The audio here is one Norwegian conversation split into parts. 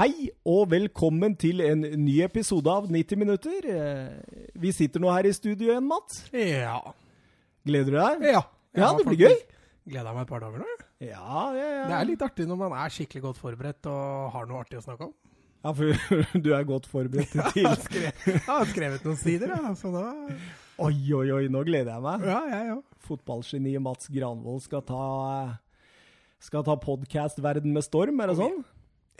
Hei og velkommen til en ny episode av 90 minutter. Eh, Vi sitter nå her i studio igjen, Mats. Ja. Gleder du deg? Ja, Ja, det blir gøy. gøy. jeg meg et par dager nå. Ja, ja, ja. Det er litt artig når man er skikkelig godt forberedt og har noe artig å snakke om. Ja, for du er godt forberedt Jeg til har skrevet, jeg har skrevet noen sider, ja, så da Oi, oi, oi, nå gleder jeg meg. Ja, jeg òg. Fotballgeniet Mats Granvold skal ta skal ta podkast-verden med storm, er det sånn?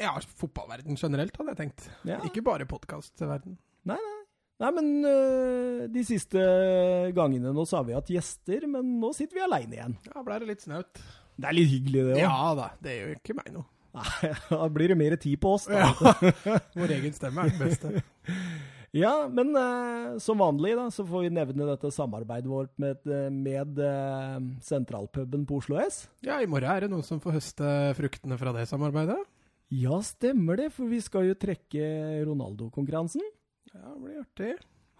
Ja, fotballverden generelt, hadde jeg tenkt. Ja. Ikke bare podkastverden. Nei, nei. Nei, men øh, de siste gangene nå så har vi hatt gjester, men nå sitter vi aleine igjen. Ja, blei det litt snaut. Det er litt hyggelig, det òg. Ja da, det gjør ikke meg noe. Nei, Da blir det mer tid på oss, da. Ja. Vår egen stemme er den beste. Ja, men eh, som vanlig da, så får vi nevne dette samarbeidet vårt med, eh, med eh, sentralpuben på Oslo S. Ja, i morgen er det noen som får høste fruktene fra det samarbeidet. Ja, stemmer det, for vi skal jo trekke Ronaldo-konkurransen. Ja, det blir artig.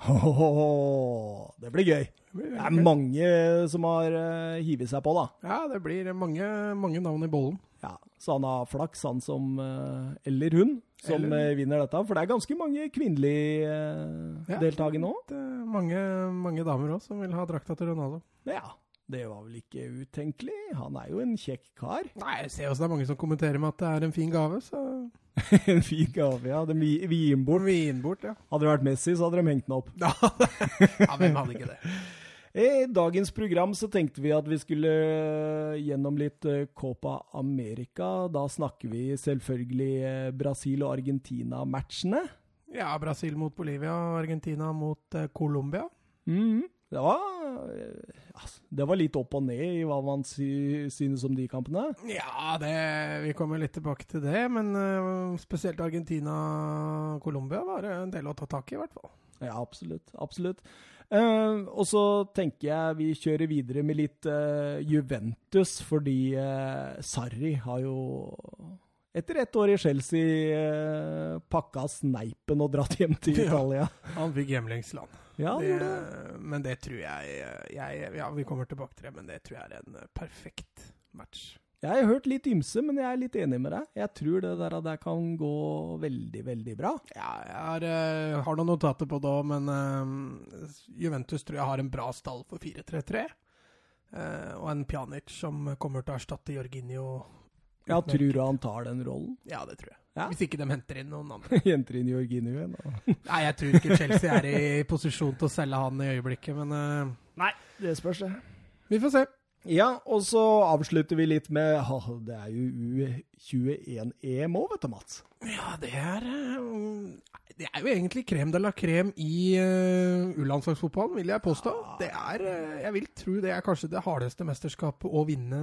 Hohoho, det blir gøy. Det blir Det er mange som har uh, hivet seg på, da. Ja, det blir mange, mange navn i bollen. Ja, Så han har flaks, han som uh, Eller hun, som Eller eh, vinner dette. For det er ganske mange kvinnelige uh, Ja. deltakere nå. Det mange, mange damer òg som vil ha drakta til Ronaldo. Ja, det var vel ikke utenkelig. Han er jo en kjekk kar. Nei, jeg ser også det er mange som kommenterer med at det er en fin gave, så en fin gave, ja. De vi vi gir den bort. Vin bort, ja. Hadde det vært Messi, så hadde de hengt den opp. ja, hvem hadde ikke det? I dagens program så tenkte vi at vi skulle eh, gjennom litt eh, Copa America. Da snakker vi selvfølgelig eh, Brasil- og Argentina-matchene. Ja, Brasil mot Bolivia og Argentina mot eh, Colombia. Mhm. Det, var, eh, altså, det var litt opp og ned i hva man sy synes om de kampene. Ja, det, vi kommer litt tilbake til det, men uh, spesielt Argentina-Colombia var det en del å ta tak i, i hvert fall. Ja, absolutt. Absolutt. Uh, og så tenker jeg vi kjører videre med litt uh, Juventus, fordi Sarri har jo etter ett år i Chelsea eh, pakka sneipen og dratt hjem til Ja. Italia. Han fikk hjemlengsel, han. Ja, det, det, det. men det tror jeg, jeg Ja, vi kommer tilbake til det, men det tror jeg er en eh, perfekt match. Jeg har hørt litt ymse, men jeg er litt enig med deg. Jeg tror det der, der kan gå veldig, veldig bra. Ja, jeg har, eh, har noen notater på det òg, men uh, Juventus tror jeg har en bra stall for 4-3-3. Uh, og en Pjanic som kommer til å erstatte Jorginho. Ja, tror du han tar den rollen? Ja, det tror jeg. Ja. Hvis ikke de henter inn noen andre. henter inn i Jorginho igjen. da. Nei, jeg tror ikke Chelsea er i posisjon til å selge han i øyeblikket, men uh, Nei, det spørs, det. vi får se. Ja, og så avslutter vi litt med ha, Det er jo U21-EM òg, vet du, Mats. Ja, det er eh, Det er jo egentlig krem de la krem i uh, U-landslagsfotballen, vil jeg påstå. Det er eh, Jeg vil tro det er kanskje det hardeste mesterskapet å vinne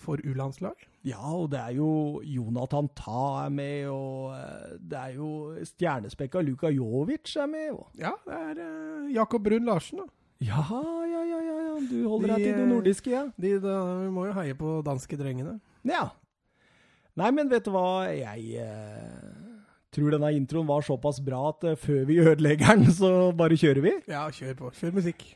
for U-landslag. Ja, og det er jo Jonathan Ta er med, og det er jo stjernespekka Luka Jovic er med. Og. Ja, det er uh, Jakob Brun Larsen, da. Ja, ja, ja, ja, du holder deg De, til det nordiske, ja. De, da, vi må jo heie på danske drengene. Ja. Nei, men vet du hva, jeg eh, tror denne introen var såpass bra at eh, før vi ødelegger den, så bare kjører vi. Ja, kjør på. Kjør musikk.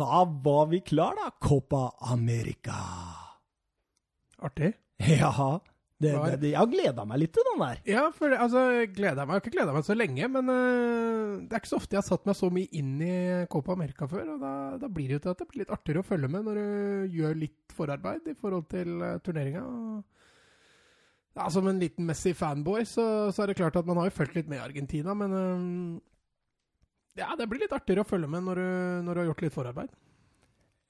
Da var vi klar da. Copa America. Artig. Ja, det, det, det, jeg har gleda meg litt til den der. Ja, for det- altså, gleder meg. Jeg har ikke gleda meg så lenge, men uh, det er ikke så ofte jeg har satt meg så mye inn i Copa America før. Og da, da blir det jo til at det blir litt artigere å følge med når du gjør litt forarbeid i forhold til uh, turneringa. Ja, som en liten Messi-fanboy så, så er det klart at man har jo fulgt litt med i Argentina, men eh, ja, det blir litt artigere å følge med når du, når du har gjort litt forarbeid.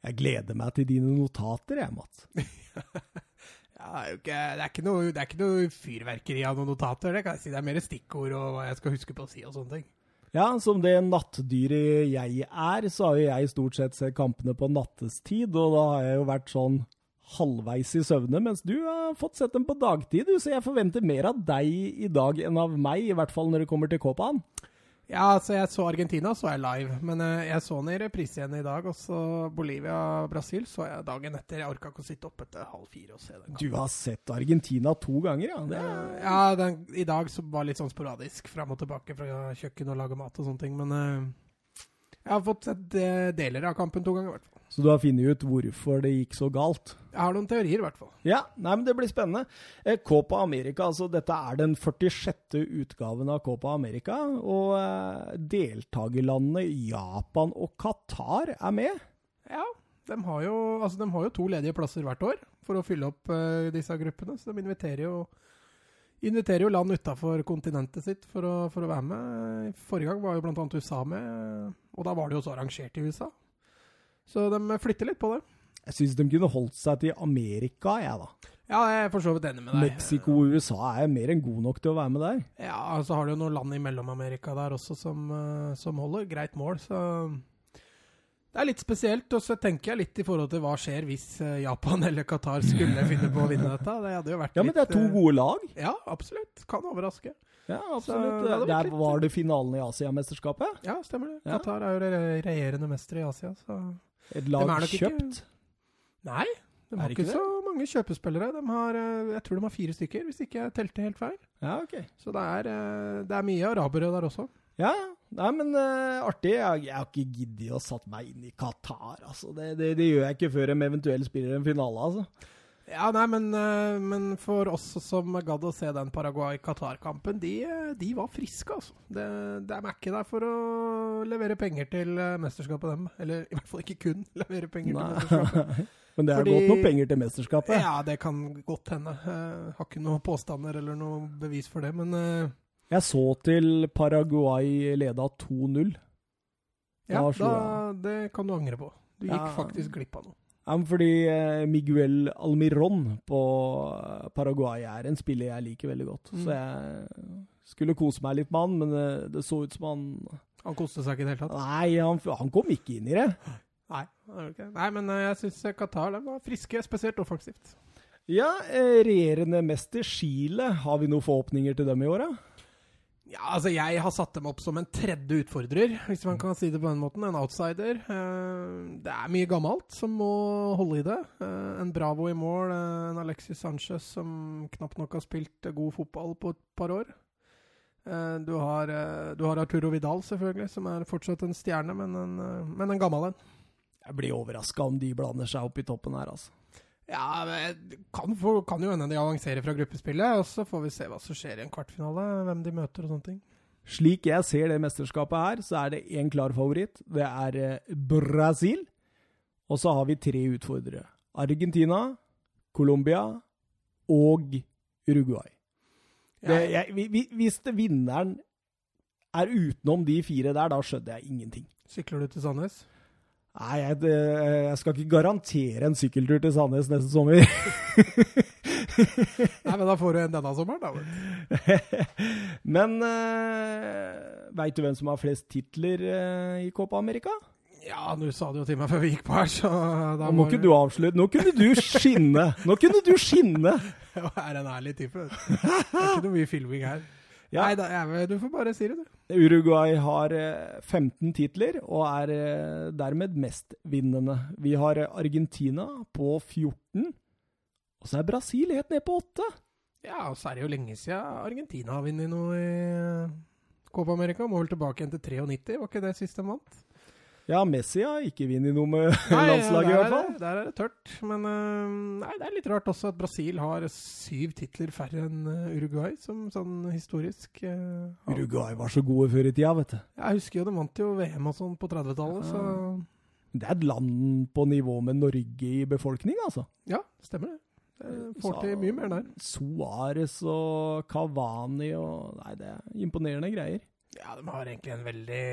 Jeg gleder meg til dine notater, jeg, Mats. Ja, det er jo ikke, det er ikke, noe, det er ikke noe fyrverkeri av noen notater, det kan jeg si. Det er mer stikkord og hva jeg skal huske på å si og sånne ting. Ja, som det nattdyret jeg er, så har jo jeg stort sett sett kampene på nattestid, og da har jeg jo vært sånn halvveis i søvne, mens du har fått sett dem på dagtid, du, så jeg forventer mer av deg i dag enn av meg, i hvert fall når det kommer til Copaen. Ja, altså jeg så Argentina så jeg live, men eh, jeg så den i reprise igjen i dag. Og så Bolivia-Brasil så jeg dagen etter. Jeg orka ikke å sitte oppe til halv fire og se den. Du har sett Argentina to ganger, ja? Det. Eh, ja, den, i dag så var det litt sånn sporadisk. Fram og tilbake fra kjøkken og lage mat og sånne ting. Men uh, jeg har fått sett deler av kampen to ganger, i hvert fall. Så du har funnet ut hvorfor det gikk så galt? Jeg har noen teorier, i hvert fall. Ja, nei, men det blir spennende. Eh, Copa America, altså dette er den 46. utgaven av Copa America. Og eh, deltakerlandene Japan og Qatar er med. Ja, de har, jo, altså, de har jo to ledige plasser hvert år for å fylle opp eh, disse gruppene. Så de inviterer jo, inviterer jo land utafor kontinentet sitt for å, for å, være med. Forrige gang var jo bl.a. USA med, og da var det jo også arrangert i USA. Så de flytter litt på det. Jeg syns de kunne holdt seg til Amerika, jeg, da. Ja, jeg er for så vidt enig med deg. Mexico og USA er mer enn god nok til å være med der. Ja, og så har du jo noen land i Mellom-Amerika der også som, uh, som, holder greit mål, så det er litt spesielt. Og så tenker jeg litt i forhold til hva skjer hvis uh, Japan eller Qatar skulle finne på å vinne dette. Det hadde jo vært Ja, men det er to uh, gode lag. Ja, absolutt. Kan overraske. Ja, absolutt. Så, Der var det finalen i Asiamesterskapet? Ja, stemmer det. Ja. Qatar er jo regjerende mester i Asia, så et lag kjøpt? Ikke... Nei, de har ikke, det? så mange kjøpespillere. De har, eh, jeg tror de har fire stykker, hvis ikke jeg telte helt feil. Ja, ok. Så det er, eh, det er mye arabere der også. Ja, Nei, men uh, artig. Jeg, jeg, har ikke giddet å satt meg inn i Qatar. Altså. Det, det, det, gjør jeg ikke før de eventuelt spiller en finale. altså. Ja, nei, men, uh, men, for oss som gadd å se den Paraguay-Qatar-kampen, de, de, var friske, altså. De, de, er ikke der for å levere penger til uh, mesterskapet, dem. Eller i hvert fall ikke kun levere penger nei. til mesterskapet. men det er Fordi, godt nok penger til mesterskapet? Ja, det kan godt hende. Jeg har ikke noen påstander eller noe bevis for det, men Jeg så til Paraguay leda 2-0. Ja, da, det kan du angre på. Du gikk ja. faktisk glipp av noe. Fordi eh, Miguel Almiron på eh, Paraguay er en spiller jeg liker veldig godt. Mm. Så jeg skulle kose meg litt med han, men det, det så ut som han Han koste seg ikke i det hele tatt? Nei, han, han, kom ikke inn i det. Nei, okay. Nei men eh, jeg syns Qatar var friske, spesielt offensivt. Ja, regjerende mester Chile, har vi noen forhåpninger til dem i år, da? Ja, altså Jeg har satt dem opp som en tredje utfordrer, hvis man kan si det på den måten. En outsider. Eh, det er mye gammelt som må holde i det. Eh, en Bravo i mål, eh, en Alexis Sanchez som knapt nok har spilt god fotball på et par år. Du har, du har Arturo Vidal, selvfølgelig, som er fortsatt en stjerne, men en, men en gammel en. Jeg blir overraska om de blander seg opp i toppen her, altså. Ja, kan, få, kan jo hende de avanserer fra gruppespillet, og så får vi se hva som skjer i en kvartfinale. Hvem de møter og sånne ting. Slik jeg ser det mesterskapet her, så er det én klar favoritt. Det er eh, Brasil. Og så har vi tre utfordrere. Argentina, Colombia og Uruguay. Det, jeg, hvis det vinneren er utenom de fire der, da skjønner jeg ingenting. Sykler du til Sandnes? Nei, jeg, jeg, skal ikke garantere en sykkeltur til Sandnes neste sommer. Nei, men da får du en denne sommeren, da. men uh, veit du hvem som har flest titler uh, i Copa America? Ja, nå sa du jo til meg før vi gikk på her, så da må ikke du avslutte. Nå kunne du skinne! Nå kunne du skinne! Jeg er en ærlig type. Det er ikke noe mye filming her. Ja. Nei, da, du får bare si det, du. Uruguay har 15 eh, titler og er eh, dermed mestvinnende. Vi har eh, Argentina på 14, og så er Brasil helt ned på 8. Ja, og så er det jo lenge siden Argentina har vunnet noe i Copa America. Må vel tilbake igjen til 93, var ikke det siste de vant? Ja, Messi har ikke vunnet noe med landslaget, i hvert fall. Der er det tørt. Men uh, nei, det er litt rart også at Brasil har syv titler færre enn uh, Uruguay, som sånn historisk. Uh, Uruguay var så gode før i tida, vet du. Jeg husker jo de vant jo VM og sånn på 30-tallet, så Det er et land på nivå med Norge i befolkning, altså. Ja, stemmer det. det får til mye mer der. Suárez og Cavani og Nei, det er imponerende greier. Ja, de har egentlig en veldig,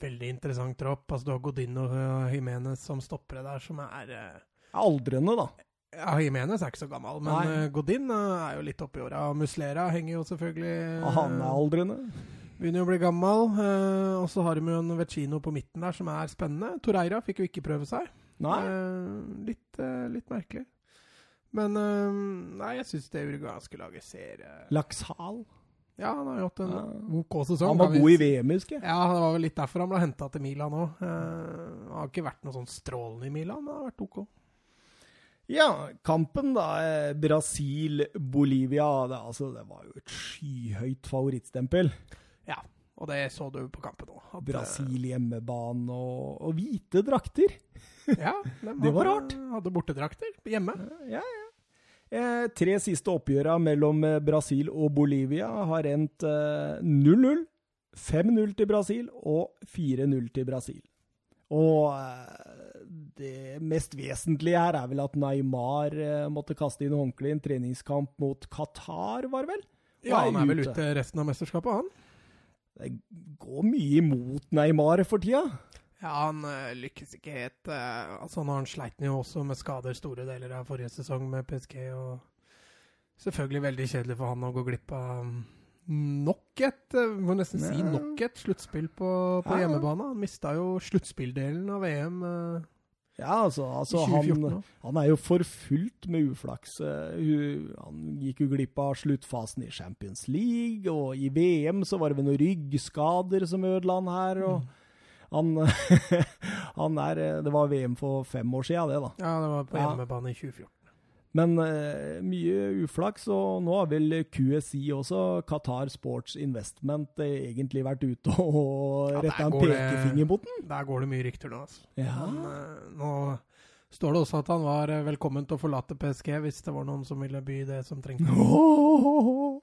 veldig interessant tropp. Altså, du har Godin og Jimenez som stoppere der, som er uh, Aldrende, da. Ja, Jimenez er ikke så gammel, men Nei. Godin uh, er jo litt oppi åra. Muslera henger jo selvfølgelig uh, Han er aldrende. Begynner jo å bli gammel. Uh, og så har de jo en Vecino på midten der som er spennende. Toreira fikk jo ikke prøve seg. Nei. litt, litt merkelig. Men eh, nei, jeg syns det uruguayanske laget ser eh, Laxhal. Ja, han har hatt en Ja. OK sesong. Han var god i. VM, husker jeg. Ja, det var vel litt derfor han ble henta til Milan òg. han har ikke vært noe sånn strålende i Milan, men det har vært OK. Ja, kampen da, eh, Brasil-Bolivia, det, altså, det var jo et skyhøyt favorittstempel. Ja, og det så du på kampen òg. Brasil hjemmebane og, og hvite drakter. Ja, de Det var hadde- Hadde bortedrakter hjemme. Ja, ja. Eh, tre siste oppgjøra mellom eh, Brasil og Bolivia har endt eh, 0-0, 5-0 til Brasil og 4-0 til Brasil. Og eh, det mest vesentlige her er vel at Neymar eh, måtte kaste inn håndkle i en treningskamp mot Qatar, var det vel? Og Ja, han er vel ute resten av mesterskapet, han. Det går mye imot Neymar for tida. Ja, han uh, lykkes ikke helt. Uh, altså, han sleit jo også med skader store deler av forrige sesong med PSG, og selvfølgelig veldig kjedelig for han å gå glipp av mm, nok et eh, Må nesten si nok et sluttspill på, på Ja, hjemmebane. Han mista jo sluttspilldelen av VM Uh, Ja, altså, altså 2014 han, han er jo forfulgt med uflaks. Han gikk jo glipp av sluttfasen i Champions League, og i VM så var det vel noen ryggskader som ødela han her. og han, han er eh, Det var VM for fem år siden, det, da. Ja, det var på hjemmebane i 2014. Men uh, mye uflaks, og nå har vel QSI også, Qatar Sports Investment, eh, egentlig vært ute og Ja, retta en pekefinger mot den. Der går det mye rykter nå, altså. Ja. Men, uh, nå står det også at han var velkommen til å forlate PSG hvis det var noen som ville by det som trengte. Åh,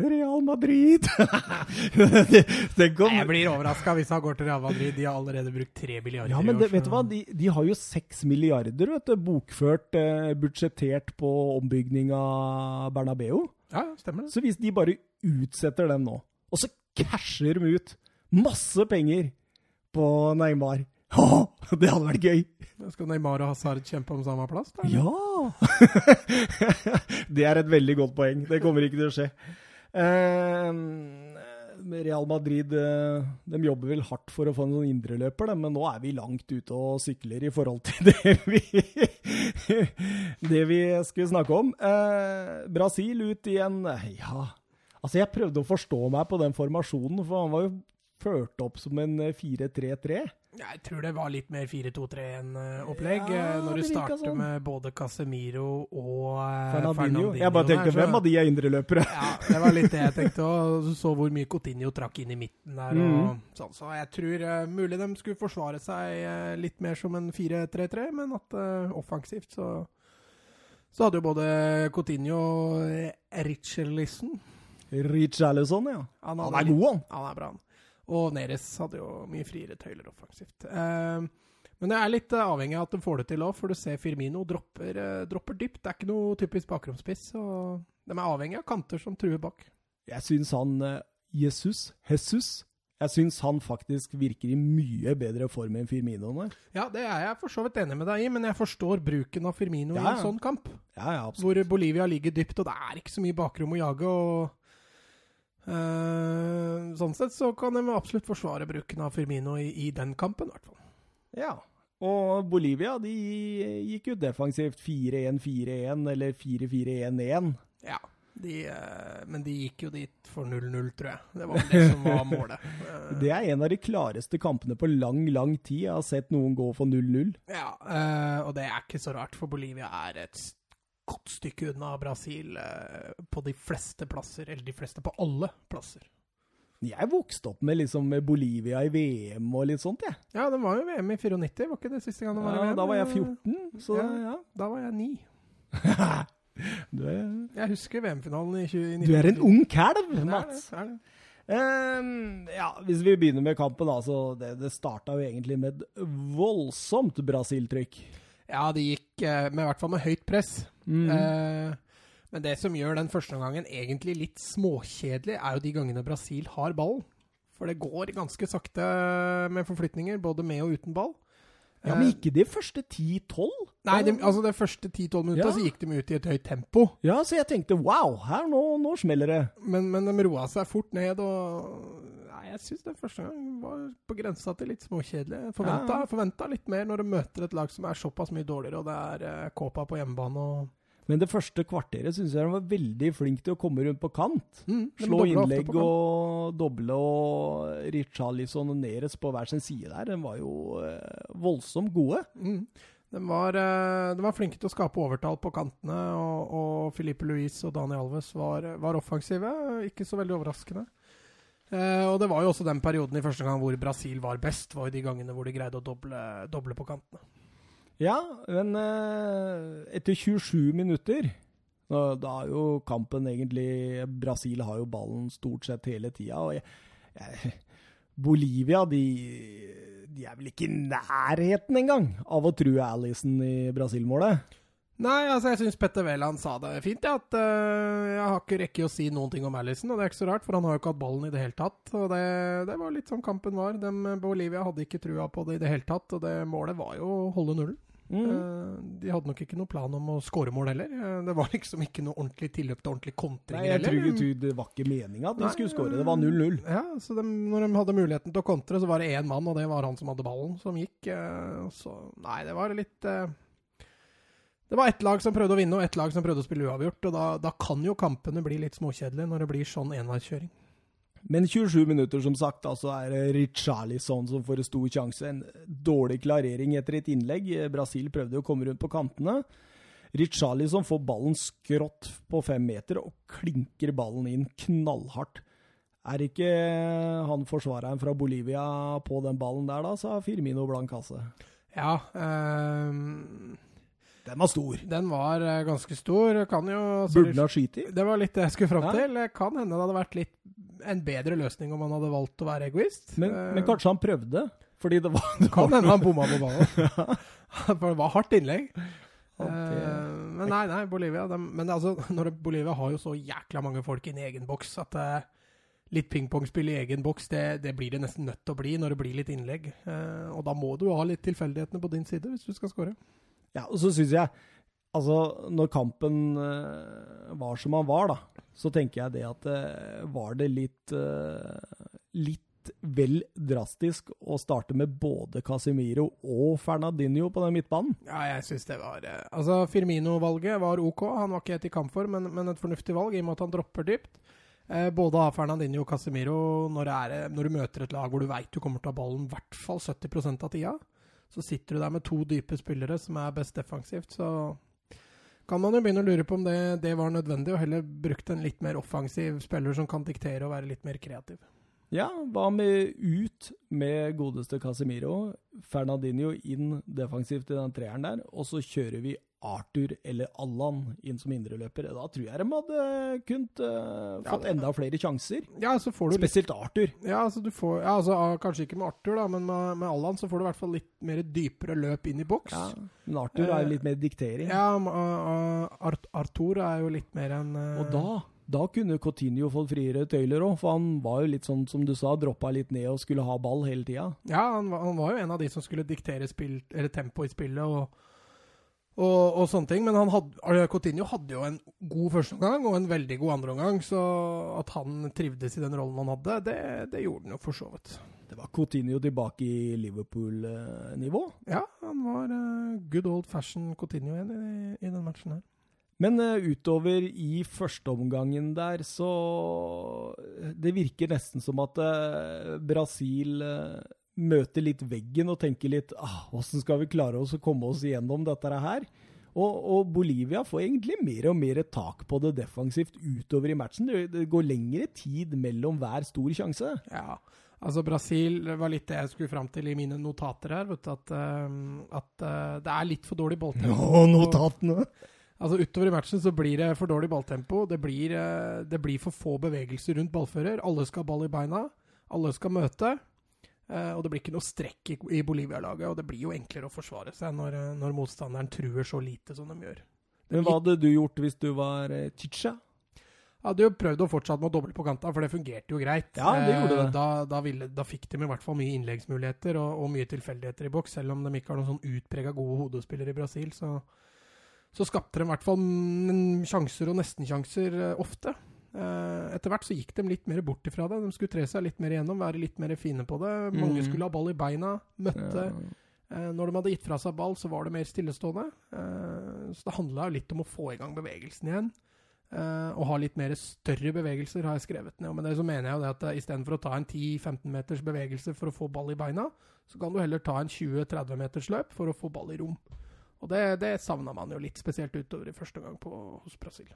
Real Madrid! det, det. Nei, Jeg blir overraska hvis han går til Real Madrid. De har allerede brukt tre milliarder Ja, men det, vet du hva? De, de har jo seks milliarder vet du, bokført, eh, budsjettert på ombygging av Bernabeu. Ja, stemmer det. Så hvis de bare utsetter den nå, og så casher de ut masse penger på Neymar Det hadde vært gøy! Skal Neymar og Hazard kjempe om samme plass? Da? Ja! det er et veldig godt poeng. Det kommer ikke til å skje. Eh, Real Madrid eh, de jobber vel hardt for å få noen indreløper, de, men nå er vi langt ute og sykler i forhold til det vi, det vi skulle snakke om. Eh, Brasil ut igjen Ja, altså jeg prøvde å forstå meg på den formasjonen, for han var jo ført opp som en eh, 4-3-3. Jeg tror det var litt mer 4-2-3-1-opplegg. Ja, når du starter sånn. med både Casemiro og Fernandinho. Fernandinho. Jeg bare tenkte, der, så- hvem av de er indreløpere? Ja, det var litt det jeg tenkte òg. Så hvor mye Coutinho trakk inn i midten der. Og Mhm. sånn. Så jeg tror uh, mulig de skulle forsvare seg uh, litt mer som en 4-3-3, men at uh, offensivt så så hadde jo både Coutinho og Richarlison Richarlison, ja. han, Han er litt- god, han. Han er bra, han. Og Neres hadde jo mye friere tøyler offensivt. Eh, men det er litt eh, avhengig av at de får det til òg, for du ser Firmino dropper, eh, dropper dypt. Det er ikke noe typisk bakromspiss, og de er avhengig av kanter som truer bak. Jeg syns han eh, Jesus, Jesus, jeg syns han faktisk virker i mye bedre form enn Firmino nå. Ja, det er jeg for så vidt enig med deg i, men jeg forstår bruken av Firmino i Ja, en sånn kamp. Ja, ja, absolutt. Hvor Bolivia ligger dypt, og det er ikke så mye bakrom å jage. og Sånn sett så kan de absolutt forsvare bruken av Firmino i, i den kampen, i hvert fall. Ja. Og Bolivia de gikk jo defensivt 4-1-4-1 eller 4-4-1-1. Ja, de, eh, men de gikk jo dit for 0-0, tror jeg. Det var det som var målet. Eh, Det er en av de klareste kampene på lang, lang tid jeg har sett noen gå for 0-0. Ja, eh, og det er ikke så rart, for Bolivia er et godt stykke unna Brasil eh, på de fleste plasser, eller de fleste på alle plasser. Jeg vokste opp med liksom med Bolivia i VM og litt sånt, jeg. Ja, det var jo VM i 94, var ikke det siste gang det var i Ja, VM? da var jeg 14, så Ja. ja. Da var jeg 9. Er, Jeg husker VM-finalen i 2019. du er en ung kalv, Det er det, Mats. det er det. Um, ja, hvis vi begynner med kampen, da, så det, det starta jo egentlig med et voldsomt Brasil-trykk. Ja, det gikk eh, med, i hvert fall med høyt press. Mm. Eh, men det som gjør den første gangen egentlig litt småkjedelig, er jo de gangene Brasil har ballen. For det går ganske sakte med forflytninger, både med og uten ball. ja, Men ikke de første 10-12? Nei, de, altså de første 10-12 minutter Ja. så gikk de ut i et høyt tempo. Ja, så jeg tenkte wow, her nå, nå smeller det. Men, men de roa seg fort ned, og jeg syns den første gangen var på grensa til litt småkjedelig. Forventa, Ja. forventa litt mer når du møter et lag som er såpass mye dårligere, og det er eh, Kåpa på hjemmebane og Men det første kvarteret syns jeg han var veldig flink til å komme rundt på kant. Mm, Slå innlegg kant. og doble og Richarlison og Neres på hver sin side der. Den var jo eh, voldsomt gode. Mm. De, var, eh, de var flinke til å skape overtall på kantene, og, og Filipe Luis og Dani Alves var, var offensive. Ikke så veldig overraskende. Eh, og det var jo også den perioden i første gang hvor Brasil var best, var jo de gangene hvor de greide å doble, doble på kantene. Ja, men uh, etter 27 minutter da, da er jo kampen egentlig Brasil har jo ballen stort sett hele tida. Og jeg, jeg, Bolivia, de, de er vel ikke i nærheten engang av å true Alison i Brasil-målet. Nei, altså jeg syns Petter Wæland sa det fint. Ja, at uh, Jeg har ikke rekke å si noen ting om Alison, og det er ikke så rart, for han har jo ikke hatt ballen i det hele tatt. Og det, det var litt sånn kampen var. Dem, Bolivia hadde ikke trua på det i det hele tatt, og det målet var jo å holde nullen. Mm. Eh, de hadde nok ikke noen plan om å skåre mål heller. Eh, det var liksom ikke noe ordentlig tilløp til ordentlig Nei, heller. jeg tror det var ikke meninga at de Nei, skulle skåre. Det var 0-0. Ja, så de, når de hadde muligheten til å kontre, så var det én mann, og det var han som hadde ballen, som gikk. Så nei, det var litt Det var ett lag som prøvde å vinne, og ett lag som prøvde å spille uavgjort. Og da, da kan jo kampene bli litt småkjedelige når det blir sånn enveiskjøring. Men 27 minutter, som sagt, altså så er det Richarlison som får en stor sjanse. En dårlig klarering etter et innlegg. Brasil prøvde å komme rundt på kantene. Richarlison får ballen skrått på fem meter og klinker ballen inn knallhardt. Er ikke han forsvareren fra Bolivia på den ballen der, da, sa Firmino blank kasse. Ja, eh, Den var stor. den var eh, ganske stor. Kan jo Burde ha skutt i? Det var litt det jeg skulle fram til. Det Kan hende det hadde vært litt en bedre løsning om han hadde valgt å være egoist. Men, uh, men kanskje han prøvde? Fordi det var, det Kan hende han bomma på ballen. For det var hardt innlegg. Uh, Eh, men nei, nei, Bolivia de, Men altså, når det, Bolivia har jo så jækla mange folk i egen boks at uh, litt pingpongspill i egen boks, det, det blir det nesten nødt til å bli når det blir litt innlegg. Uh, og da må du ha litt tilfeldighetene på din side hvis du skal score. Ja, og så syns jeg Altså, når kampen eh, var som han var, da, så tenker jeg det at uh, var det litt eh, Litt vel drastisk å starte med både Casemiro og Fernandinho på den midtbanen. Ja, jeg syns det var Altså, Firmino-valget var OK. Han var ikke helt i kampform, men, men et fornuftig valg i og med at han dropper dypt. Eh, både av Fernandinho og Casemiro, når, er, når du møter et lag hvor du veit du kommer til å ha ballen i hvert fall 70% av tida, så sitter du der med to dype spillere som er best defensivt, så kan man jo begynne å lure på om det, det var nødvendig, og heller brukt en litt mer offensiv spiller som kan diktere og være litt mer kreativ. Ja, hva med ut med godeste Casemiro? Fernandinho inn defensivt i den treeren der, og så kjører vi Arthur eller Allan inn som indreløper. Da tror jeg de hadde kunnet uh, fått ja, enda flere sjanser. Ja, så får du litt Spesielt Arthur. Ja, altså du får, ja, altså ah, Kanskje ikke med Arthur, da, men med, med Allan så får du i hvert fall litt mer dypere løp inn i boks. Ja, men Arthur er Eh, jo litt mer diktering. Ja, uh, Art, Arthur er jo litt mer enn uh... Og da, da kunne Coutinho fått friere tøyler òg, for han var jo litt sånn som du sa, droppa litt ned og skulle ha ball hele tida. Ja, han, var- han var jo en av de som skulle diktere spill, eller tempo i spillet og, og, og sånne ting. Men han hadde, Coutinho hadde jo en god førsteomgang og en veldig god andreomgang, så at han trivdes i den rollen han hadde, det, det gjorde han jo for så vidt. Det var Coutinho tilbake i Liverpool-nivå. Ja, han var eh, good old fashion Coutinho igjen i, i den matchen her. Men eh, utover i førsteomgangen der, så Det virker nesten som at eh, Brasil eh, møter litt veggen og tenker litt ah, skal vi klare oss å komme oss igjennom dette her? Og, og Bolivia får egentlig mer og mer tak på det defensivt utover i matchen. Det, det går lengre tid mellom hver stor sjanse. Ja, altså Brasil var litt det jeg skulle fram til i mine notater her. vet du, At, eh, at eh, det er litt for dårlig balltempo. notatene! Altså Utover i matchen så blir det for dårlig balltempo. Det blir, eh, det blir for få bevegelser rundt ballfører. Alle skal ha ball i beina. Alle skal møte. Eh, og det blir ikke noe strekk i, Bolivia-laget. Og det blir jo enklere å forsvare seg når, eh, når motstanderen truer så lite som de gjør. Men hva hadde du gjort hvis du var Chicha? Jeg hadde jo prøvd å fortsette med å doble på kanta, for det fungerte jo greit. Ja, det gjorde det. Eh, Da, da, ville, da fikk de i hvert fall mye innleggsmuligheter og, og mye tilfeldigheter i boks. Selv om de ikke har noen sånn utprega gode hodespillere i Brasil, så, så skapte de i hvert fall sjanser og nestensjanser eh, ofte. Eh, etter hvert så gikk de litt mer bort ifra det. De skulle tre seg litt mer igjennom, være litt mer fine på det. Mange Mm. skulle ha ball i beina, møtte. Ja. Eh, når de hadde gitt fra seg ball, så var det mer stillestående. Eh, så det handla litt om å få i gang bevegelsen igjen. Og ha litt mer større bevegelser, har jeg skrevet ned. Og med det så mener jeg jo det at istedenfor å ta en 10-15 meters bevegelse for å få ball i beina, så kan du heller ta en 20-30 meters løp for å få ball i rom. Og det, det savna man jo litt, spesielt utover i første gang på, hos Brasil.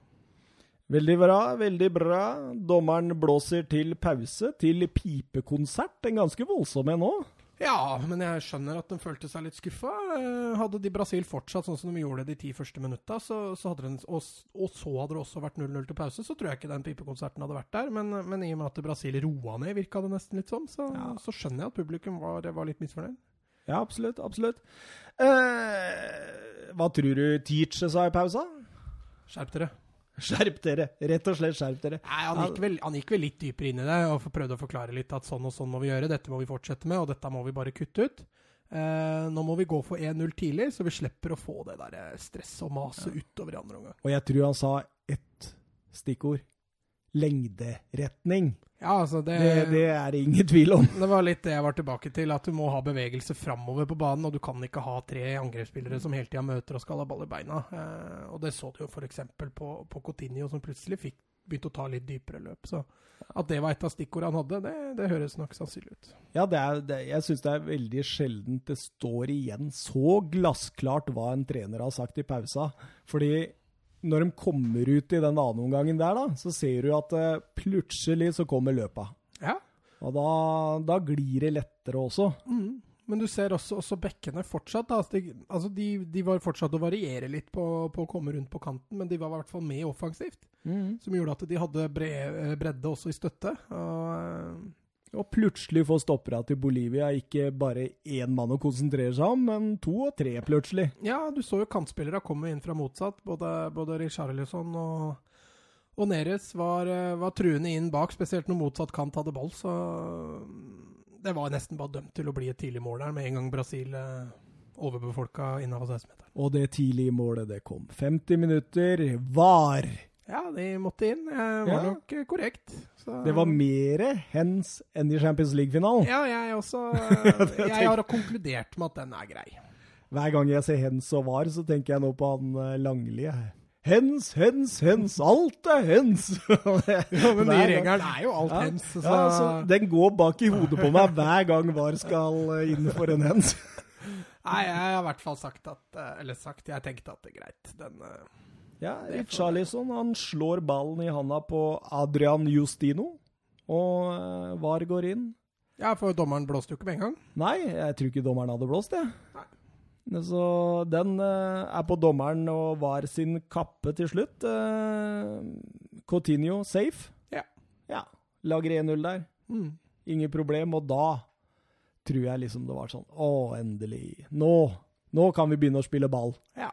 Veldig bra, veldig bra. Dommeren blåser til pause, til pipekonsert. En ganske voldsom en òg. Ja, men jeg skjønner at de følte seg litt skuffa. Eh, hadde de Brasil fortsatt sånn som de gjorde de ti første minutta, så, så hadde den, og, og, så hadde det også vært 0-0 til pause, så tror jeg ikke den pipekonserten hadde vært der. Men, men i og med at Brasil roa ned, virka det nesten litt sånn, så, ja. så, skjønner jeg at publikum var, var litt misfornøyd. Ja, absolutt. Absolutt. Eh, hva tror du Teacher sa i pausa? Skjerp dere. Skjerp dere! Rett og slett skjerp dere. Nei, han gikk, vel, han gikk vel litt dypere inn i det og prøvde å forklare litt at sånn og sånn må vi gjøre, dette må vi fortsette med, og dette må vi bare kutte ut. Eh, nå må vi gå for 1-0 tidlig, så vi slipper å få det der eh, stresset og maset ja. utover i andre omgang. Og jeg tror han sa ett stikkord. Lengderetning. Ja, altså det, det, det, er det ingen tvil om. Det var litt det jeg var tilbake til, at du må ha bevegelse framover på banen. Og du kan ikke ha tre angrepsspillere som hele tida møter og skal ha ball i beina. Eh, og det så du jo f.eks. på, på Coutinho, som plutselig fikk begynt å ta litt dypere løp. Så at det var et av stikkordene han hadde, det, det høres nok sannsynlig ut. Ja, det er, det, jeg syns det er veldig sjeldent det står igjen så glassklart hva en trener har sagt i pausa. Fordi når de kommer ut i den andre omgangen der, da, så ser du at uh, plutselig så kommer løpa. Ja. Og da, da glir det lettere også. Mm. Men du ser også, også bekkene fortsatt. Da. Altså, de, altså de, de, var fortsatt å variere litt på, på, å komme rundt på kanten, men de var i hvert fall med offensivt. Mm. Som gjorde at de hadde bre, bredde også i støtte. Og, eh, og plutselig får stoppera til Bolivia ikke bare én mann å konsentrere seg om, men to og tre plutselig. Ja, du så jo kantspillere komme inn fra motsatt. Både, både Richarlison og, og Neres var, var, truende inn bak, spesielt når motsatt kant hadde ball. Så det var nesten bare dømt til å bli et tidlig mål der, med en gang Brasil eh, overbefolka innafor 16-meteren. Og det tidlige målet, det kom. 50 minutter var. Ja, de måtte inn. Det var ja. nok korrekt. Så. Det var mer hens enn i Champions League-finalen. Ja, jeg også. Jeg har konkludert med at den er grei. Hver gang jeg ser hens og var, så tenker jeg nå på han langlige. Langli. Hens, hens, hens. Alt er hens! ja, men ny regelen er jo alt ja. hens. Så. Ja, altså, den går bak i hodet på meg hver gang VAR skal eh, inn for en hens. Nei, jeg har i hvert fall sagt at eh, Eller sagt, jeg tenkte at det er greit. Den ja, Charlison han slår ballen i handa på Adrian Justino, og uh, VAR går inn. Ja, for dommeren blåste jo ikke med en gang. Nei, jeg tror ikke dommeren hadde blåst, jeg. Nei. Så den uh, er på dommeren og VAR sin kappe til slutt. Uh, Coutinho safe. Ja. ja. Lager 1-0 der. Mm. Ingen problem. Og da tror jeg liksom det var sånn Å, endelig. Nå, nå kan vi begynne å spille ball. Ja.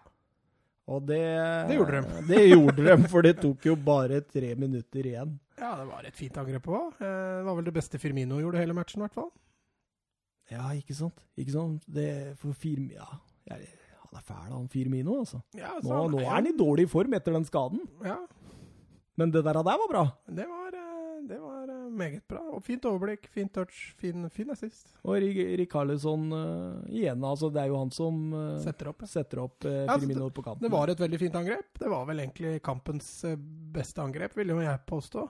Og det, det gjorde de. det gjorde de, for det tok jo bare tre minutter igjen. Ja, det var et fint angrep òg. Eh, det var vel det beste Firmino gjorde hele matchen, i hvert fall. Ja, ikke sant. Ikke sant. Det for Firmino Ja, han er fæl, han Firmino, altså. Ja, nå, nå, er han i dårlig form etter den skaden. Ja. Men det der, der var bra. Det var det var uh, meget bra. Og Fint overblikk, fint touch, fin, fin assist. Og Rikarlison uh, eh, igjen, altså det er jo han som uh, setter opp, setter opp uh, ja, altså, på kanten. Det var et veldig fint angrep. Det var vel egentlig kampens beste angrep, vil jo jeg påstå.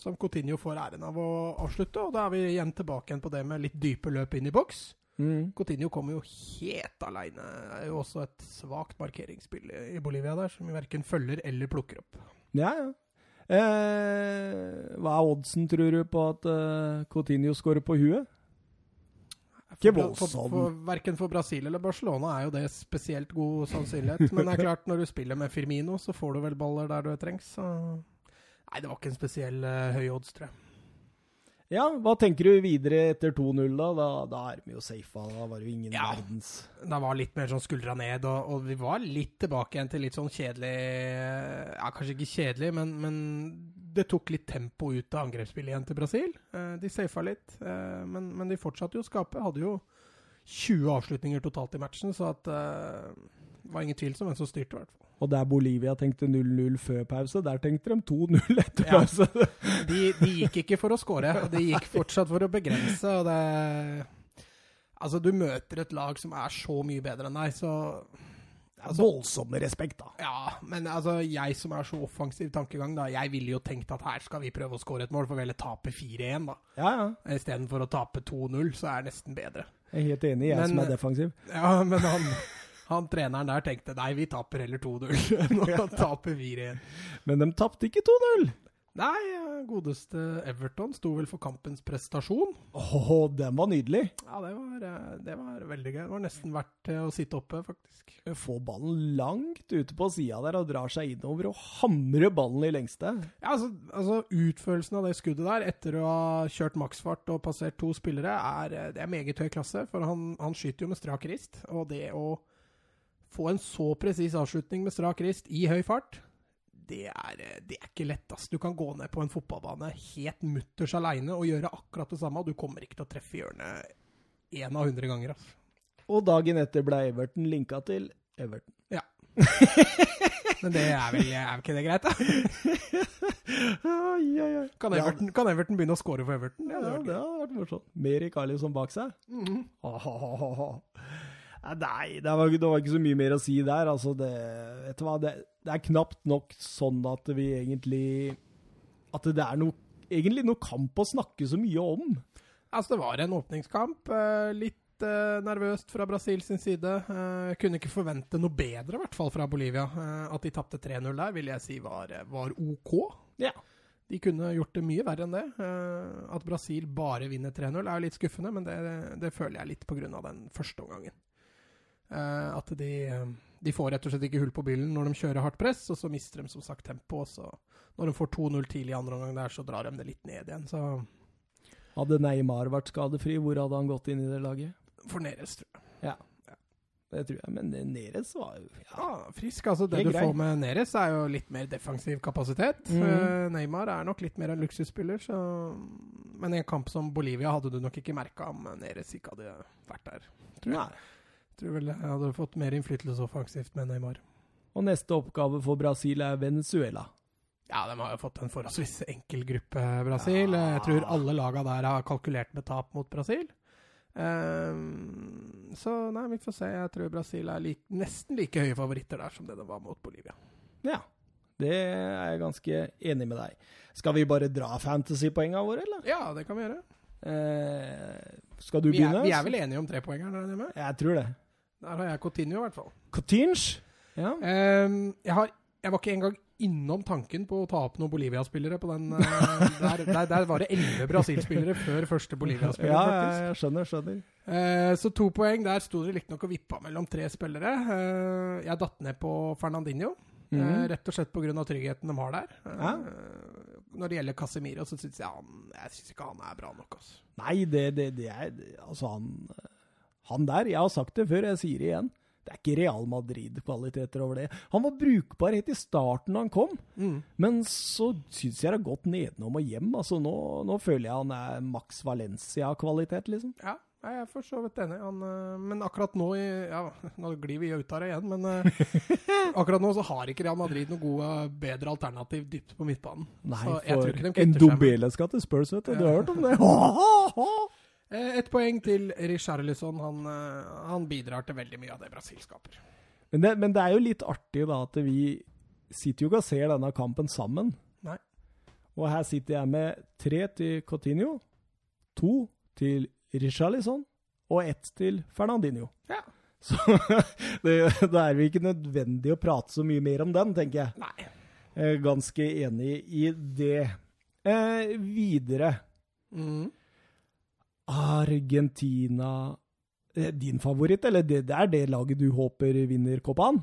som Coutinho får æren av å avslutte. Og da er vi igjen tilbake igjen på det med litt dype løp inn i boks. Mm. Coutinho kommer jo helt aleine. Er jo også et svakt markeringsspill i Bolivia der, som verken følger eller plukker opp. Ja, ja. Eh, hva er oddsen, tror du, på at eh, Coutinho skårer på huet? Ikke for, verken for Brasil eller Barcelona er jo det spesielt god sannsynlighet. Men det er klart, når du spiller med Firmino, så får du vel baller der du trengs. Så. Nei, det var ikke en spesiell uh, høy odds, tror jeg. Ja, hva tenker du videre etter 2-0, da? da? da? er vi jo safe. Da var det jo ingen ja, verdens Det var litt mer sånn skuldra ned, og, og, vi var litt tilbake igjen til litt sånn kjedelig Ja, kanskje ikke kjedelig, men, men det tok litt tempo ut av angrepsspillet igjen til Brasil. Eh, de safa litt, eh, men, men, de fortsatte jo å skape. Hadde jo 20 avslutninger totalt i matchen, så at, eh, det var ingen tvil om hvem som styrte, i hvert fall. Og der Bolivia tenkte 0-0 før pause, der tenkte de 2-0 etter ja. pause. de, de, gikk ikke for å skåre, de gikk fortsatt for å begrense. og det... Altså, du møter et lag som er så mye bedre enn deg, så altså, Voldsom respekt, da. Ja, men altså, jeg som er så offensiv tankegang, da, jeg ville jo tenkt at her skal vi prøve å skåre et mål, for vi heller tape 4-1, da. Ja, ja. Istedenfor å tape 2-0, så er det nesten bedre. Jeg er helt enig, jeg Men- som er defensiv. Ja, men han, han treneren der tenkte nei, vi taper heller 2-0 nå taper vi 1 Men de tapte ikke 2-0. Nei, godeste Everton sto vel for kampens prestasjon. Åh, den var nydelig. Ja, det var, eh, det var veldig gøy. Det var nesten verdt eh, å sitte oppe, faktisk. Få ballen langt ute på sida der og drar seg innover og hamrer ballen i lengste. Ja, altså, altså Utførelsen av det skuddet der, etter å ha kjørt maksfart og passert to spillere, er, eh, det er meget høy klasse. For han, han skyter jo med strak rist. Og det å få en så presis avslutning med strak rist i høy fart, det er, eh, det er ikke lett. ass. Du kan gå ned på en fotballbane helt mutters aleine og gjøre akkurat det samme, og du kommer ikke til å treffe hjørnet én av hundre ganger. ass. Og dagen etter ble Everton linka til Everton. Ja. Men det er vel er ikke det greit, da? Ai, ai, ai. Kan Everton, kan Everton begynne å score for Everton? Ja, hadde vært det hadde vært morsomt. Med Carlisson bak seg. Mhm. Åhåhåhå. Nei, det var, det var ikke så mye mer å si der. Altså, det, vet du hva, det, det er knapt nok sånn at vi egentlig At det er noe, egentlig noe kamp å snakke så mye om. Altså, det var en åpningskamp. eh, Litt eh, nervøst fra Brasil sin side. Eh, Kunne ikke forvente noe bedre, i hvert fall fra Bolivia. At de tapte 3-0 der, vil jeg si var, var OK. Ja. De kunne gjort det mye verre enn det. At Brasil bare vinner 3-0 er jo litt skuffende, men det, det føler jeg litt pga. den første omgangen. Eh, At de, de får rett og slett ikke hull på bilen når de kjører hardt press, og så mister de som sagt tempo. så Når de får 2-0 tidlig i andre omgang der, så drar de det litt ned igjen. Så Hadde Neymar vært skadefri, hvor hadde han gått inn i det laget? for Neres, tror jeg. Ja. Det tror jeg, men Neres var jo ja. Ja, frisk. Altså, det Helt du får med Neres, er jo litt mer defensiv kapasitet. Mhm. Eh, Neymar er nok litt mer en luksusspiller, så Men i en kamp som Bolivia hadde du nok ikke merka om Neres ikke hadde vært der. Tror jeg. Tror vel jeg hadde fått mer innflytelse offensivt med Neymar. Og neste oppgave for Brasil er Venezuela. Ja, de har jo fått en forholdsvis enkel gruppe, Brasil. Ja. Jeg tror alle laga der har kalkulert med tap mot Brasil. Um, så nei, vi får se. Jeg tror Brasil er like, nesten like høye favoritter der som det det var mot Bolivia. Ja, det er jeg ganske enig med deg. Skal vi bare dra fantasypoengene våre, eller? Ja, det kan vi gjøre. Eh, skal du Vi er, begynne? vi er vel enige om trepoengeren? Jeg tror det. Der har jeg Coutinho, i hvert fall. Cotinge? Ja. Um, jeg, har, jeg var ikke engang innom tanken på å ta opp noen Bolivia-spillere på den. Uh, der, der, der var det elleve Brasil-spillere før første Bolivia-spiller, ja, faktisk. jeg skjønner, skjønner. Uh, så to poeng. Der sto det riktignok og vippa mellom tre spillere. Uh, jeg datt ned på Fernandinho, eh, Mhm. rett og slett pga. tryggheten de har der. Ja. Når det gjelder Casemiro, så syns jeg han Jeg synes ikke han er bra nok. Altså. Nei, det, det, det er Altså, han Han der, jeg har sagt det før, jeg sier det igjen. Det er ikke Real Madrid-kvaliteter over det. Han var brukbar helt i starten da han kom, men så syns jeg det har gått nedenom og hjem. Altså, nå, nå føler jeg han er Max Valencia-kvalitet, liksom. Ja, jeg er for så vidt enig. Han, eh, men akkurat nå ja, Nå glir vi ut av det igjen, men eh, akkurat nå så har ikke Real Madrid noe gode, bedre alternativ dypt på midtbanen. Nei, for en seg skal til Spurs, vet du. Du har hørt om det? Eh, Et poeng til Richarlison. Han, eh, han bidrar til veldig mye av det Brasil skaper. Men det, men det er jo litt artig da at vi sitter jo ikke og ser denne kampen sammen. Nei. Og her sitter jeg med tre til Coutinho, to til Richarlison og ett til Fernandinho. Ja. Så det, da er vi ikke nødvendig å prate så mye mer om den, tenker jeg. Nei. Er ganske enig i det. Eh, videre. Mm. Argentina eh, Din favoritt, eller det, det er det laget du håper vinner Copaen?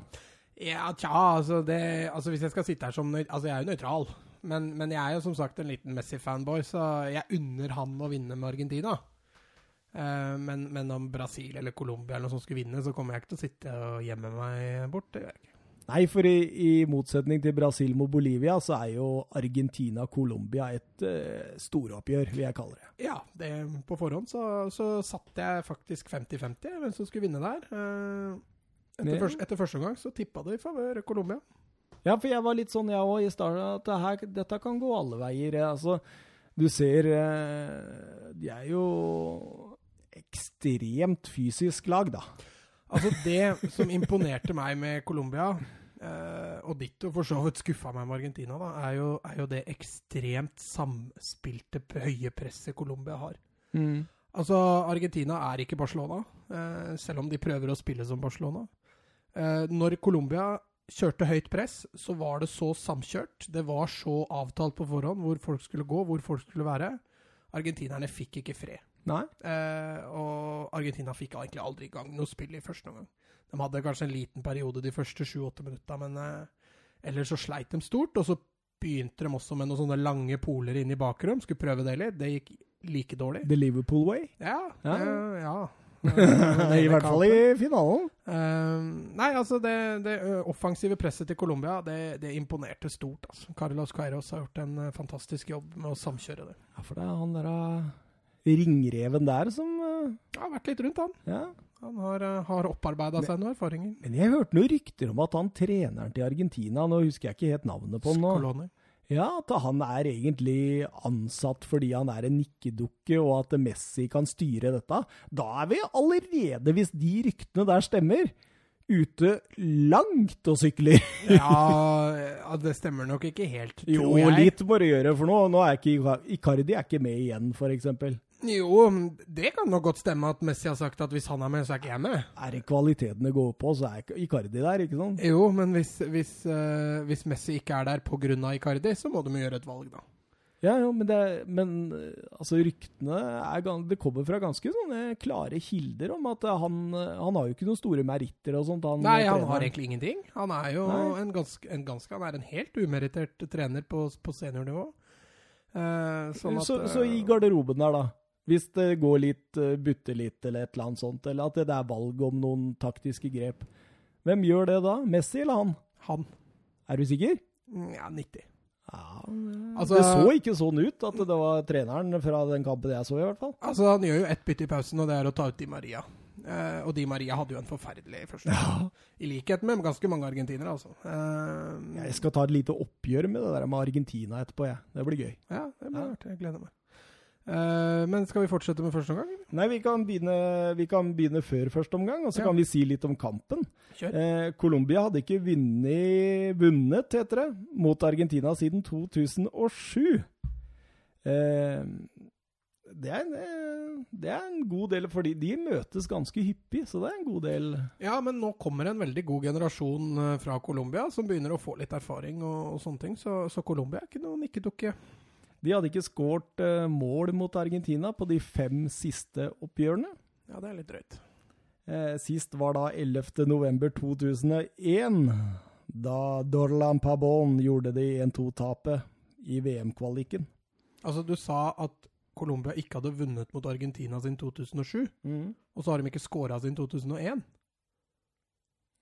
Ja, tja, altså, det, altså Hvis jeg skal sitte her som Altså, jeg er jo nøytral. Men, men jeg er jo som sagt en liten Messi-fanboy, så jeg unner han å vinne med Argentina. Uh, men, men om Brasil eller Colombia eller noe som skulle vinne, så kommer jeg ikke til å sitte og gjemme meg bort. Det gjør jeg ikke. Nei, for i, i motsetning til Brasil mot Bolivia, så er jo Argentina-Colombia et uh, storoppgjør, vil jeg kalle det. Ja, det, på forhånd så, så satte jeg faktisk 50-50 hvem som skulle vinne der. Uh, etter, Ja. første, etter første gang så tippa det i favør Colombia. Ja, for jeg var litt sånn, jeg òg, i starten, at det her, dette kan gå alle veier. Altså, du ser eh, De er jo ekstremt fysisk lag, da. Altså, det som imponerte meg med Colombia, eh, og ditto for så vidt skuffa meg med Argentina, da, er jo, er jo det ekstremt samspilte, høye presset Colombia har. Altså, Argentina er ikke Barcelona, eh, selv om de prøver å spille som Barcelona. Eh, når Colombia kjørte høyt press, så var det så samkjørt. Det var så avtalt på forhånd hvor folk skulle gå, hvor folk skulle være. Argentinerne fikk ikke fred. Nei? Eh, og Argentina fikk egentlig aldri i gang noe spill i første omgang. De hadde kanskje en liten periode de første sju-åtte minutta, men eh, ellers så sleit de stort. Og så begynte de også med noen sånne lange poler inn i bakrom. Skulle prøve det litt. Det gikk like dårlig. The Liverpool way. Ja. Ja. eh, ja. I hvert fall i finalen. Uh, nei, altså det, det offensive presset til Colombia, det, det imponerte stort. Altså. Carlos Queiroz har gjort en eh, fantastisk jobb med å samkjøre det. Ja, for det er han der eh, ringreven der som uh, har vært litt rundt, han. Ja. Han har, uh, har opparbeida seg noen erfaringer. Men jeg hørte noen rykter om at han treneren til Argentina, nå husker jeg ikke helt navnet på han nå, Skolone. ja, at han er egentlig ansatt fordi han er en nikkedukke, og at Messi kan styre dette. Da er vi allerede, hvis de ryktene der stemmer, ute langt og sykler. Ja, det stemmer nok ikke helt, tror Jo, jeg. litt må det gjøre, for nå, nå er ikke Icardi er ikke med igjen, for eksempel. Jo, det kan nok godt stemme at Messi har sagt at hvis han er med, så er ikke jeg med. Er det kvalitetene går på, så er ikke Icardi der, ikke sant? Jo, men hvis, hvis, uh, hvis Messi ikke er der pga. Icardi, så må de gjøre et valg, da. Ja, ja, men, det, men eh, altså, ryktene er, det kommer fra ganske sånne klare kilder om at eh, han, han har jo ikke noen store meritter og sånt. Han, Nei, han har egentlig ingenting. Han er jo en ganske, en ganske Han er en helt umerittert trener på, på seniornivå. Uh, sånn at, så, så i garderoben der, da. Hvis det går litt, butte butter litt eller et eller annet sånt, eller at det er valg om noen taktiske grep. Hvem gjør det da? Messi eller han? Han. Er du sikker? Mm, Ja, 90. Ja, Altså- det så ikke sånn ut at det var treneren fra den kampen jeg så, i hvert fall. Altså, han gjør jo ett bytte i pausen, og det er å ta ut Di Maria. Eh, og Di Maria hadde jo en forferdelig første Ja. I likhet med ganske mange argentinere, altså. Eh, Jeg skal ta et lite oppgjør med det der med Argentina etterpå, jeg. Det blir gøy. Ja, det blir Ja. Jeg gleder meg. Eh, men skal vi fortsette med første omgang? Nei, vi kan begynne, vi kan begynne før første omgang, og så Ja. kan vi si litt om kampen. Eh, Colombia hadde ikke vunnet, vunnet, heter det, mot Argentina siden 2007. Eh, det, er en, eh, det er en god del, fordi de møtes ganske hyppig, så det er en god del. Ja, men nå kommer en veldig god generasjon eh, fra Colombia som begynner å få litt erfaring og, og sånne ting. Så, så Colombia er ikke noe nikkedukke. De hadde ikke skåret eh, mål mot Argentina på de fem siste oppgjørene. Ja, det er litt drøyt. Eh, sist var da 11. november 2001, da Dorlan Pabon gjorde det 1-2-tapet i VM-kvaliken. Altså, du sa at Colombia ikke hadde vunnet mot Argentina siden 2007, og så har de ikke scora siden 2001.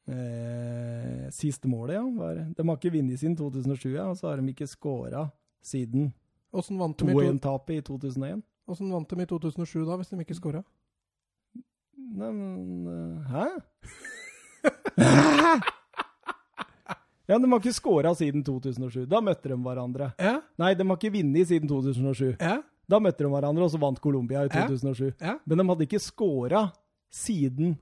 Eh, siste målet, ja. Var, de har ikke vunnet siden 2007, ja, og så har de ikke scora siden Åssen vant, de i 2-1-tapet i 2001. hvordan vant de i 2007, da, hvis de ikke skåra? Nei, men eh, Hæ? ja, de har ikke skåra siden 2007. Da møtte de hverandre. Ja, Nei, de har ikke vunnet siden 2007. ja, Da møtte de hverandre, og så vant Colombia i 2007. ja. Men de hadde ikke scora siden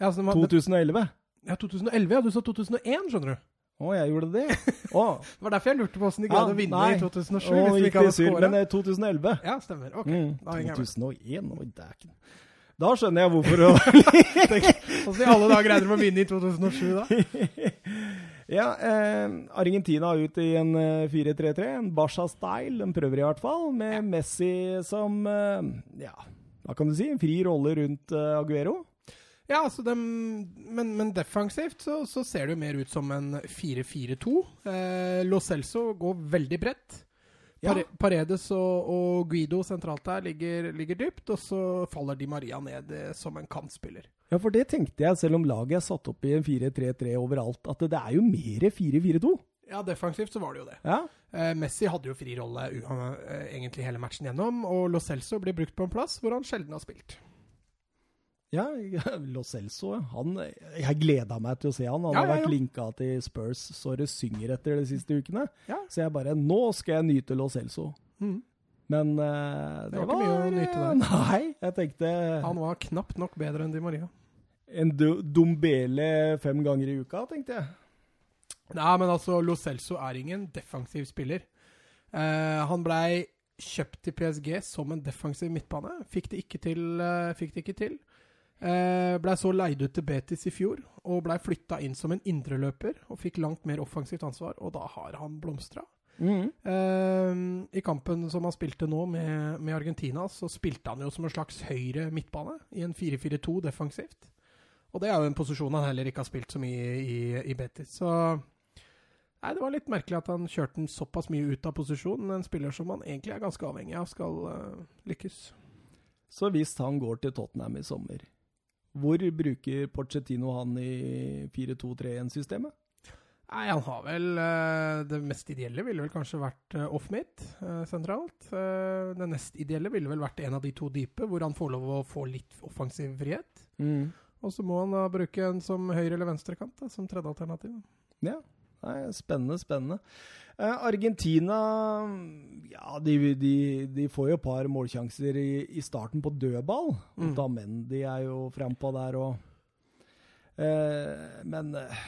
hadde, 2011. ja 2011, ja. Du sa 2001, skjønner du. Å, jeg gjorde det? Å, Det var derfor jeg lurte på åssen de greide å vinne nei. i 2007. å hvis de ikke hadde det Men det eh, 2011. Ja, stemmer. Ok, Mm, da henger jeg med. 2001, oi dæken. Da skjønner jeg hvorfor det Åssen i alle dager greide de å vinne i 2007, da? Ja, eh, Argentina ut i en eh, 4-3-3, en Barca-style. De prøver i hvert fall, med Messi som eh, Ja, hva kan du si? En fri rolle rundt eh, Aguero. Ja, altså dem, men, men defensivt så, så ser det jo mer ut som en 4-4-2. Eh, Lo Celso går veldig bredt. Ja. Paredes og, og Guido sentralt der ligger, ligger dypt, og så faller Di Maria ned eh, som en kantspiller. Ja, for det tenkte jeg, selv om laget er satt opp i en 4-3-3 overalt, at det er jo mer 4-4-2. Ja, defensivt så var det jo det. Ja. Eh, Messi hadde jo fri rolle uh, egentlig hele matchen gjennom, og Lo Celso blir brukt på en plass hvor han sjelden har spilt. Ja, Lo Celso, han Jeg gleda meg til å se han. Han Ja, har vært ja. linka til Spurs så det synger etter de siste ukene. Så jeg bare Nå skal jeg nyte Lo Celso. Mm. Men uh, Det var ikke mye å nyte der. Nei, jeg tenkte Han var knapt nok bedre enn Di Maria. en do- Dombele fem ganger i uka, tenkte jeg. Nei, men altså, Lo Celso er ingen defensiv spiller. Uh, han blei kjøpt til PSG som en defensiv midtbane. Fikk det ikke til. Uh, fikk det ikke til. Eh, blei så leid ut til Betis i fjor, og blei flytta inn som en indreløper. Og fikk langt mer offensivt ansvar, og da har han blomstra. Eh, I kampen som han spilte nå med, med Argentina, så spilte han jo som en slags høyre midtbane i en 4-4-2 defensivt. Og det er jo en posisjon han heller ikke har spilt så mye i, i Betis. Så Nei, Det var litt merkelig at han kjørte den såpass mye ut av posisjon. En spiller som han egentlig er ganske avhengig av skal uh, lykkes. Så hvis han går til Tottenham i sommer, hvor bruker Pochettino han i 4-2-3-1-systemet? Nei, han har vel eh, Det mest ideelle ville vel kanskje vært uh, off-mid eh, sentralt. Eh, det nest ideelle ville vel vært en av de to dype, hvor han får lov å få litt offensiv frihet. Og så må han da bruke en som høyre- eller venstrekant, som tredje alternativ. Ja. Nei, spennende, spennende. Eh, Argentina Ja, de, de, de får jo et par målsjanser i, i starten på dødball. Mm. de er jo frampå der og eh, Men eh,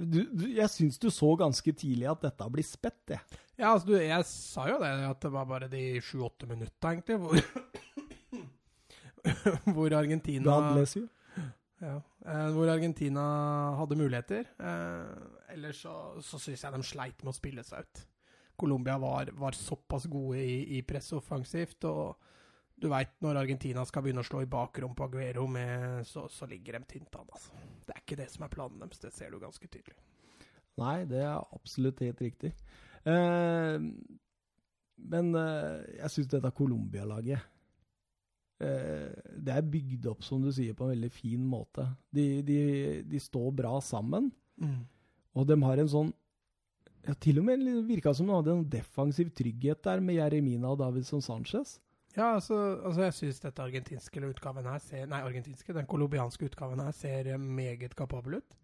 du, du, jeg syns du så ganske tidlig at dette blir spett, jeg. Ja, altså, du, jeg sa jo det, at det var bare de sju-åtte minutta, egentlig, hvor, hvor Argentina God bless you. Ja, eh, hvor Argentina hadde muligheter. Eh, ellers så, så syns jeg de sleit med å spille seg ut. Colombia var, var såpass gode i, i press offensivt, og du veit når Argentina skal begynne å slå i bakrom på Aguero, med, så, så ligger de tynt an. Altså. Det er ikke det som er planen deres, det ser du ganske tydelig. Nei, det er absolutt helt riktig. Eh, men eh, jeg syns dette Colombia-laget Det er bygd opp, som du sier, på en veldig fin måte. De, de, de står bra sammen, og de har en sånn ja, Til og med virka som de hadde en defensiv trygghet der med Jeremina og Davidson Sanchez. Ja, altså, altså jeg syns dette argentinske utgaven her ser Nei, argentinske, den colombianske utgaven her ser eh, meget kapabel ut.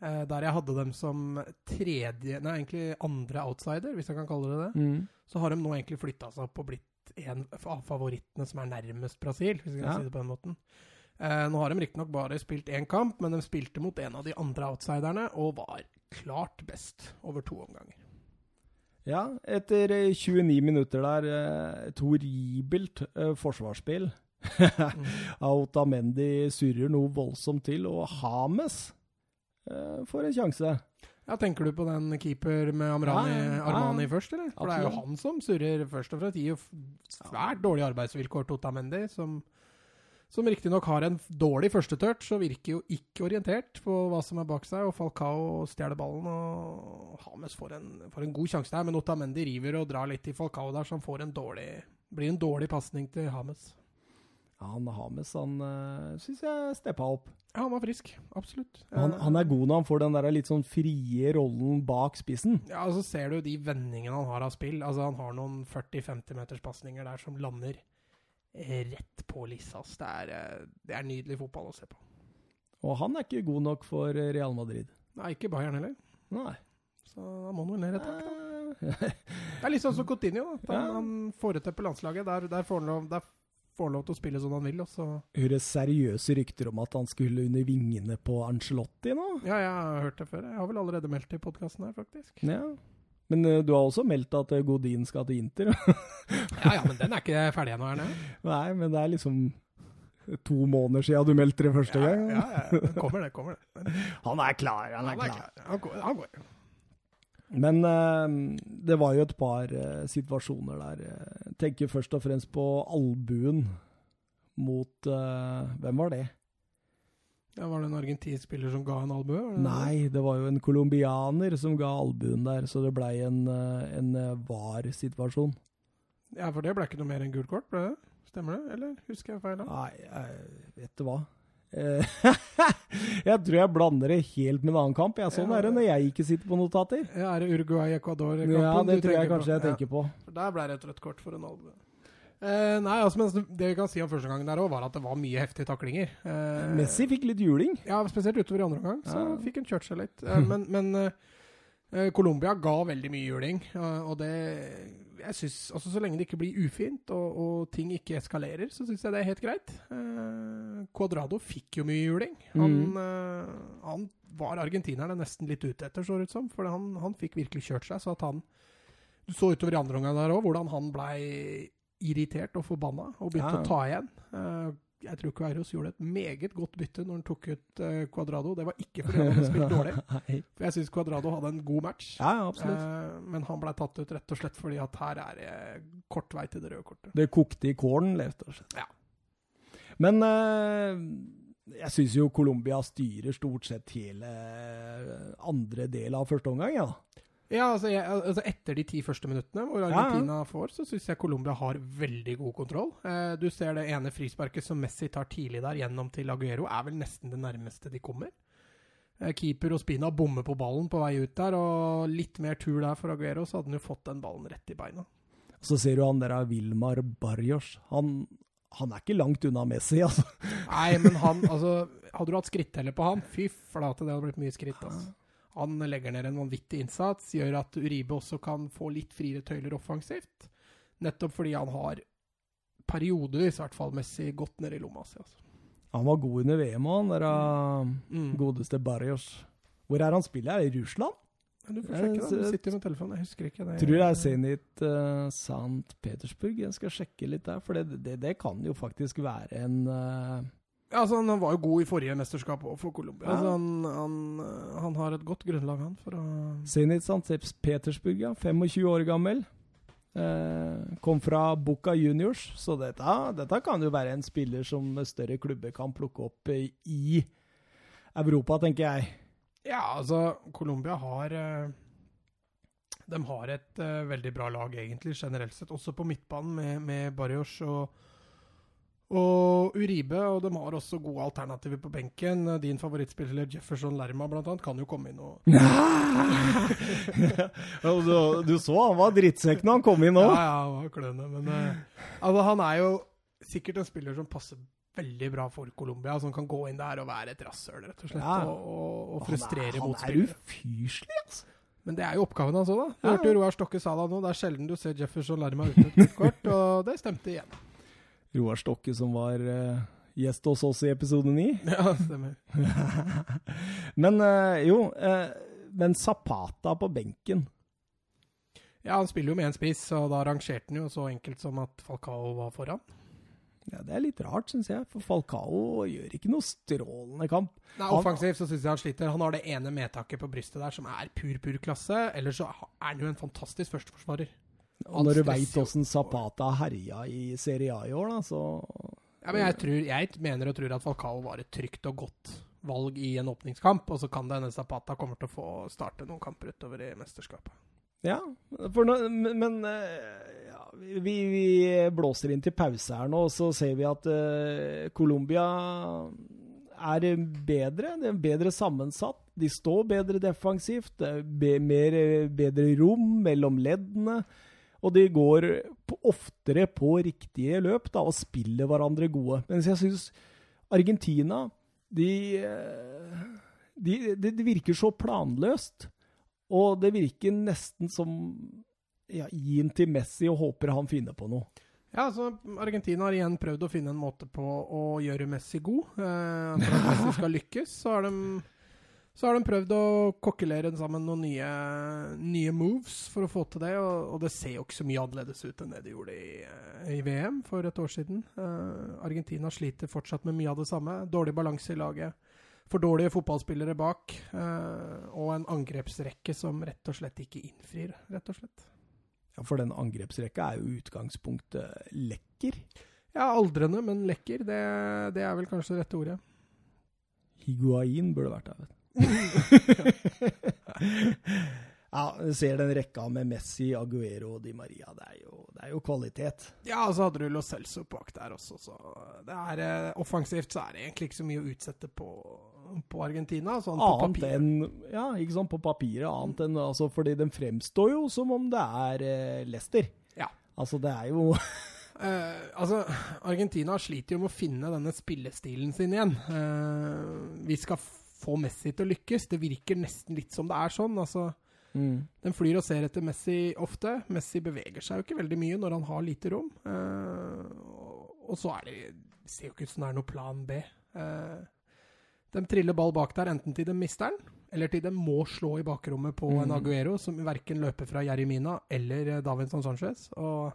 Eh, der jeg hadde dem som tredje Nei, egentlig andre outsider, hvis jeg kan kalle det det. Så har de nå egentlig flytta seg opp og blitt en av favorittene som er nærmest Brasil, hvis vi kan Ja. si det på den måten. Eh, nå har de riktignok bare spilt én kamp, men de spilte mot en av de andre outsiderne og var klart best over to omganger. Ja, etter eh, 29 minutter der, eh, et horribelt forsvarsspill forsvarsspill. Autamendi surrer noe voldsomt til, og Hames eh, får en sjanse. Ja, Tenker du på den keeper med Amrani, Ja, ja, ja. Armani først, eller? For det er jo han som surrer først og fremst. Gir jo svært dårlige arbeidsvilkår til Otamendi, som, som riktignok har en dårlig førstetørt, og virker jo ikke orientert på hva som er bak seg, og Falcao stjeler ballen, og Hames får en, får en god sjanse der, men Otamendi river og drar litt i Falcao der, så han får en dårlig, blir en dårlig pasning til Hames. Han Hames han uh, syns jeg steppa opp. Ja, han var frisk. Absolutt. Han, Eh, han er god når han får den der litt sånn frie rollen bak spissen. Ja, og så ser du de vendingene han har av spill. Altså, han har noen 40-50 meters pasninger der som lander eh, rett på Lissas. Det er, eh, det er nydelig fotball å se på. Og han er ikke god nok for eh, Real Madrid. Nei, ikke Bayern heller. Nei. Så da må han vel ned et tak, da. Eh, Det er litt sånn som Coutinho. Da. Han, Ja. han på landslaget. Der, der, får han lov, der får lov til å spille som han vil. Også. Hører seriøse rykter om at han skulle under vingene på Angelotti nå. Ja, jeg har hørt det før. Jeg har vel allerede meldt det i podkasten her, faktisk. Ja. Men eh, du har også meldt at eh, Godin skal til Inter. Ja, ja, men den er ikke ferdig ennå, er den? Nei, men det er liksom to måneder siden du meldte det første Ja, gang. ja, ja. Kommer det, kommer det. Han er klar, han er Han er klar. klar. Han går. Han går. Men eh, det var jo et par eh, situasjoner der. Jeg tenker først og fremst på albuen mot eh, Hvem var det? Ja, var det en argentinsk spiller som ga en albue? Nei, det var jo en colombianer som ga albuen der, så det blei en, eh, en eh, var-situasjon. Ja, for det ble ikke noe mer enn gult kort, ble det? Stemmer det, eller husker jeg feil? Nei, jeg vet du hva. Eh, jeg tror jeg blander det helt med en annen kamp. Jeg, sånn Ja. er det når jeg ikke sitter på notater. Ja, er det Uruguay-Ecuador-kampen Ja, det tror jeg kanskje på? jeg tenker på. Der ble det et rødt kort for en albue. Eh, nei, altså, men det vi kan si om første gangen der òg, var at det var mye heftige taklinger. Eh, Messi fikk litt juling. Ja, spesielt utover i andre omgang, så Ja. fikk han kjørt seg litt. Eh, men men eh, eh, Colombia ga veldig mye juling, og det jeg synes, altså Så lenge det ikke blir ufint og, og ting ikke eskalerer, så syns jeg det er helt greit. Eh, Cuadrado fikk jo mye juling. Han, Mm. eh, han var argentinerne nesten litt ute etter, så ut som. For han, han fikk virkelig kjørt seg. Så at han Du så utover i andre omgang der òg, hvordan han blei irritert og forbanna og begynte ja. å ta igjen. Eh, jeg tror Kveiros gjorde et meget godt bytte når han tok ut uh, Cuadrado. Det var ikke fordi han hadde spilt dårlig. For jeg syns Cuadrado hadde en god match. Ja. Eh, men han ble tatt ut rett og slett fordi at her er det kort vei til det røde kortet. Det kokte i kålen, rett og slett. Ja. Men uh, jeg syns jo Colombia styrer stort sett hele andre del av første omgang, ja. Ja, altså, jeg, altså Etter de ti første minuttene hvor Ja, ja. Argentina får, så syns jeg Colombia har veldig god kontroll. Eh, du ser det ene frisparket som Messi tar tidlig der gjennom til Aguero, er vel nesten det nærmeste de kommer. Eh, keeper Spina bommer på ballen på vei ut der, og litt mer tur der for Aguero, så hadde han jo fått den ballen rett i beina. Så ser du han der av Vilmar Barrios. Han, han er ikke langt unna Messi, altså. Nei, men han, altså Hadde du hatt skritteller på han, fy flate, det hadde blitt mye skritt. altså. Han legger ned en vanvittig innsats, gjør at Uribe også kan få litt friere tøyler offensivt. Nettopp fordi han har periodevis, i hvert fall messig, gått ned i lomma si. Altså. Han var god under VM, han der Mm. godeste Barrios. Hvor er han spiller? Er det i Russland? Du får sjekke, da. Du sitter jo med telefonen. Jeg husker ikke. Det. Tror det er Zenit uh, St. Petersburg. Jeg skal sjekke litt der, for det, det, det kan jo faktisk være en Ja, altså, han var jo god i forrige mesterskap òg, for Colombia. Ja. Altså, han, han, han har et godt grunnlag, han, for å Zenit St. Petersburg, ja. 25 år gammel. Eh, kom fra Boca Juniors, så dette, dette kan jo være en spiller som større klubber kan plukke opp eh, i Europa, tenker jeg. Ja, altså, Colombia har eh, De har et eh, veldig bra lag, egentlig, generelt sett. Også på midtbanen, med, med Barrios og, og Uribe. Og de har også gode alternativer på benken. Din favorittspiller Jefferson Lerma, blant annet, kan jo komme inn og du, du så han var drittsekk når han kom inn òg. Ja, ja, han var klønete. Men uh, altså, han er jo sikkert en spiller som passer veldig bra for Colombia. Som kan gå inn der og være et rasshøl, rett og slett. Ja. Og, og, og frustrere er- Han er motspillere. ufyselig, altså. Men det er jo oppgaven hans òg, da. Du hørte. Roar Stokke sa det nå. Det er sjelden du ser Jefferson Lerma uten et kort, og det stemte igjen. Roar Stokke som var uh, gjest hos oss i episode 9. Ja, stemmer. Men uh, jo, uh, men Zapata på benken Ja, han spiller jo med én spiss, og da rangerte han jo så enkelt som at Falcao var foran. ja, Det er litt rart, syns jeg, for Falcao gjør ikke noe strålende kamp. Nei, Offensivt så syns jeg han sliter. Han har det ene medtaket på brystet der som er pur, pur klasse. Eller så er han jo en fantastisk førsteforsvarer. Og når du veit åssen Zapata herja i Serie A i år, da, så Ja, men jeg, tror, jeg mener og tror at Falcao var et trygt og godt valg i en åpningskamp, og så kan det hende Zapata kommer til å få starte noen kamper utover i mesterskapet. Ja, nå, men, eh, ja, vi, vi blåser inn til pause her nå, og så ser vi at uh, Colombia er bedre. Det er bedre sammensatt. De står bedre defensivt. Det er be, mer, bedre rom mellom leddene. Og de går oftere på riktige løp da, og spiller hverandre gode. Mens jeg syns Argentina de, eh, de, de, de virker så planløst. Og det virker nesten som ja, Gi den til Messi og håper han finner på noe. Ja, altså Argentina har igjen prøvd å finne en måte på å gjøre Messi god. Eh, for at Messi skal lykkes, så har de, så har de prøvd å kokkelere sammen noen nye, nye moves for å få til det. Og, og det ser jo ikke så mye annerledes ut enn det de gjorde i, eh, i VM for et år siden. Uh, Argentina sliter fortsatt med mye av det samme. Dårlig balanse i laget. For dårlige fotballspillere bak. uh, og en angrepsrekke som rett og slett ikke innfrir, rett og slett. Ja, For den angrepsrekka er jo utgangspunktet lekker. Ja, aldrende, men lekker. Det, det er vel kanskje det rette ordet. Higuain burde vært der, vet du. Ja, du ser den rekka med Messi, Aguero og Di Maria. Det er jo, det er jo kvalitet. Ja, og så hadde du Lo Celso bak der også, så det er eh, offensivt så er det egentlig ikke så mye å utsette på, på Argentina. Sånn på Annet enn Ja, ikke sant, på papiret. Annet enn altså, Fordi den fremstår jo som om det er eh, Leicester. Ja. Altså, det er jo Eh, altså, Argentina sliter jo med å finne denne spillestilen sin igjen. Eh, vi skal få Messi til å lykkes. Det virker nesten litt som det er sånn. Altså, Mm. Den flyr og ser etter Messi ofte. Messi beveger seg jo ikke veldig mye når han har lite rom. Eh, og- så er det ser jo ikke ut som det er noe plan B. Eh, de triller ball bak der, enten til de mister den, eller til de må slå i bakrommet på en Mm. Aguero som verken løper fra Jeremina eller eh, Davinson Sanchez. Og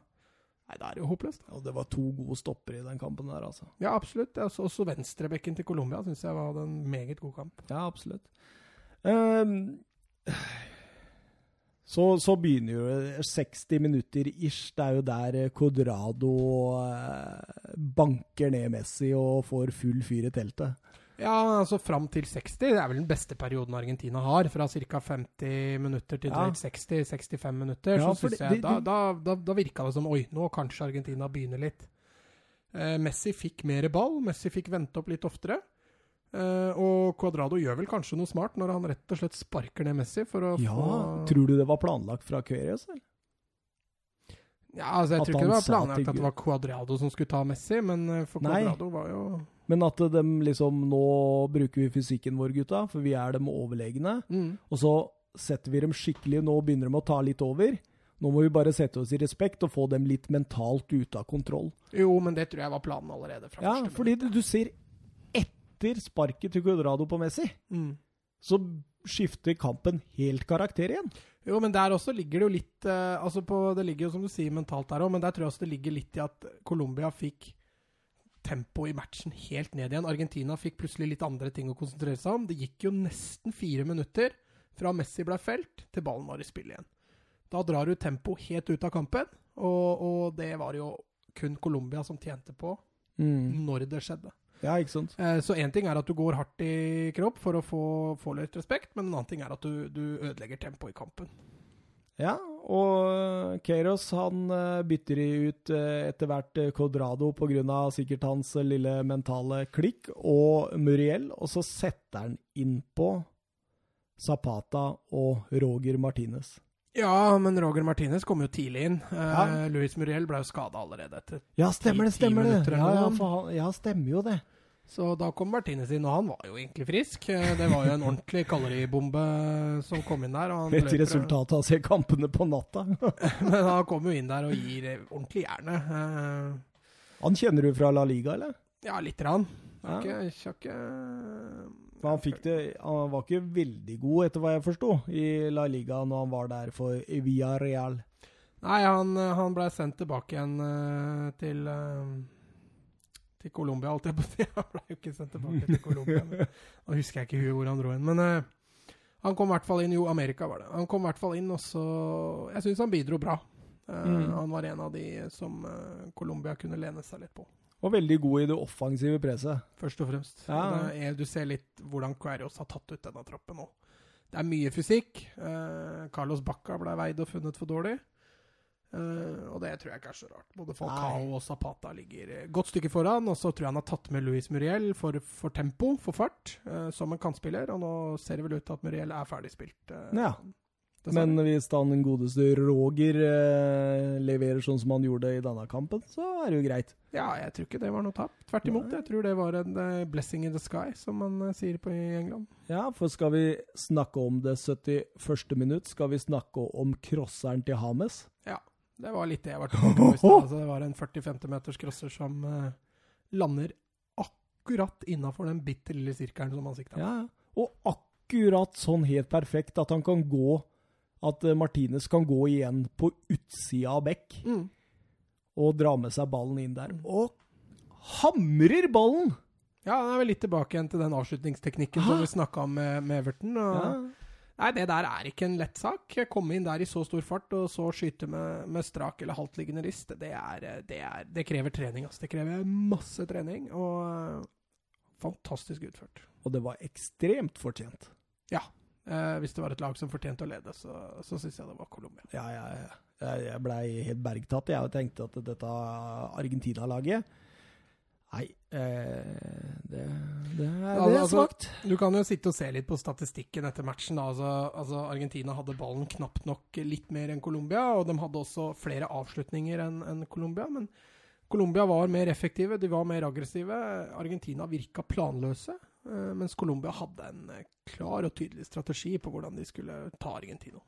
Nei, da er det jo håpløst. Og det var to gode stopper i den kampen der, altså. Ja, absolutt. Også, også venstrebekken til Colombia syns jeg var en meget god kamp. Ja, absolutt. Um, så, så begynner jo 60 minutter ish. Det er jo der eh, Codrado eh, banker ned Messi og får full fyr i teltet. Ja, altså fram til 60. Det er vel den beste perioden Argentina har. Fra ca. 50 minutter til Ja. 60-65 minutter. Ja, så synes jeg, de, da, da, da, da virka det som Oi, nå kanskje Argentina begynner litt. Eh, Messi fikk mer ball. Messi fikk vente opp litt oftere. Eh, og Cuadrado gjør vel kanskje noe smart når han rett og slett sparker ned Messi for å Ja, få Tror du det var planlagt fra Querios? eller? Ja, altså Jeg At tror ikke det var planlagt at det var Cuadrado som skulle ta Messi, men eh, for. Cuadrado var jo Men at de liksom Nå bruker vi fysikken vår, gutta, for vi er dem overlegne. mm. Og så setter vi dem skikkelig Nå begynner de å ta litt over. Nå må vi bare sette oss i respekt og få dem litt mentalt ute av kontroll. Jo, men det tror jeg var planen allerede fra Ja, første fordi du, du ser etter sparket til Cuadrado på Messi, Mm. så skifter kampen helt karakter igjen. Jo, men der også ligger det jo litt eh, altså på, Det ligger jo som du sier mentalt der òg, men der tror jeg også det ligger litt i at Colombia fikk tempo i matchen helt ned igjen. Argentina fikk plutselig litt andre ting å konsentrere seg om. Det gikk jo nesten fire minutter fra Messi ble felt, til ballen var i spill igjen. Da drar du tempo helt ut av kampen, og, og det var jo kun Colombia som tjente på når det skjedde. Ja, ikke sant? Eh, Så én ting er at du går hardt i kropp for å få, få litt respekt, men en annen ting er at du, du ødelegger tempoet i kampen. Ja, og Keros han eh, bytter ut eh, etter hvert eh, Codrado pga. sikkert hans eh, lille mentale klikk, og Muriel, og så setter han innpå Zapata og Roger Martinez. Ja, men Roger Martinez kom jo tidlig inn. Ja. Uh, Luis Muriel ble jo skada allerede etter. Ja, stemmer det, stemmer det! Ja, ja, han, ja, stemmer jo det. Så da kom Martinez inn, og han var jo egentlig frisk. Eh, Det var jo en ordentlig kaloribombe som kom inn der. Og han Et løper- av å se kampene på natta. Men han kom jo inn der og gir eh, ordentlig jernet. Eh, Han kjenner du fra La Liga, eller? Ja, lite grann. Ja. Ikke, ikke, han, det, han var ikke veldig god, etter hva jeg forsto, i La Liga når han var der for Via Real. Nei, han, han ble sendt tilbake igjen eh, til eh, til Colombia, alt jeg på si. Han ble jo ikke sendt tilbake til Colombia. Nå husker jeg ikke hvor han dro inn. Men uh, han kom i hvert fall inn. Jo, Amerika var det. Han kom i hvert fall inn, og så Jeg syns han bidro bra. Uh, Mm. Han var en av de som uh, Colombia kunne lene seg litt på, Og veldig god i det offensive preset. først og fremst. Ja. Er, du ser litt hvordan Querios har tatt ut denne troppen nå. Det er mye fysikk. Carlos Bacca ble veid og funnet for dårlig. Eh, og det tror jeg ikke er så rart. Både Falcao Nei. og Zapata ligger et godt stykke foran. Og så tror jeg han har tatt med Luis Muriel for, for tempo, for fart, uh, som en kantspiller. Og nå ser det vel ut til at Muriel er ferdigspilt. Uh, Ja. Men hvis den godeste Roger eh, leverer sånn som han gjorde i denne kampen, så er det jo greit. Ja, jeg tror ikke det var noe tap. Tvert imot. Jeg tror det var en eh, blessing in the sky, som man eh, sier på i England. Ja, for skal vi snakke om det 71. minutt, skal vi snakke om crosseren til Hames. Det var litt det jeg var tilbake på i stad. Altså, det var en 40-50 meters crosser som uh, lander akkurat innafor den bitte lille sirkelen som han sikta på. Ja. Og akkurat sånn helt perfekt at han kan gå At uh, Martinez kan gå igjen på utsida av bekk Mm. og dra med seg ballen inn der. Og hamrer ballen! Ja, da er vi litt tilbake igjen til den avslutningsteknikken som vi snakka om med, med Everton. Og, Ja. Nei, det der er ikke en lett sak. Komme inn der i så stor fart, og så skyte med, med strak eller haltliggende rist, det, er, det, er, det krever trening. Altså. Det krever masse trening, og eh, fantastisk utført. Og det var ekstremt fortjent. Eh, hvis det var et lag som fortjente å lede, så, så syns jeg det var Colombia. Ja, jeg, jeg blei helt bergtatt. Jeg tenkte at dette Argentina-laget Nei, eh, det, det, er, altså, er altså- svakt. Du kan jo sitte og se litt på statistikken etter matchen. Altså, altså Argentina hadde ballen knapt nok litt mer enn Colombia, og de hadde også flere avslutninger enn en Colombia. Men Colombia var mer effektive, de var mer aggressive. Argentina virka planløse, eh, mens Colombia hadde en klar og tydelig strategi på hvordan de skulle ta Argentina.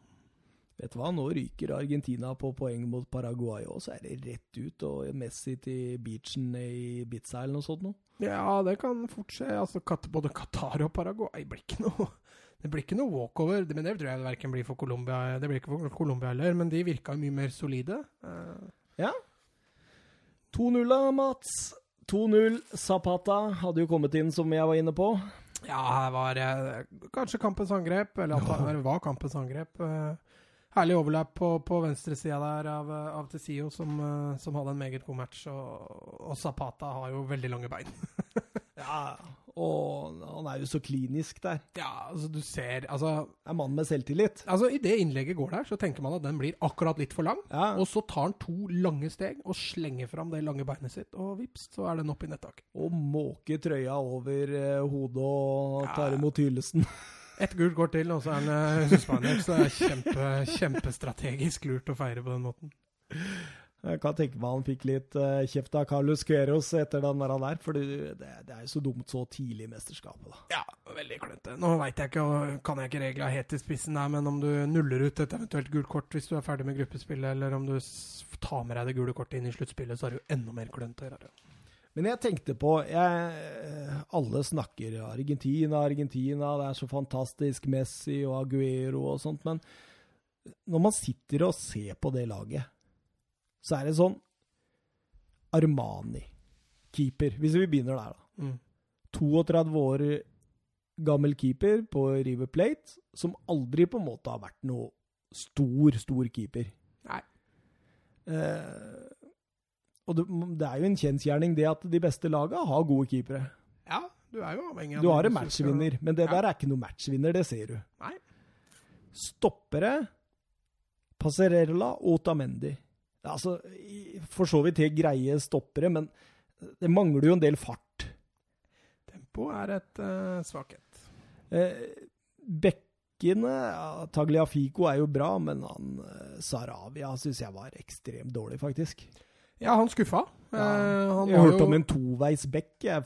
Vet du hva, nå ryker Argentina på poeng mot Paraguay og så er det rett ut. Og Messi til beachen i Bitsa eller noe sånt noe. Ja, det kan fort skje. Altså, både Qatar og Paraguay blir ikke noe Det blir ikke noe walkover. Men det tror jeg verken blir for Colombia Det blir ikke for Colombia heller, men de virka mye mer solide. Ja. 2-0 da, Mats. 2-0. Zapata hadde jo kommet inn, som jeg var inne på. Ja, her var eh, kanskje kampens angrep, eller at det var kampens angrep. Herlig overlapp på, på venstresida der av, av Tessio, som, eh, som hadde en meget god match. Og, og Zapata har jo veldig lange bein. Ja, og han er jo så klinisk der. Ja, altså du ser Altså, Er mann med selvtillit. altså i det innlegget går der, så tenker man at den blir akkurat litt for lang. Ja, Og så tar han to lange steg og slenger fram det lange beinet sitt, og vips, så er den opp i nettaket. Og måke trøya over eh, hodet og tar Ja. imot hyllesten. Ett gult kort til, og så er han suspendert. Så det er kjempe, kjempestrategisk lurt å feire på den måten. Jeg kan tenke meg han fikk litt eh, kjeft av Carlos Queros etter den der, der for det, det er jo så dumt så tidlig i mesterskapet. da. Ja, veldig klønete. Nå veit jeg ikke, kan jeg ikke regla helt i spissen der, men om du nuller ut et eventuelt gult kort hvis du er ferdig med gruppespillet, eller om du tar med deg det gule kortet inn i sluttspillet, så er det jo enda mer klønete å gjøre. Men jeg tenkte på jeg, Alle snakker Argentina, Argentina, det er så fantastisk, Messi og Aguero og sånt, men når man sitter og ser på det laget, så er det sånn Armani, keeper, hvis vi begynner der, da. Mm. 32 år gammel keeper på River Plate, som aldri på en måte har vært noe stor, stor keeper. Nei. Eh, og det, det er jo en kjensgjerning det at de beste lagene har gode keepere. Ja, du er jo avhengig av Du har en matchvinner, men det Ja. der er ikke noe matchvinner, det ser du. Nei. Stoppere, Passerella og Otamendi. Altså, for så vidt helt greie stoppere, men det mangler jo en del fart. Tempo er et uh, svakhet. Eh, bekkene ja, Tagliafico er jo bra, men han uh, Saravia syns jeg var ekstremt dårlig, faktisk. Ja, han skuffa. Ja. Eh, han jeg har hørte jo- om en toveis bekk, Ja,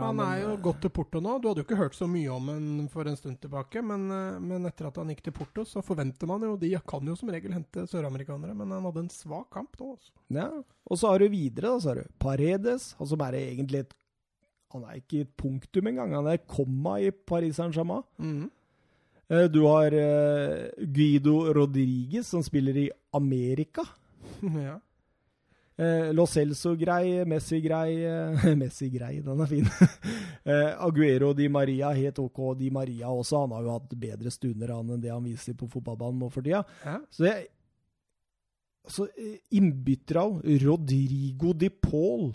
han er jo gått til Porto nå. Du hadde jo ikke hørt så mye om han for en stund tilbake, men, eh, men etter at han gikk til Porto, så forventer man jo De kan jo som regel hente søramerikanere, men han hadde en svak kamp nå. Også. Ja. Og så har du videre, da, så har du Paredes, han som er egentlig et Han er ikke et punktum engang, han er et komma i Paris Saint-Germain. Eh, Du har Guido Rodriguez, som spiller i Amerika. ja. Eh, Lo Celso-grei, Messi-grei eh, Messi-grei, den er fin. eh, Aguero Di Maria, helt OK. Di Maria også. Han har jo hatt bedre stunder han enn det han viser på fotballbanen nå for tida. ja. Så jeg altså, eh, Innbyttere Rodrigo Di Paul,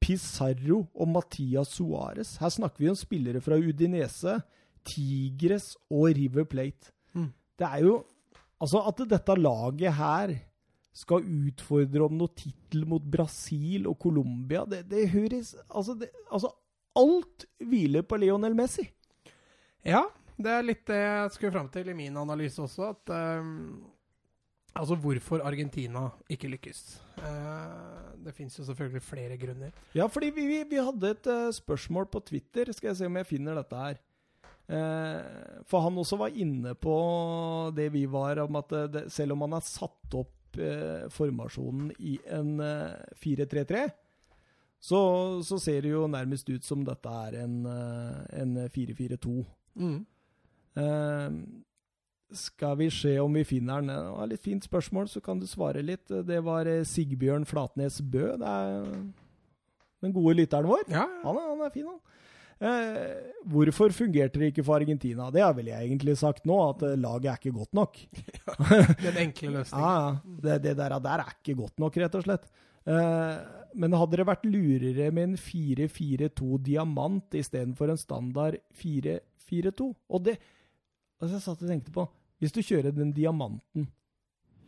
Pizarro og Matias Suárez. Her snakker vi om spillere fra Udinese, Tigres og River Plate. Mm. Det er jo Altså, at dette laget her skal utfordre om noe tittel mot Brasil og Colombia, det, det høres altså, det, altså, alt hviler på Lionel Messi. Ja, det er litt det jeg skulle fram til i min analyse også. At um, Altså hvorfor Argentina ikke lykkes. Uh, det fins jo selvfølgelig flere grunner. Ja, fordi vi, vi, vi hadde et uh, spørsmål på Twitter. Skal jeg se om jeg finner dette her. For han også var inne på det vi var, om at det, selv om han har satt opp eh, formasjonen i en eh, 4-3-3, så, så ser det jo nærmest ut som dette er en, eh, en 4-4-2. Mm. Eh, skal vi se om vi finner den? Det var litt fint spørsmål, så kan du svare litt. Det var eh, Sigbjørn Flatnes Bø. Det er den gode lytteren vår. Ja, Han er, han er fin, han. Eh, hvorfor fungerte det ikke for Argentina? Det har vel jeg egentlig sagt nå, at eh, laget er ikke godt nok. den enkle løsningen. ja. Det, det der, der er ikke godt nok, rett og slett. Eh, men hadde det vært lurere med en 4-4-2 diamant istedenfor en standard 4-4-2? Og det altså Jeg satt og tenkte på Hvis du kjører den diamanten,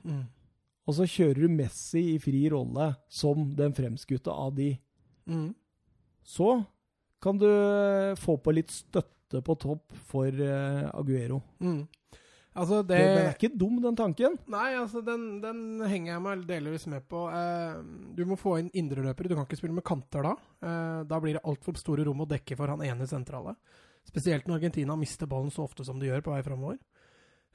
Mm. og så kjører du Messi i fri rolle som den fremskutte av de, Mm. så kan du eh, få på litt støtte på topp for eh, Aguero. Mm. Altså, det Den er ikke dum, den tanken. Nei, altså, den, den henger jeg meg delvis med på. Eh, du må få inn indreløpere. Du kan ikke spille med kanter da. Eh, da blir det altfor store rom å dekke for han ene sentrale. Spesielt når Argentina mister ballen så ofte som de gjør på vei framover.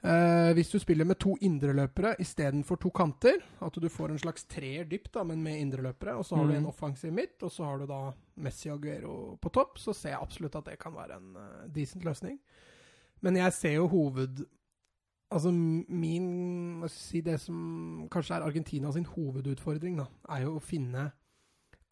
Eh, hvis du spiller med to indreløpere istedenfor to kanter, at du får en slags treer dypt, da, men med indreløpere, og så har du Mm. en offensiv midt, og så har du da Messi og Aguero på topp, så ser jeg absolutt at det kan være en uh, decent løsning. Men jeg ser jo hoved... Altså min hva skal jeg si, Det som kanskje er Argentina sin hovedutfordring, da, er jo å finne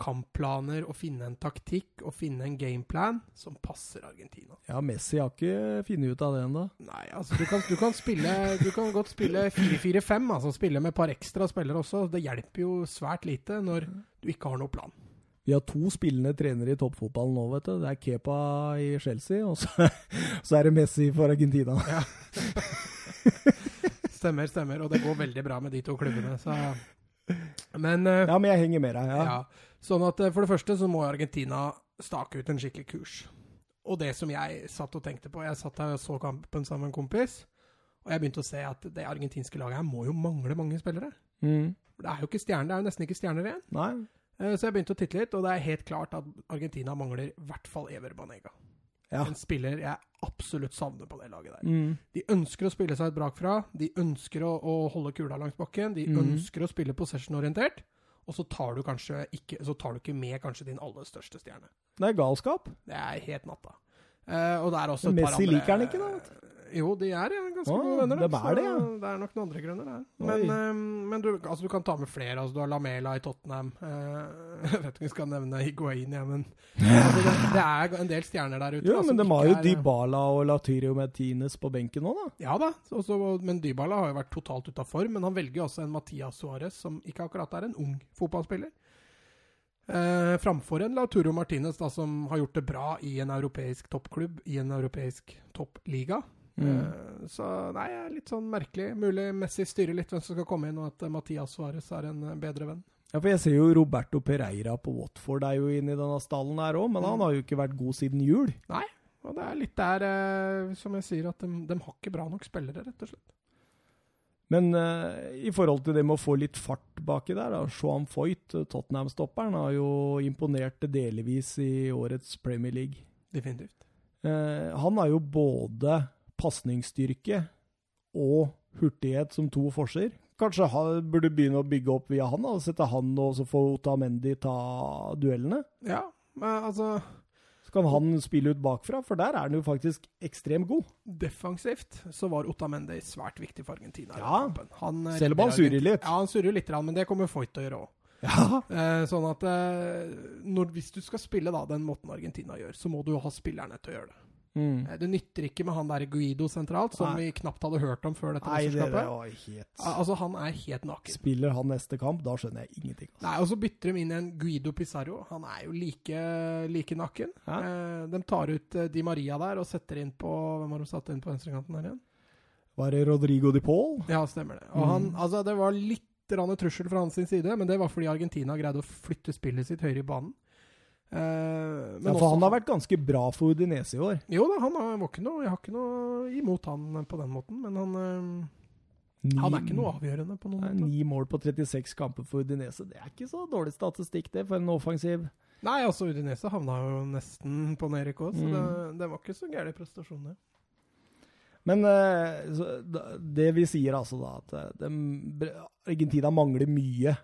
kampplaner og finne en taktikk og finne en gameplan som passer Argentina. Ja, Messi har ikke funnet ut av det ennå. Nei, altså du kan, du kan spille Du kan godt spille 4-4-5, altså spille med et par ekstra spillere også. Det hjelper jo svært lite når du ikke har noe plan. Vi har to spillende trenere i toppfotballen nå, vet du. Det er Kepa i Chelsea, og så, så er det Messi for Argentina. Ja. Stemmer, stemmer. Og det går veldig bra med de to klubbene, så Men uh, Ja, men jeg henger med deg. Ja. Ja. Sånn at eh, for det første så må Argentina stake ut en skikkelig kurs. Og det som jeg satt og tenkte på Jeg satt her og så kampen sammen med en kompis, og jeg begynte å se at det argentinske laget her må jo mangle mange spillere. Mm. Det er jo ikke stjerner, det er jo nesten ikke stjerner igjen. Nei. Eh, Så jeg begynte å titte litt, og det er helt klart at Argentina mangler i hvert fall Ever Banega. Ja. En spiller jeg absolutt savner på det laget der. Mm. De ønsker å spille seg et brak fra, de ønsker å, å holde kula langs bakken, de mm. ønsker å spille possession-orientert, og så tar du kanskje ikke, så tar du ikke med kanskje din aller største stjerne. Det er galskap. Det er helt natta. Uh, og det er også et Messi par Messi liker han ikke, da, Jo, de er ja, ganske ah, gode venner. dem er det, ja. det er nok noen andre grunner der. Men, eh, men du, altså, du kan ta med flere. Altså, du har Lamela i Tottenham. Eh, jeg vet ikke om vi skal nevne Higuain, ja, men altså, det, det er en del stjerner der ute. Jo, da, men de har jo er- Dybala og Latirio Martinez på benken nå, da. Ja da, også, men Dybala har jo vært totalt ute av form. Men han velger jo også en Mathias Suárez, som ikke akkurat er en ung fotballspiller. Eh, framfor en Lauturo Martinez, da, som har gjort det bra i en europeisk toppklubb, i en europeisk toppliga. Mm. Eh, så nei, litt sånn merkelig. Mulig Messi styrer litt hvem som skal komme inn, og at eh, Mathias Suárez er en eh, bedre venn. Ja, for jeg ser jo Roberto Pereira på Watford er jo inne i denne stallen her òg, men Mm. han har jo ikke vært god siden jul. Nei, Og det er litt der, som jeg sier, at de, de har ikke bra nok spillere, rett og slett. Men uh, i forhold til det med å få litt fart baki der, da, Sean Foyt, Tottenham-stopperen, har jo imponert delvis i årets Premier League. Definitivt. Uh, han har jo både pasningsstyrke og hurtighet som to forser. Kanskje han burde begynne å bygge opp via han, og sette han og så få Otamendi ta duellene? Ja, men altså Så kan han spille ut bakfra, for der er han jo faktisk ekstremt god. Defensivt så var Otamendi svært viktig for Argentina. Ja. Han, eh, selv om han surrer litt. Ja, han surrer litt, men det kommer Foyt til å gjøre òg. Ja. Eh, sånn at eh, når, hvis du skal spille da den måten Argentina gjør, så må du jo ha spillerne til å gjøre det. Mm. Eh, Det nytter ikke med han der Guido sentralt, som Nei. vi knapt hadde hørt om før dette Nei, det mesterskapet. var helt Altså, han er helt naken. Spiller han neste kamp, da skjønner jeg ingenting. Altså. Nei, Og så bytter de inn en Guido Pizarro. Han er jo like, like naken. Eh, de tar ut eh, Di Maria der og setter inn på Hvem har de satt inn på venstrekanten her igjen? Var det Rodrigo de Paul? Ja, stemmer det. Og Mm. han, altså, det var litt trussel fra hans side, men det var fordi Argentina greide å flytte spillet sitt høyere i banen. Men Ja, for også- han har vært ganske bra for Udinese i år. Jo da, han har, var ikke noe, jeg har ikke noe imot han på den måten, men han, eh, Ni, han er ikke noe avgjørende på noen Nei, måte. Ni mål på 36 kamper for Udinese. Det er ikke så dårlig statistikk, det, for en offensiv. Nei, altså Udinese havna jo nesten på nedrykk òg, så Mm. det, det var ikke så gæren prestasjon, det. Men eh, så, da- det vi sier altså da, at Argentina mangler mye.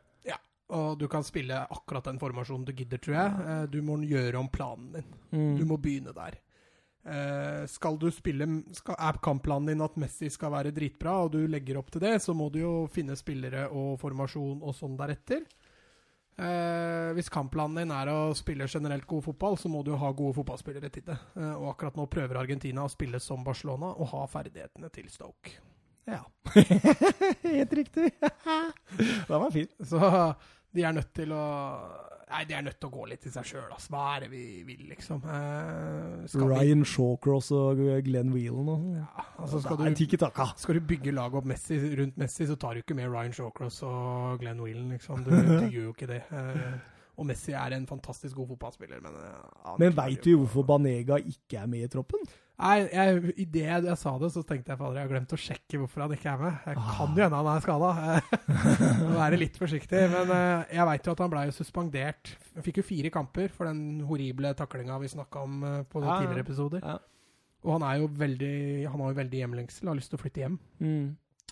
Og du kan spille akkurat den formasjonen du gidder, tror jeg. Eh, Du må gjøre om planen din. Du Mm. må begynne der. Eh, skal du spille skal, Er kampplanen din at Messi skal være dritbra, og du legger opp til det, så må du jo finne spillere og formasjon og sånn deretter. Eh, hvis kampplanen din er å spille generelt god fotball, så må du jo ha gode fotballspillere til det. Eh, og akkurat nå prøver Argentina å spille som Barcelona og ha ferdighetene til Stoke. Ja. Helt riktig. Den var fin. Så de er nødt til å Nei, de er nødt til å gå litt i seg sjøl, altså. Hva er det vi vil, liksom? Eh, Ryan Shawcross og Glenn Whelan og sånn. Ja, altså skal du Skal du bygge laget opp Messi, rundt Messi, så tar du ikke med Ryan Shawcross og Glenn Whelan, liksom. Du, du gjør jo ikke det. Eh, og Messi er en fantastisk god fotballspiller, men eh, Men veit du hvorfor Banega ikke er med i troppen? Nei, jeg, i det jeg sa det, så tenkte jeg fader, jeg har glemt å sjekke hvorfor han ikke er med. Jeg Ah. kan jo hende han er skada. Må være litt forsiktig. Men eh, jeg veit jo at han ble jo suspendert. Han fikk jo fire kamper for den horrible taklinga vi snakka om eh, på Ja, tidligere episoder. Ja. Og han er jo veldig Han har jo veldig hjemlengsel, har lyst til å flytte hjem. Mm.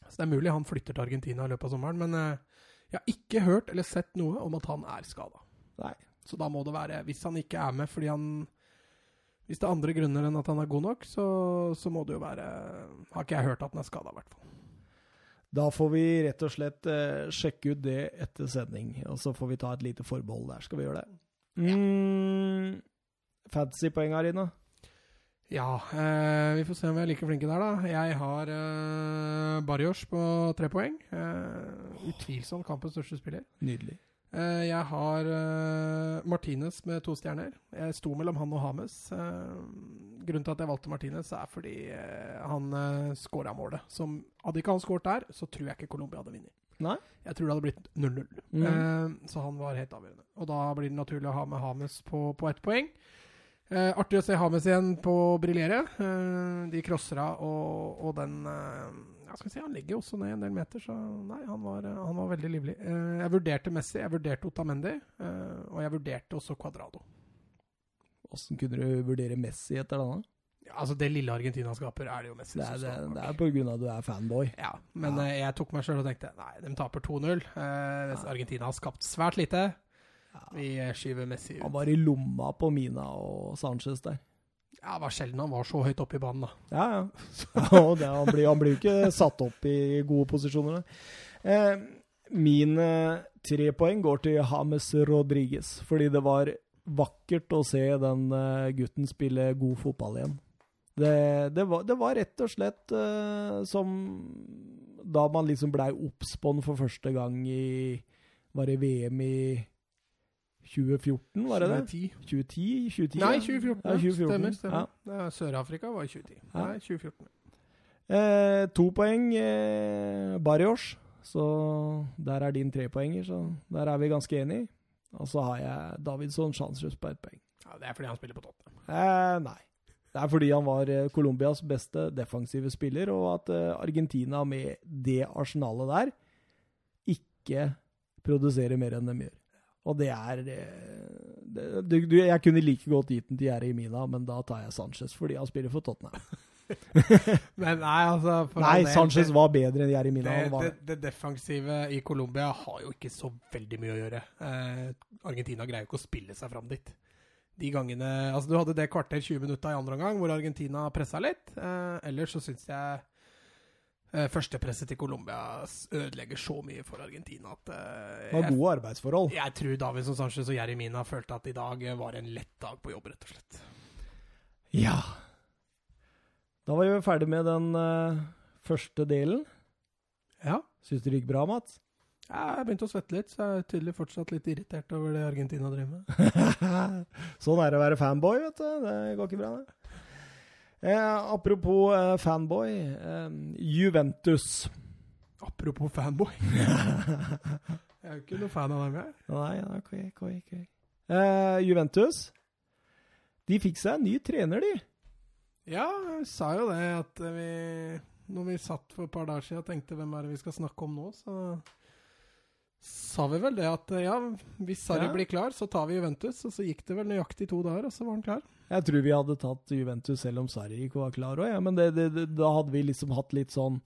Så det er mulig han flytter til Argentina i løpet av sommeren, men eh, jeg har ikke hørt eller sett noe om at han er skada. Så da må det være Hvis han ikke er med fordi han Hvis det er andre grunner enn at han er god nok, så, så må det jo være Har ikke jeg hørt at han er skada, i hvert fall. Da får vi rett og slett eh, sjekke ut det etter sending, og så får vi ta et lite forbehold der. Skal vi gjøre det? Mm. Fantasy-poeng her inne? Ja, eh, vi får se om vi er like flinke der, da. Jeg har eh, Barrios på tre poeng. Eh, utvilsomt kampens største spiller. Nydelig. Eh, jeg har eh, Martinez med to stjerner. Jeg sto mellom han og Hames. Eh, grunnen til at jeg valgte Martinez, er fordi han scora målet. Som, hadde ikke han skåret der, så tror jeg ikke Colombia hadde vunnet. Nei? Jeg tror det hadde blitt 0-0. Mm. Eh, så han var helt avgjørende. Og da blir det naturlig å ha med Hames på, på ett poeng. Eh, artig å se Hames igjen på å briljere. Eh, de crosser av, og, og den skal vi si, Han legger jo også ned en del meter, så nei, han var, eh, han var veldig livlig. Eh, jeg vurderte Messi, jeg vurderte Otamendi, eh, og jeg vurderte også Cuadrado. Åssen kunne du vurdere Messi etter denne? Ja, altså Det lille Argentina skaper, er det jo Messi Det er, som står bak. det er av at du er fanboy. Ja, men Ja. jeg tok meg sjøl og tenkte nei, de taper 2-0. Eh, Argentina har skapt svært lite. Ja. Vi skyver Messi ut. Han var i lomma på Mina og Sanchez der. Ja, Det var sjelden han var så høyt oppe i banen, da. Ja, ja. ja det, han, blir, jo ikke satt opp i gode posisjoner. Eh, mine tre poeng går til James Rodriguez, fordi det var vakkert å se den eh, gutten spille god fotball igjen. Det, det, var, det var rett og slett eh, som da man liksom blei obs for første gang i Var det VM i 2014, var det det? 2010. 2010? 2010 Nei, 2014. Ja, 2014. Stemmer. stemmer. Ja. Sør-Afrika var i 2010. Ja. Nei, 2014. Eh, to poeng, eh, Barrios. Så der er din trepoenger, så der er vi ganske enige. Og så har jeg Davidsson Chancellors på ett poeng. Ja, Det er fordi han spiller på Tottenham. Eh, nei. Det er fordi han var eh, Colombias beste defensive spiller, og at eh, Argentina med det arsenalet der ikke produserer mer enn de gjør. Og det er eh, det, du, du, Jeg kunne like godt gitt den til Jerry Mina, men da tar jeg Sanchez fordi han spiller for Tottenham. Men nei, altså Nei, del, Sanchez var bedre enn Jerry Mina. det, det, det defensive i Colombia har jo ikke så veldig mye å gjøre. Eh, Argentina greier jo ikke å spille seg fram dit. De gangene Altså, du hadde det kvarter 20 minutter i andre omgang hvor Argentina pressa litt. Eh, ellers så syns jeg førstepresset til Colombia ødelegger så mye for Argentina at eh, Det var gode arbeidsforhold. jeg tror Davidson Sanchez og Jeremina følte at i dag eh, var en lett dag på jobb, rett og slett. Ja. Da var vi ferdig med den uh, første delen. Ja. Syns du det gikk bra, Mats? Jeg begynte å svette litt, så jeg er tydelig fortsatt litt irritert over det Argentina driver med. sånn er det å være fanboy, vet du. Det går ikke bra, det. Eh, apropos eh, fanboy. Eh, Juventus. Apropos fanboy. jeg er jo ikke noe fan av dem, jeg. Nei, ja, ok, ok, ok. Eh, Juventus. De fikk seg en ny trener, de. Ja, jeg sa jo det at vi Når vi satt for et par dager siden og tenkte hvem er det vi skal snakke om nå, så sa vi vel det at ja, hvis Sarri Ja. blir klar, så tar vi Juventus. Og så gikk det vel nøyaktig to dager, og så var han klar. Jeg tror vi hadde tatt Juventus selv om Sarri ikke var klar òg, ja. men det, det, det, da hadde vi liksom hatt litt sånn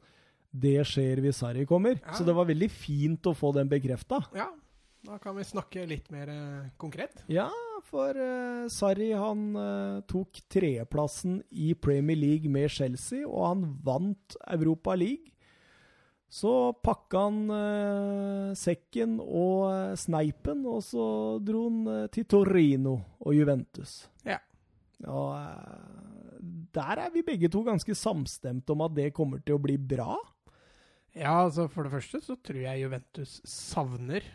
Det skjer hvis Sarri kommer. Ja. Så det var veldig fint å få den bekrefta. Ja, da kan vi snakke litt mer eh, konkret. Ja, for uh, Sarri han eh, tok tredjeplassen i Premier League med Chelsea, og han vant Europa League. Så pakka han eh, sekken og eh, sneipen, og så dro han eh, til Torino og Juventus. Ja. Og eh, der er vi begge to ganske samstemte om at det kommer til å bli bra. Ja, altså For det første så tror jeg Juventus savner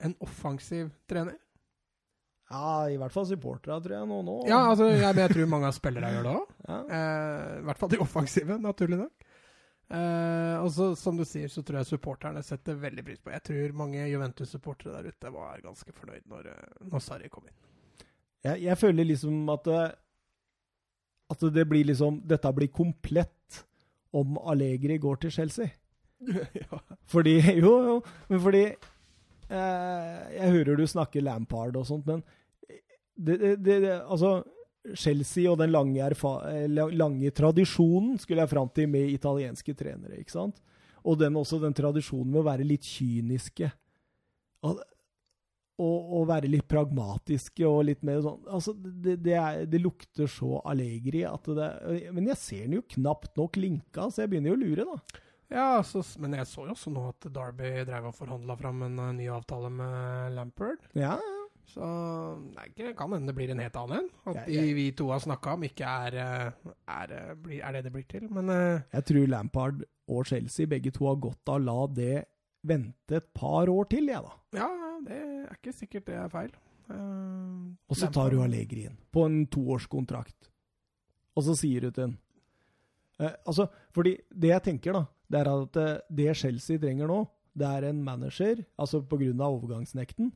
en offensiv trener. Ja, i hvert fall supporterne, tror jeg, nå. nå. Ja, altså jeg, men jeg tror mange av spillerne gjør det òg. Ja. Eh, I hvert fall de offensive, naturlig nok. Eh, og så, som du sier, så tror jeg supporterne setter veldig pris på Jeg tror mange Juventus-supportere der ute var ganske fornøyd når, eh, når Sarri kom inn. Jeg, jeg føler liksom at det, at det blir liksom Dette blir komplett om Allegri går til Chelsea. ja. Fordi Jo, jo, men fordi eh, Jeg hører du snakker Lampard og sånt, men det, det, det, Altså, Chelsea og den lange, eh, lange tradisjonen, skulle jeg fram til, med italienske trenere. ikke sant? Og den, også den tradisjonen med å være litt kyniske. Og, og, og være litt pragmatiske og litt mer sånn Altså, det, det, er, det lukter så Allegri at det Men jeg ser den jo knapt nok linka, så jeg begynner jo å lure, da. Ja, så, men jeg så jo også nå at Derby drev og forhandla fram en eh, ny avtale med Lampard. Ja, ja. Så det kan hende det blir en helt annen en. At de vi to har snakka om, ikke er, eh, er, eh, er det det blir til. Men Jeg tror Lampard og Chelsea begge to har godt av å la det vente et par år til, jeg, da. ja, det er ikke sikkert det er feil. Uh, Og så tar du Allegri inn på en toårskontrakt. Og så sier du til en uh, Altså, fordi det jeg tenker, da, det er at eh, det Chelsea trenger nå, det er en manager, altså pga. overgangsnekten,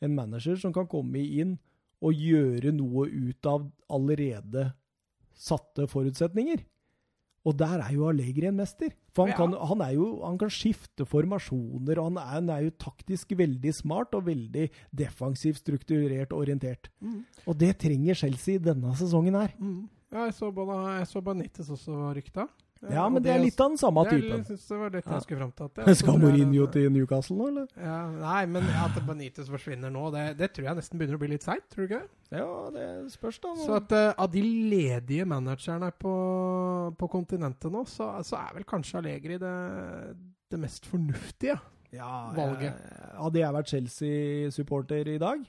en manager som kan komme inn og gjøre noe ut av allerede satte forutsetninger. Og der er jo Allegri en mester. For han, Ja. kan, han, er jo, han kan skifte formasjoner, og han er, han er jo taktisk veldig smart og veldig defensivt strukturert orientert. Mm. Og det trenger Chelsea denne sesongen her. Mm. Ja, jeg så, både, jeg så Benitez også rykta. Ja, men det er litt av den samme Jeg typen. synes det var det jeg skulle fram til. At Skal jeg Mourinho til Newcastle nå, eller? ja, Nei, men at Benitez forsvinner nå, det, det tror jeg nesten begynner å bli litt seigt, tror du ikke det? Ja, det spørs, da. Så at uh, av de ledige managerne på, på kontinentet nå, så, så er vel kanskje Allegri det, det mest fornuftige. ja, valget. jeg- Hadde jeg vært Chelsea-supporter i dag,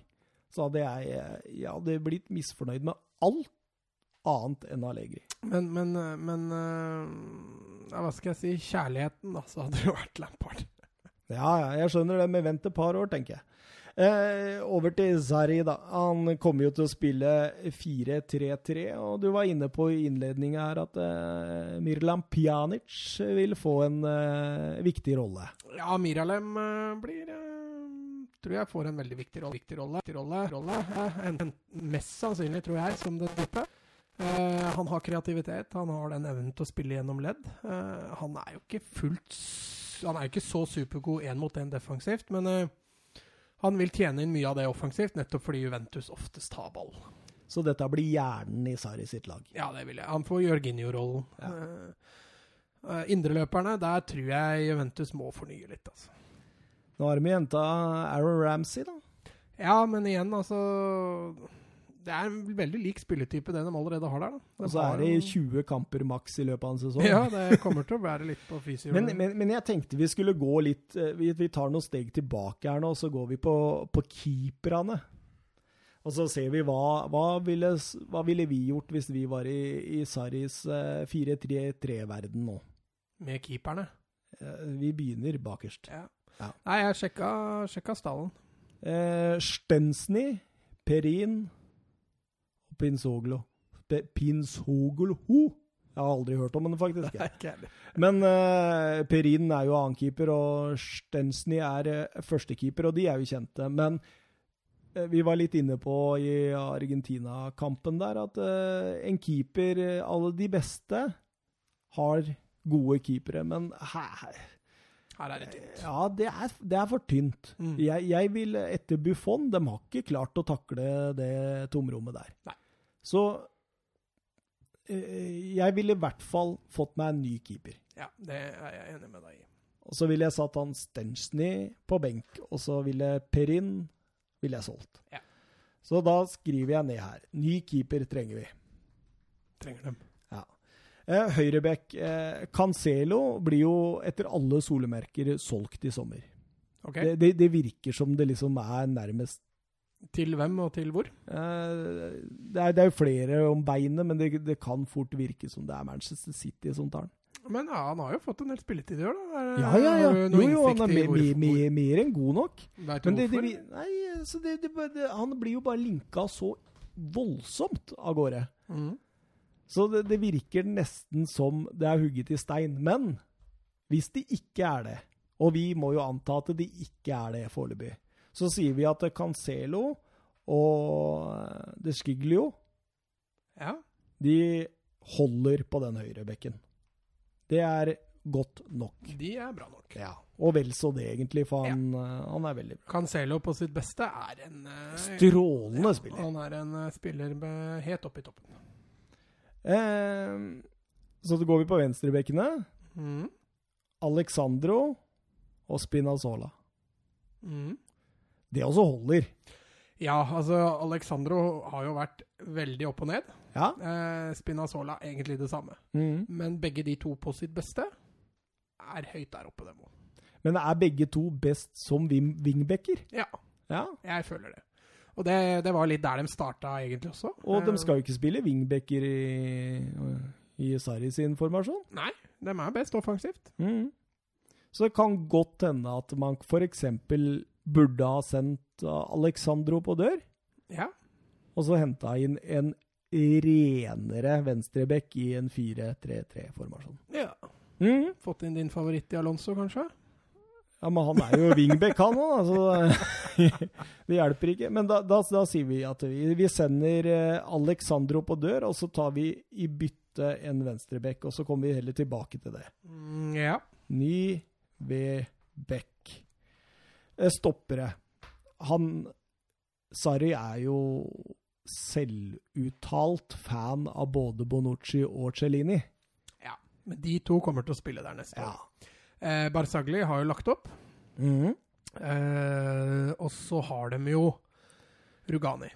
så hadde jeg, jeg hadde blitt misfornøyd med alt annet enn Allegri. Men, men, eh, men eh, ja, Hva skal jeg si? Kjærligheten, da, så hadde det jo vært Lampard. Ja, ja, jeg skjønner det, men vent et par år, tenker jeg. Eh, over til Zari, da. Han kommer jo til å spille 4-3-3, og du var inne på i innledninga her at eh, Mirlam Pjanic vil få en eh, viktig rolle. Ja, Miralem eh, blir Tror jeg får en veldig viktig rolle. Viktig rolle, viktig rolle, rolle. Eh, en, en, mest sannsynlig, tror jeg, som det dype. Eh, han har kreativitet, han har den evnen til å spille gjennom ledd. Uh, han er jo ikke fullt Han er jo ikke så supergod én mot én defensivt, men uh, han vil tjene inn mye av det offensivt, nettopp fordi Juventus oftest har ball. Så dette blir hjernen i Sarri sitt lag. Ja, det vil jeg. Han får Jørginho-rollen. Ja. Eh, Indreløperne, der tror jeg Juventus må fornye litt, altså. Nå har de henta Aaron Ramsey, da. Ja, men igjen, altså Det er en veldig lik spilletype, det de allerede har der. da. Og så er det 20 kamper maks i løpet av en sesong. Ja, det kommer til å være litt på fysio. Men, men, men jeg tenkte vi skulle gå litt eh, Vi, vi tar noen steg tilbake her nå, og så går vi på, på keeperne. Og så ser vi hva, hva, ville, hva ville vi gjort hvis vi var i, i Saris eh, 4-3-3-verden nå? Med keeperne. Eh, vi begynner bakerst. Ja. Ja. Nei, jeg sjekka, sjekka stallen. Eh, Stensny, Perin og Pinzoglo Pinsoglo Jeg har aldri hørt om henne, faktisk. heller. Men uh, Perin er jo annenkeeper, og Stensny er uh, førstekeeper, og de er jo kjente. Men uh, vi var litt inne på i Argentina-kampen der at eh, en keeper, eh, alle de beste, har gode keepere, men her Her er det tynt. Ja, det er, det er for tynt. Mm. Jeg, jeg vil etter Buffon De har ikke klart å takle det tomrommet der. Nei. Så eh, jeg ville i hvert fall fått meg en ny keeper. Ja, det er jeg enig med deg i. Og så ville jeg satt han Stensny på benk, og så ville Perin ville jeg solgt. Ja. Så da skriver jeg ned her. Ny keeper trenger vi. Trenger dem. Ja. Eh, Høyrebekk. Eh, Cancelo blir jo etter alle solemerker solgt i sommer. Okay. Det, det, det virker som det liksom er nærmest Til hvem og til hvor? Uh, det, er, det er jo flere om beinet, men det, det kan fort virke som det er Manchester City som tar den. Men ja, han har jo fått en del spilletid i år, da. Er, Ja, ja, ja. Jo, jo, han er mer, mer, mer, enn god nok. Vet du Men det, det, hvorfor? nei, så det, det, han blir jo bare linka så voldsomt av gårde. Mm. Så det, det virker nesten som det er hugget i stein. Men hvis det ikke er det, og vi må jo anta at det ikke er det foreløpig, så sier vi at Cancelo og De Sciglio Ja. de holder på den høyrebekken. Det er godt nok. De er bra nok. Ja. Og vel så det, egentlig, for han, ja. han er veldig bra. Cancelo på sitt beste er en eh, Strålende spiller. Han er en eh, spiller med, helt opp i toppen. Eh, så da går vi på venstrebekkene. Mm. Alexandro og Spinazzola. Mm. Det også holder. Ja, altså Alexandro har jo vært veldig opp og ned. Ja. Eh, Spinazzola egentlig det samme. Mm. Men begge de to på sitt beste er høyt der oppe, dem òg. Men er begge to best som wing- wingbacker? Ja, Ja. jeg føler det. Og det, det var litt der de starta egentlig også. Og Eh, de skal jo ikke spille wingbacker i, i Sarri sin formasjon. Nei, de er best offensivt. Mm. Så det kan godt hende at man f.eks. burde ha sendt uh, Alexandro på dør, Ja. og så henta inn en renere venstreback i en 4-3-3-formasjon. ja. Mhm. Fått inn din favoritt i Alonso, kanskje? Ja, men han er jo wingback, han òg, så det hjelper ikke. Men da, da, da sier vi at vi, vi sender eh, Alexandro på dør, og så tar vi i bytte en venstreback. og så kommer vi heller tilbake til det. Mm, ja. Ny ved bekk. Eh, Stoppere. Han Sarri er jo selvuttalt fan av både Bonucci og Cellini. ja. Men de to kommer til å spille der neste år. Eh, Barzagli har jo lagt opp. Mhm. Eh, og så har de jo Rugani.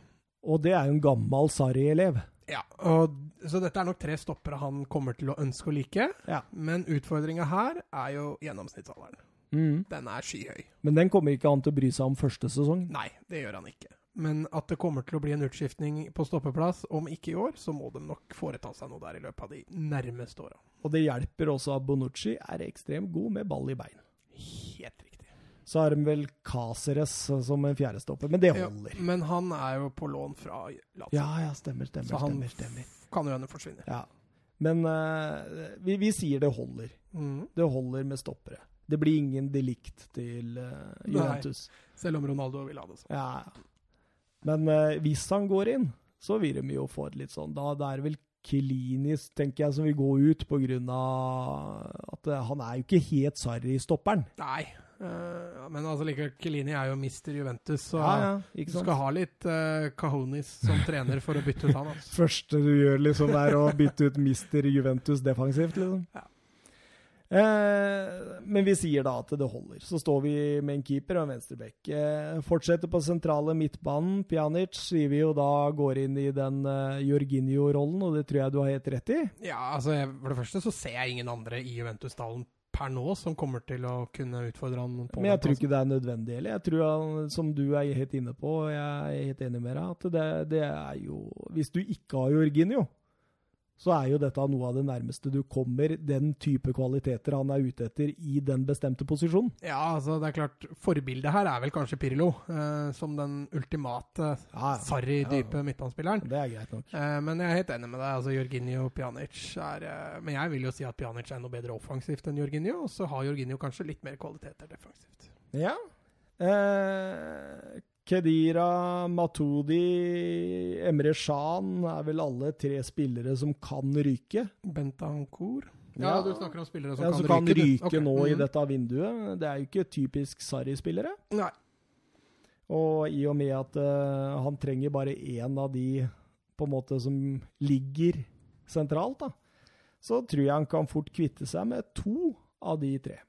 Og det er jo en gammel Sarri-elev. Ja, og, så dette er nok tre stoppere han kommer til å ønske å like. Ja. Men utfordringa her er jo gjennomsnittsalderen. Mhm. Den er skyhøy. Men den kommer ikke han til å bry seg om første sesong. Nei, det gjør han ikke. Men at det kommer til å bli en utskiftning på stoppeplass om ikke i år, så må de nok foreta seg noe der i løpet av de nærmeste åra. Og det hjelper også at Bonucci er ekstremt god med ball i bein. Helt riktig. Så har de vel Caceres som en fjerdestopper, men det Ja, holder. men han er jo på lån fra Lazio. Ja, ja, stemmer, stemmer, Så han stemmer. stemmer. kan jo hende forsvinne. Ja. Men uh, vi, vi sier det holder. Mm. Det holder med stoppere. Det blir ingen delikt til uh, Juventus. Selv om Ronaldo vil ha det sånn. Ja. Men uh, hvis han går inn, så vil de jo få et litt sånn Da det er vel Kilinis, tenker jeg, som vil gå ut på grunn av at uh, han er jo ikke helt Sarri-stopperen. Nei, Uh, men altså likevel, Kelini er jo mister Juventus, så Ja, ja, du sant? skal ha litt uh, Cajonis som trener for å bytte ut han. Altså. første du gjør, liksom, er å bytte ut Mister Juventus defensivt, liksom. Ja. Eh, men vi sier da at det holder. Så står vi med en keeper og en venstrebekk. Eh, fortsetter på sentrale midtbanen. Pjanic sier vi jo da går inn i den eh, Jorginho-rollen, og det tror jeg du har helt rett i. Ja, altså jeg, For det første så ser jeg ingen andre i Juventus-dalen per nå som kommer til å kunne utfordre han på Men jeg tror ikke det er nødvendig heller. Jeg tror, han, som du er helt inne på, og jeg er helt enig med deg, at det, det er jo Hvis du ikke har Jorginho, så er jo dette noe av det nærmeste du kommer den type kvaliteter han er ute etter i den bestemte posisjonen. Ja, altså det er klart Forbildet her er vel kanskje Pirlo, eh, som den ultimate Ja, ja. Sarri-dype midtbanespilleren. Det er greit nok. Eh, men jeg er helt enig med deg. altså Jorginho og Pjanic er eh, Men jeg vil jo si at Pjanic er noe bedre offensivt enn Jorginho, og så har Jorginho kanskje litt mer kvaliteter defensivt. Ja. Eh, Kedira, Matodi, Emre Shan er vel alle tre spillere som kan ryke. Bentancour Ja. Ja, du snakker om spillere som Ja, kan som kan ryke. ryke okay. nå i Mhm. dette vinduet. Det er jo ikke typisk Sarri-spillere. Nei. Og i og med at uh, han trenger bare én av de på en måte som ligger sentralt, da, så tror jeg han kan fort kvitte seg med to av de tre.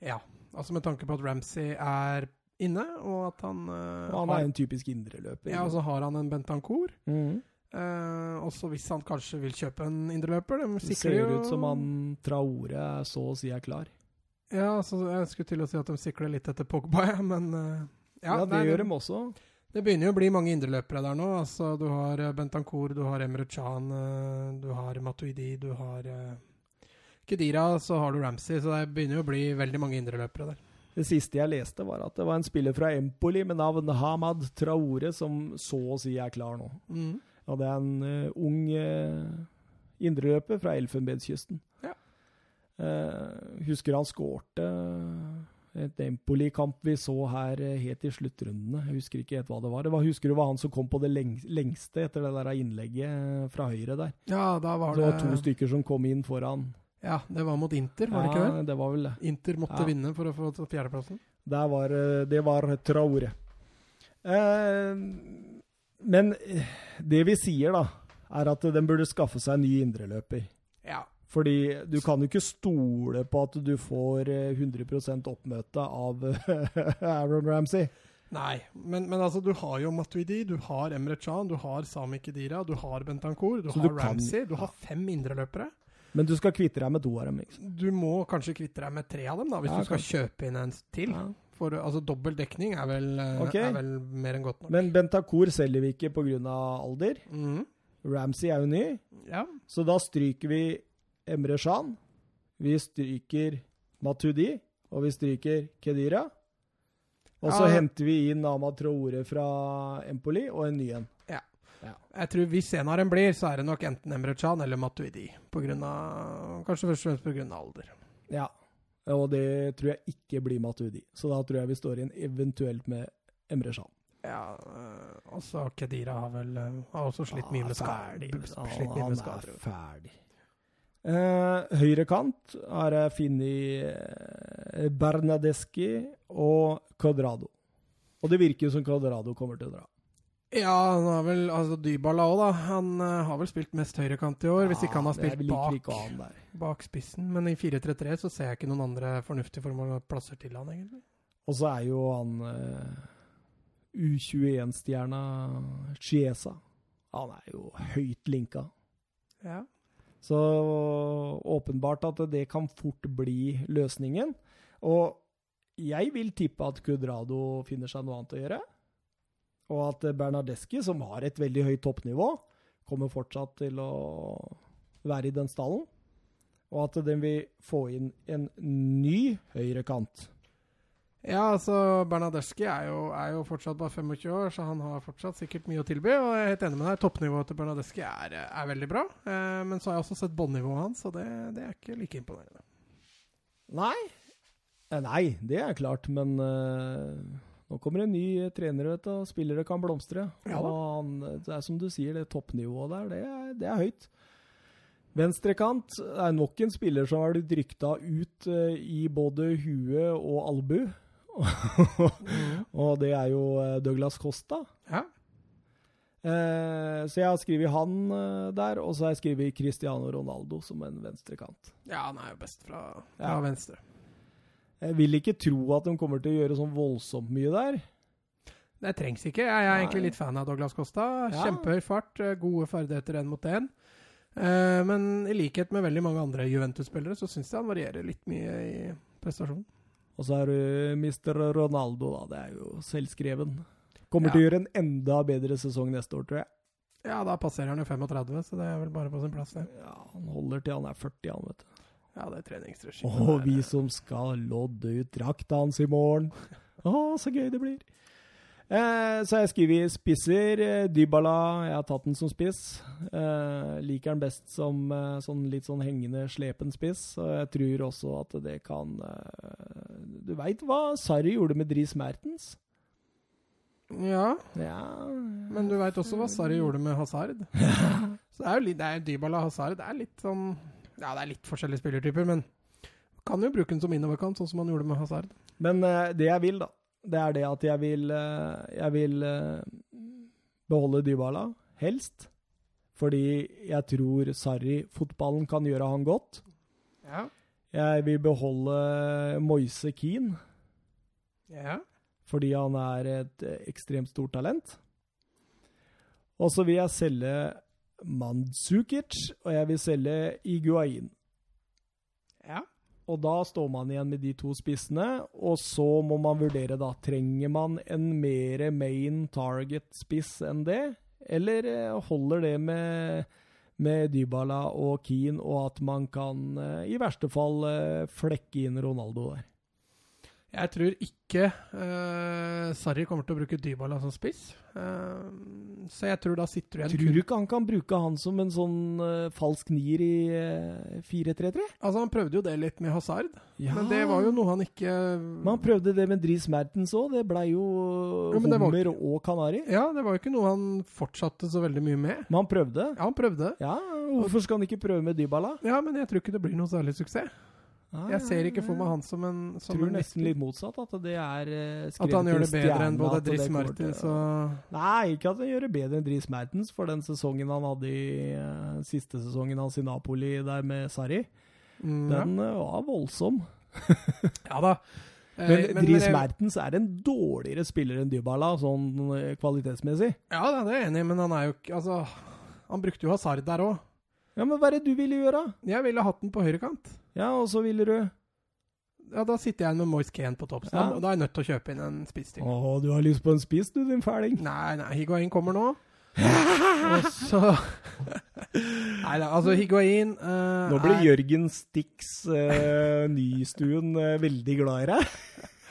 Ja, altså med tanke på at Ramsey er inne, og at han, uh, Og han har, er en typisk indreløper. Ja, og så har han en Bentancour. Mm. Uh, og så hvis han kanskje vil kjøpe en indreløper De Det ser jo ut som han Traore så å si er klar. Ja, så jeg skulle til å si at de sikler litt etter Pogba, ja, men uh, Ja, det nei, gjør de også. Det begynner jo å bli mange indreløpere der nå. Altså, du har Bentancour, du har Emre Can, eh, du har Matuidi, du har uh, Kedira, så har du Ramsey. Så det begynner jo å bli veldig mange indreløpere der. Det siste jeg leste, var at det var en spiller fra Empoli med navn Hamad Traore som så å si er klar nå. Mm. Og det er en uh, ung uh, indreløper fra Elfenbenskysten. Ja. Uh, husker han skårte et Empoli-kamp vi så her helt i sluttrundene. Jeg husker ikke helt hva det var. Det var husker du hva han som kom på det lengste etter det der innlegget fra høyre der? Ja, da var Det det var to stykker som kom inn foran. Ja, det var mot Inter, var det ikke det? Ja, det var vel det. Inter måtte Ja. vinne for å få fjerdeplassen. Det var, eh, det var Traore. Eh, men eh, det vi sier, da, er at den burde skaffe seg en ny indreløper. Ja. Fordi du kan jo ikke stole på at du får eh, 100 oppmøte av eh, Aaron Ramsey. Nei, men, men altså, du har jo Matuidi, du har Emre Can, du har Sami Kedira, du har Bentancour, du Så har du kan- Ramsey, du har fem indreløpere. Men du skal kvitte deg med to av dem. Liksom. Du må kanskje kvitte deg med tre av dem, da, hvis Ja, du skal kanskje. kjøpe inn en til. Ja. For altså, dobbel dekning er vel, okay. Er vel mer enn godt nok. Men Bentakor selger vi ikke pga. alder. Mm. Ramsey er jo ny, Ja. så da stryker vi Emre Shan. Vi stryker Matudi, og vi stryker Kedira. Og så Ja. henter vi inn Ama Traore fra Empoli og en ny en. Jeg tror Hvis en av dem blir, så er det nok enten Emre Can eller Matuidi. På grunn av, kanskje først og fremst pga. alder. Ja. Og det tror jeg ikke blir Matuidi. Så da tror jeg vi står inn eventuelt med Emre Chan. Ja, altså også Kedira har vel øh, har også slitt mye med skader. Slitt mye Han er ferdig. Eh, høyre kant har jeg funnet eh, Bernadeschi og Codrado. Og det virker jo som Codrado kommer til å dra. Ja, han har vel altså Dybala òg, da. Han uh, har vel spilt mest høyrekant i år, hvis ikke han har spilt bak, bak spissen. Men i 4-3-3 så ser jeg ikke noen andre fornuftige formål og plasser til han, egentlig. Og så er jo han uh, U21-stjerna Chiesa. Han er jo høyt linka. Ja. Så åpenbart at det kan fort bli løsningen. Og jeg vil tippe at Cudrado finner seg noe annet å gjøre. Og at Bernardeschi, som har et veldig høyt toppnivå, kommer fortsatt til å være i den stallen. Og at den vil få inn en ny høyrekant. Ja, altså Bernadeschi er, er jo fortsatt bare 25 år, så han har fortsatt sikkert mye å tilby. Og jeg er helt enig med deg, toppnivået til Bernadeschi er, er veldig bra. Eh, men så har jeg også sett båndnivået hans, og det, det er ikke like imponerende. Nei. Eh, Nei, det er klart, men eh, nå kommer en ny trener, vet du, og spillere kan blomstre. Ja og han, det er som du sier, det toppnivået der, det er, det er høyt. Venstrekant er nok en spiller som har blitt rykta ut uh, i både hue og albu. og det er jo eh, Douglas Costa. Ja. Uh, så jeg har skrevet han uh, der, og så har jeg skrevet Cristiano Ronaldo som en venstrekant. ja, han er jo best fra, fra Ja. venstre. Jeg vil ikke tro at de kommer til å gjøre sånn voldsomt mye der. Det trengs ikke. Jeg er egentlig litt fan av Douglas Costa. Ja. Kjempehøy fart, eh, gode ferdigheter én mot én. Eh, men i likhet med veldig mange andre Juventus-spillere, så syns jeg han varierer litt mye i prestasjonen. Og så er du Mr. Ronaldo, da. Det er jo selvskreven. Kommer Ja. til å gjøre en enda bedre sesong neste år, tror jeg. Ja, da passerer han jo 35, så det er vel bare på sin plass, det. Ja, Han holder til han er 40, han, vet du. Ja, det er treningsregime. Og vi som skal lodde ut drakta hans i morgen. Å, så gøy det blir. Eh, så jeg skriver spisser. Eh, Dybala, jeg har tatt den som spiss. Eh, liker den best som eh, sånn litt sånn hengende, slepen spiss. Og jeg tror også at det kan eh, Du veit hva Sarri gjorde med Dries Mertens? Ja, Ja men du veit også hva Sarri gjorde med Hazard. Så det er jo litt, det er Dybala Hazard. Det er litt sånn Ja, det er litt forskjellige spillertyper, men kan jo bruke den som innoverkant, sånn som han gjorde med Hazard. Men uh, det jeg vil, da, det er det at jeg vil uh, Jeg vil uh, beholde Dybala, helst. Fordi jeg tror Sarri, fotballen kan gjøre han godt. Ja. Jeg vil beholde Moise Keane, ja. fordi han er et ekstremt stort talent. Og så vil jeg selge Mandzukic, og jeg vil selge Iguain. Ja. Og da står man igjen med de to spissene, og så må man vurdere, da. Trenger man en mer main target-spiss enn det? Eller eh, holder det med, med Dybala og Keane, og at man kan eh, i verste fall eh, flekke inn Ronaldo der? Jeg tror ikke uh, Sarri kommer til å bruke Dybala som spiss. Uh, så jeg tror da sitter du igjen Tror du ikke han kan bruke han som en sånn uh, falsk nier i eh, 4-3-3? Altså, han prøvde jo det litt med Hazard, Ja. men det var jo noe han ikke Men han prøvde det med Dries Mertens òg. Det blei jo Ja, Hummer var og kanari. Ja, det var jo ikke noe han fortsatte så veldig mye med. Men han prøvde. Ja, han prøvde. Ja, Hvorfor skal han ikke prøve med Dybala? Ja, men jeg tror ikke det blir noe særlig suksess. Ah, Jeg ser ikke for meg han som en som tror en nesten litt motsatt, at det er eh, At han gjør det bedre enn både Dris Dries Mertens og Nei, ikke at han gjør det bedre enn Dries Mertens for den sesongen han hadde i uh, siste sesongen hans i Napoli der med Sarri. mm, ja. Den eh, var voldsom. ja da. Eh, Men, Dries Mertens er en dårligere spiller enn Dybala, sånn kvalitetsmessig. Ja, det er jeg enig i, men han er jo ikke Altså, han brukte jo Hazard der òg. Ja, men hva er det du ville gjøre? Jeg ville hatt den på høyrekant. Ja, og så ville du Ja, Da sitter jeg med Moise Kane på topp. Ja. da, da er jeg nødt til å kjøpe inn en spiss til. Å, du har lyst på en spiss, du, din fæling. Nei, nei, Higuain kommer nå. Og så Nei da, altså Higuain uh, Nå blir er- Jørgen Stix uh, Nystuen uh, veldig glad i deg.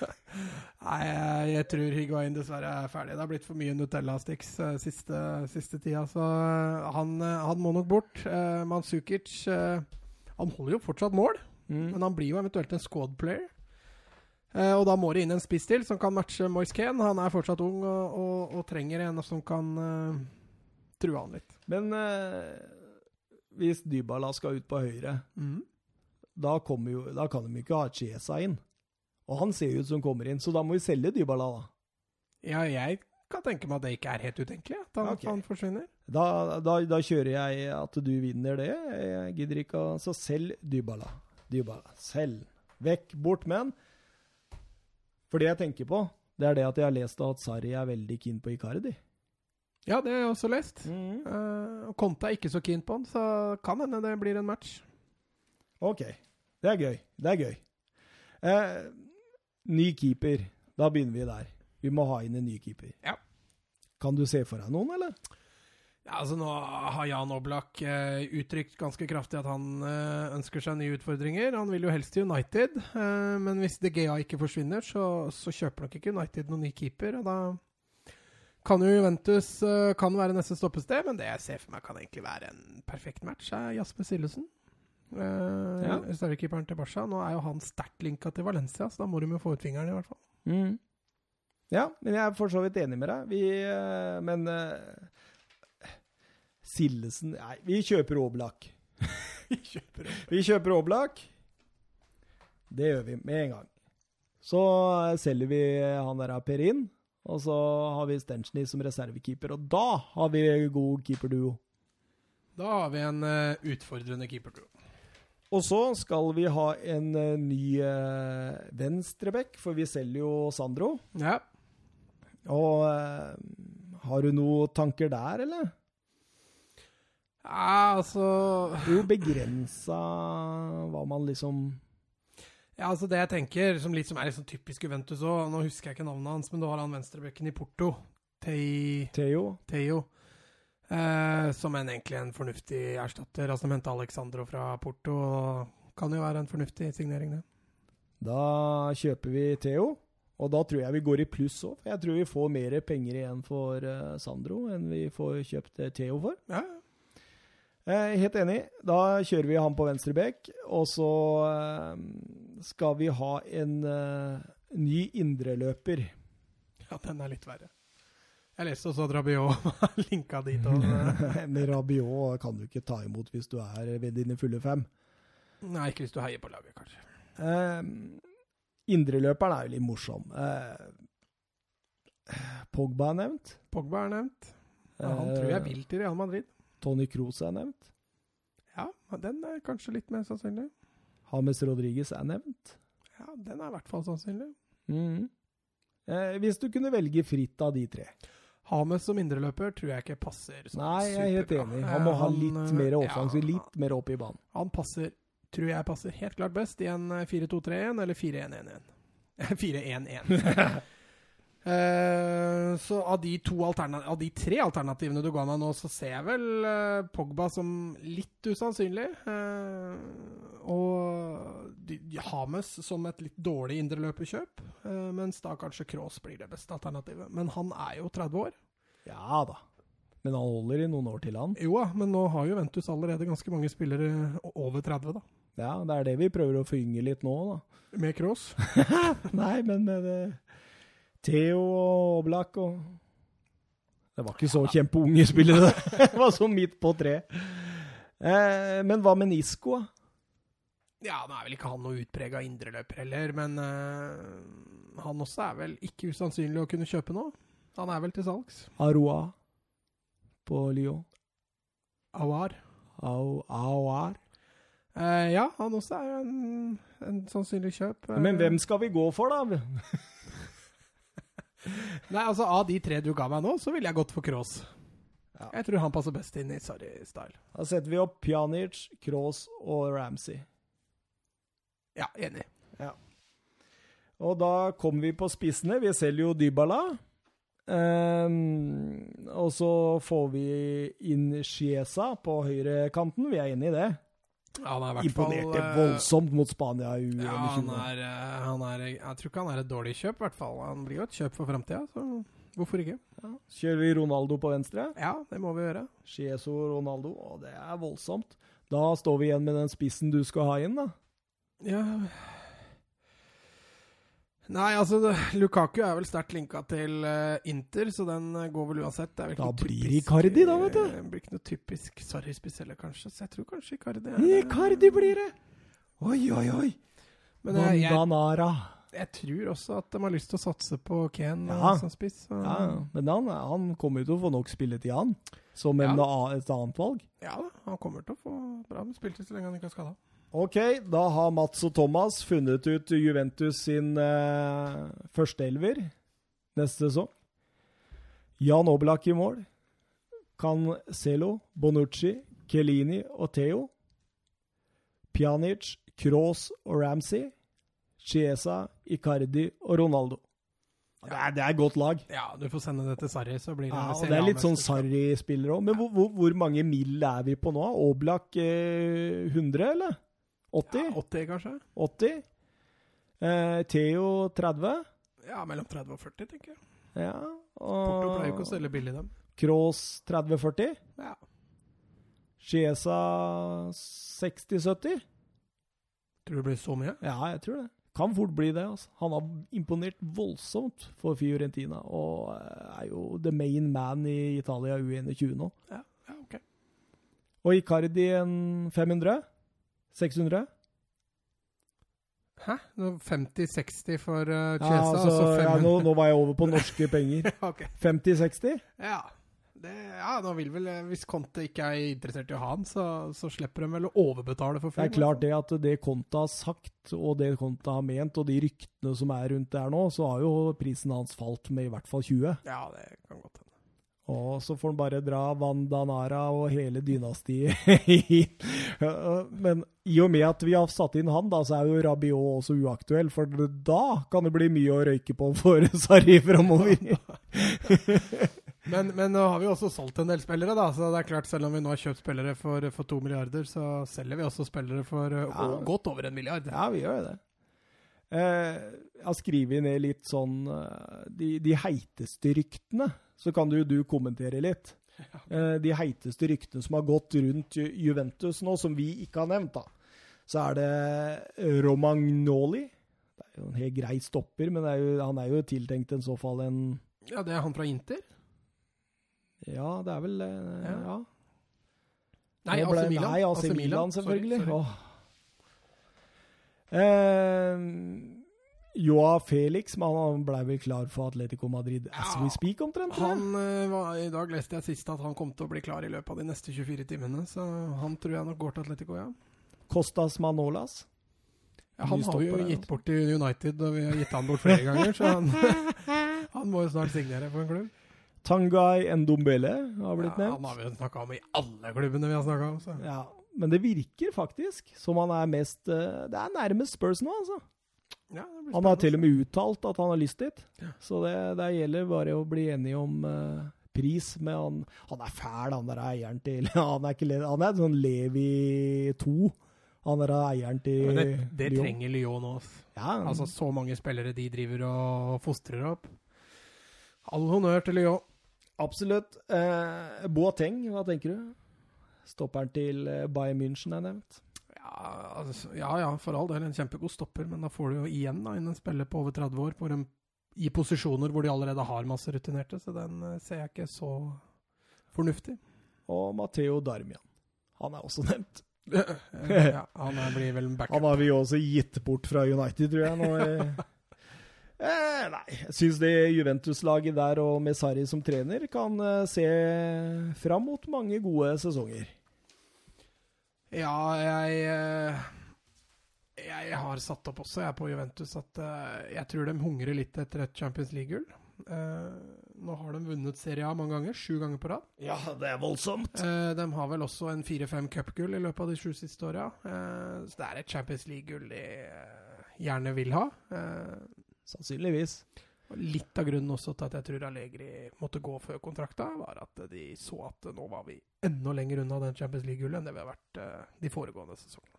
Nei, jeg, jeg tror Higuain dessverre er ferdig. Det har blitt for mye Nutella-Stix siste, siste tida, så han, han må nok bort. Uh, Mansukic Han holder jo fortsatt mål, Mm. men han blir jo eventuelt en squad player. Eh, og da må det inn en spiss til som kan matche Moise Kane. Han er fortsatt ung og, og, og trenger en som kan eh, true han litt. Men eh, hvis Dybala skal ut på høyre, da, jo, da kan de ikke ha Chiesa inn. Og han ser jo ut som kommer inn, så da må vi selge Dybala, da. Ja, jeg kan tenke meg at det ikke er helt utenkelig. At han, okay. han forsvinner. Da, da, da kjører jeg at du vinner det. Jeg gidder ikke å Så selg Dybala. Dybala. Selg. Vekk, bort med den. For det jeg tenker på, det er det at jeg har lest at Sarri er veldig keen på Icardi. Ja, det har jeg også lest. Mm. Uh, Conte er ikke så keen på han, så kan hende det blir en match. OK. Det er gøy. Det er gøy. Uh, ny keeper. Da begynner vi der. Vi må ha inn en ny keeper. Ja. Kan du se for deg noen, eller? Ja, altså Nå har Jan Oblak eh, uttrykt ganske kraftig at han eh, ønsker seg nye utfordringer. Han vil jo helst til United, eh, men hvis De Gea ikke forsvinner, så, så kjøper nok ikke United noen ny keeper. og da kan jo Juventus eh, kan være neste stoppested, men det jeg ser for meg kan egentlig være en perfekt match, er Jasper Sillesen. Uh, Ja. Reservekeeperen til Barca. Nå er jo han sterkt linka til Valencia, så da må de jo få ut fingeren, i hvert fall. Mm. Ja, men jeg er for så vidt enig med deg. Vi, eh, men uh, Sildesen Nei, vi kjøper Oblak. Vi kjøper opp. Vi kjøper Oblak. Det gjør vi med en gang. Så eh, selger vi han der Perin, og så har vi Stenchny som reservekeeper. Og da har vi god keeperduo. Da har vi en uh, utfordrende keeper. Og så skal vi ha en uh, ny uh, venstreback, for vi selger jo Sandro. Ja. Og uh, har du noen tanker der, eller? ja, altså Det er jo begrensa hva man liksom Ja, altså Det jeg tenker, som litt som er sånn typisk Juventus òg Nå husker jeg ikke navnet hans, men du har han venstrebekken i Porto. Tei, Theo? Theo. Eh, som en egentlig en fornuftig erstatter. Altså De henta Alexandro fra Porto. Kan jo være en fornuftig signering, det. Da kjøper vi Theo. Og da tror jeg vi går i pluss òg. For jeg tror vi får mer penger igjen for uh, Sandro enn vi får kjøpt uh, Theo for. Ja, Eh, helt enig. Da kjører vi han på venstre bekk. Og så eh, skal vi ha en eh, ny indreløper. ja, den er litt verre. Jeg leste også at Rabiot var linka dit. Og, Men Rabiot kan du ikke ta imot hvis du er ved dine fulle fem. nei, ikke hvis du heier på laget, kanskje. Eh, Indreløperen er jo litt morsom. Eh, Pogba er nevnt. Pogba er nevnt. Ja, han tror jeg Eh, vil til Real Madrid. Tony Kroos er nevnt. Ja, den er kanskje litt mer sannsynlig. James Rodriguez er nevnt. Ja, den er i hvert fall sannsynlig. Mm. Eh, hvis du kunne velge fritt av de tre. Hames som indreløper tror jeg ikke passer sånn Nei, jeg er helt enig. Han må ha Eh, litt mer mer ja, litt mer opp i banen. Han passer, tror jeg passer helt klart best i en eh, 4-2-3-1 eller 4-1-1-1. 4-1-1. uh, så av de, to av de tre alternativene du ga meg nå, så ser jeg vel uh, Pogba som litt usannsynlig. Uh, og Hames som et litt dårlig indreløperkjøp. Mens da kanskje Cross blir det beste alternativet. Men han er jo 30 år. Ja da. Men han holder i noen år til, han. Jo da, men nå har jo Ventus allerede ganske mange spillere over 30, da. Ja, det er det vi prøver å forynge litt nå, da. Med Cross. Nei, men med det Theo og Oblak og Det var ikke så kjempeunge spillere, det. det var sånn midt på tre. Eh, men hva med Nisko? da? Ja, nå er vel ikke han noe utprega indreløper heller, men eh, han også er vel ikke usannsynlig å kunne kjøpe nå. Han er vel til salgs. Aroa på Lyon. Awar. Au, Aoar. Eh, ja, han også er jo en, en sannsynlig kjøp. Uh, Men hvem skal vi gå for, da? Nei, altså Av de tre du ga meg nå, så ville jeg gått for Cross. Ja. Jeg tror han passer best inn i Sarri-style. Da setter vi opp Pjanic, Kroos og Ramsey. Ja, enig. Og da kommer vi på spissene. Vi selger jo Dybala. Um, og så får vi inn Chiesa på høyrekanten. Vi er enig i det. Ja, han er i hvert Imponerte fall, eh, voldsomt mot Spania i Ja, han er, eh, han er Jeg tror ikke han er et dårlig kjøp, i hvert fall. Han blir jo et kjøp for framtida, så hvorfor ikke? Kjører vi Ronaldo på venstre? Ja, det må vi gjøre. Chieso Ronaldo. Og det er voldsomt. Da står vi igjen med den spissen du skal ha inn, da. Ja Nei, altså Lukaku er vel sterkt linka til eh, Inter, så den eh, går vel uansett. Det er vel ikke Da noe blir typisk, Icardi da, vet du. Det blir ikke noe typisk Sarri-spiss kanskje. Så jeg tror kanskje Icardi er. Icardi blir det! Oi, oi, oi! Men jeg, jeg, jeg tror også at de har lyst til å satse på Ken eh, Ja. som spiss. Ja, ja. men han, han kommer jo til å få nok spilletid, han. Som ja. et annet valg. Ja da, han kommer til å få bra med spilletid så lenge han ikke er skada. Ok, da har Mats og Thomas funnet ut Juventus sin eh, førsteelver neste sesong. Jan Oblak i mål. Cancelo, Bonucci, Chiellini og Theo. Pjanic, Kroos og Ramsey. Chiesa, Icardi og Ronaldo. Det er, det er et godt lag. Ja, du får sende det til Sarri, så blir det Ja, og det er litt sånn Sarri-spillere òg. Men hvor, hvor, hvor mange mill. er vi på nå? Oblak eh, 100, eller? 80? Ja, 80, kanskje? 80. Eh, Theo 30. Ja, mellom 30 og 40, tenker jeg. Ja. Porto pleier jo ikke å Og selge billig, dem. Kroos 30-40. Ja. Chiesa 60-70. Tror du det blir så mye? Ja, jeg tror det. Kan fort bli det. altså. Han har imponert voldsomt for Fiorentina, og eh, er jo the main man i Italia U21 nå. Ja, ja ok. Og Icardi en 500? 600? Hæ? 50-60 for uh, Ja, Chiesa, altså, og så ja, nå, nå var jeg over på norske penger. okay. 50-60? Ja. Det, ja, nå vil vel, eh, Hvis Conte ikke er interessert i å ha han, så, så slipper de vel å overbetale for Det er klart det at det Conte har sagt, og det Conte har ment, og de ryktene som er rundt der nå, så har jo prisen hans falt med i hvert fall 20. Ja, det kan godt. Og så får han bare dra Vandanara og hele dynastiet. Men i og med at vi har satt inn han, da, så er jo Rabiot også uaktuell, for da kan det bli mye å røyke på for Sarri framover. Men, men nå har vi også solgt en del spillere, da. Så det er klart, selv om vi nå har kjøpt spillere for, for to milliarder, så selger vi også spillere for uh, Ja. godt over en milliard. Ja, vi gjør jo det. Eh, jeg har skrevet ned litt sånn eh, de, de heiteste ryktene, så kan jo du kommentere litt. Eh, de heiteste ryktene som har gått rundt Ju- Juventus nå, som vi ikke har nevnt, da. Så er det Romagnoli. Det er jo en helt grei stopper, men det er jo, han er jo tiltenkt i så fall en Ja, det er han fra Inter? Ja, det er vel eh, Ja. Ja. Nei, AC Milan. Nei, AC Milan, selvfølgelig. Sorry, sorry. Eh, Joa Felix, men han ble vel klar for Atletico Madrid as Ja, we speak, omtrent? Han, eh, var, I dag leste jeg sist at han kom til å bli klar i løpet av de neste 24 timene, så han tror jeg nok går til Atletico, ja. Costas Manolas. ja han har jo gitt bort til United, og vi har gitt han bort flere ganger, så han, han må jo snart signere for en klubb. Tanguy Ndombele har blitt Ja, han har vi jo snakka om i alle klubbene vi har snakka om. Så. Ja, men det virker faktisk som han er mest eh, Det er nærmest Spurs nå, altså. Ja, Han har til og med uttalt at han har lyst dit. Ja. Så det, det gjelder bare å bli enig om uh, pris. med han, han er fæl, han der eieren til Han er, ikke, le- han er sånn Levi 2. Han er eieren til Men det, det Lyon. trenger Lyon. Ja, Altså, så mange spillere de driver og fostrer opp. All honnør til Lyon. absolutt. Eh, Boateng, hva tenker du? Stopperen til eh, Bayern München er nevnt. Ja, altså, ja, ja, for all del en kjempegod stopper, men da får du jo igjen da, en spiller på over 30 år på en, i posisjoner hvor de allerede har masse rutinerte, så den eh, ser jeg ikke så fornuftig. Og Matteo Darmian. Han er også nevnt. ja, han blir vel en backup. Han har vi også gitt bort fra United, tror jeg. nå. Eh, nei, jeg syns det Juventus-laget der og med Sarri som trener kan eh, se fram mot mange gode sesonger. Ja, jeg eh, Jeg har satt opp også, jeg, på Juventus, at eh, jeg tror de hungrer litt etter et Champions League-gull. Eh, nå har de vunnet Serie A mange ganger, sju ganger på rad. Ja, det er voldsomt. De har vel også en fire-fem cupgull i løpet av de sju siste åra. Så det er et Champions League-gull de gjerne vil ha. Sannsynligvis. Litt av grunnen også til at jeg tror Allegri måtte gå før kontrakta, var at de så at nå var vi enda lenger unna den Champions League-gullet enn det vi har vært eh, de foregående sesongene.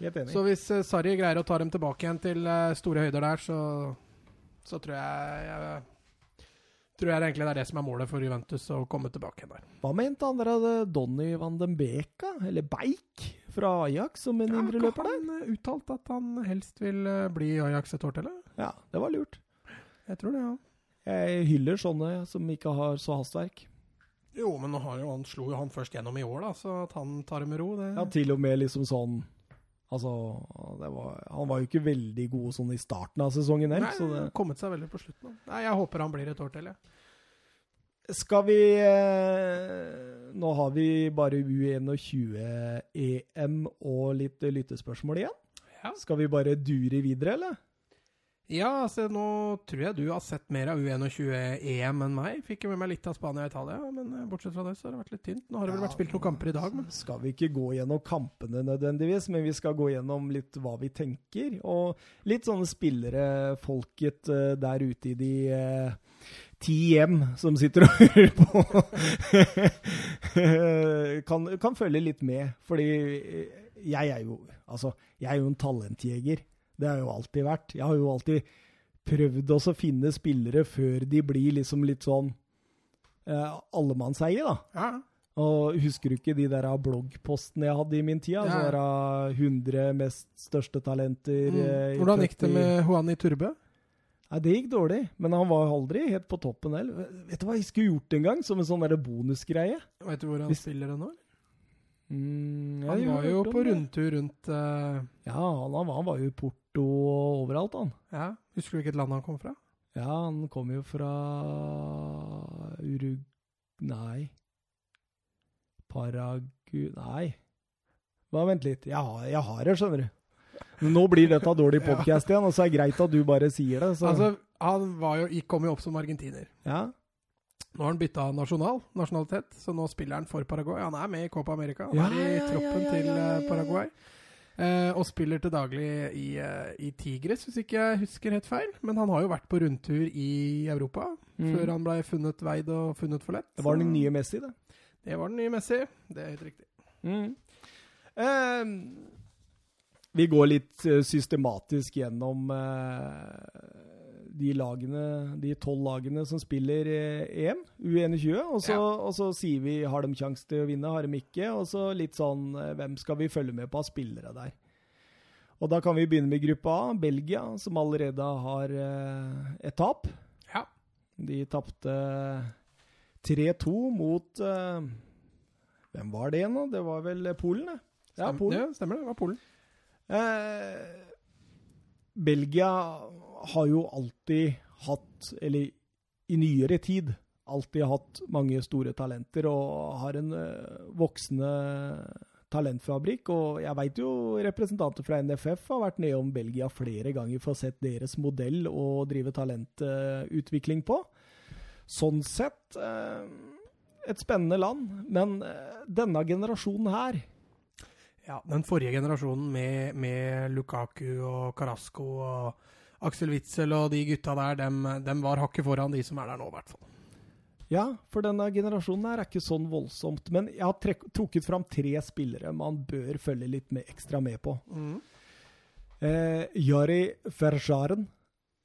Helt enig. Så hvis uh, Sarri greier å ta dem tilbake igjen til eh, store høyder der, så, så tror jeg, jeg Tror jeg egentlig det er det som er målet for Juventus, å komme tilbake igjen der. Hva mente han der Donny van den Beka, eller Beik, fra Ajax som en Ja, indreløper der? Han eh, uttalt at han helst vil eh, bli Ajax et år til? Ja, det var lurt. Jeg tror det, ja. Jeg hyller sånne som ikke har så hastverk. Jo, men har jo han slo jo han først gjennom i år, da, så at han tar det med ro, det Ja, til og med liksom sånn Altså, det var, han var jo ikke veldig god sånn i starten av sesongen heller, Nei, så det kommet seg veldig på slutten. Nei, Jeg håper han blir et år til, jeg. Skal vi eh, Nå har vi bare U21-EM og litt lyttespørsmål igjen. Ja. Skal vi bare dure videre, eller? Ja, altså nå tror jeg du har sett mer av U21-EM enn meg. Fikk jo med meg litt av Spania og Italia, men eh, bortsett fra det så har det vært litt tynt. Nå har det vel vært spilt noen kamper i dag, men Skal vi ikke gå gjennom kampene nødvendigvis, men vi skal gå gjennom litt hva vi tenker. Og litt sånne spillere, folket eh, der ute i de eh, ti hjem som sitter og hører på, kan, kan følge litt med. Fordi jeg er jo Altså, jeg er jo en talentjeger. Det har jeg jo alltid vært. Jeg har jo alltid prøvd å finne spillere før de blir liksom litt sånn eh, allemannseie, da. ja. Og husker du ikke de der bloggpostene jeg hadde i min tid? Altså Ja. der 100 mest største talenter Mm. eh, Hvordan gikk det med Juani Turbø? Nei, det gikk dårlig, men han var aldri helt på toppen heller. Vet du hva jeg skulle gjort en gang, som en sånn bonusgreie? Vet du hvor han Hvis- spiller nå? Mm, Han var jo på rundtur rundt uh... Ja, han, han, var- han var jo i Porto og overalt, han. Ja, Husker du hvilket land han kom fra? Ja, han kom jo fra Urug... Nei. Paragu... Nei. Bare vent litt. Jeg har, jeg har det, skjønner du. Nå blir dette dårlig podkast igjen, og så er det greit at du bare sier det. Så. Altså, Han var jo, kom jo opp som argentiner. ja. Nå har han bytta nasjonal, nasjonalitet, så nå spiller han for Paraguay. Han er med i Copa America, han Ja, er i troppen til eh. Paraguay. Eh, og spiller til daglig i, eh, i Tigres, hvis ikke jeg husker helt feil. Men han har jo vært på rundtur i Europa Mm. før han ble funnet veid og funnet for lett. Det var den nye Messi, det. Det var den nye Messi, det er helt riktig. Mm. Eh, vi går litt eh, systematisk gjennom eh, de lagene, de tolv lagene som spiller eh, EM, U21, og så, Ja. og så sier vi har de sjanse til å vinne, har de ikke, og så litt sånn eh, hvem skal vi følge med på av spillere der. Og da kan vi begynne med gruppe A, Belgia, som allerede har eh, et tap. Ja. De tapte 3-2 mot eh, Hvem var det da? Det var vel Polen, det. Ja, Polen. Ja, stemmer det. Det var Polen. Eh, Belgia har jo alltid hatt, eller i nyere tid, alltid hatt mange store talenter og har en eh, voksende talentfabrikk. Og jeg veit jo representanter fra NFF har vært nedom Belgia flere ganger for å sett deres modell å drive talentutvikling på. Sånn sett eh, et spennende land. Men eh, denne generasjonen her Ja, Den forrige generasjonen med, med Lukaku og Carasco og Aksel Witzel og de gutta der, dem, dem var hakket foran de som er der nå, i hvert fall. Ja, for denne generasjonen her er ikke sånn voldsomt. Men jeg har trek trukket fram tre spillere man bør følge litt med, ekstra med på. Eh, Jari Fersjaren,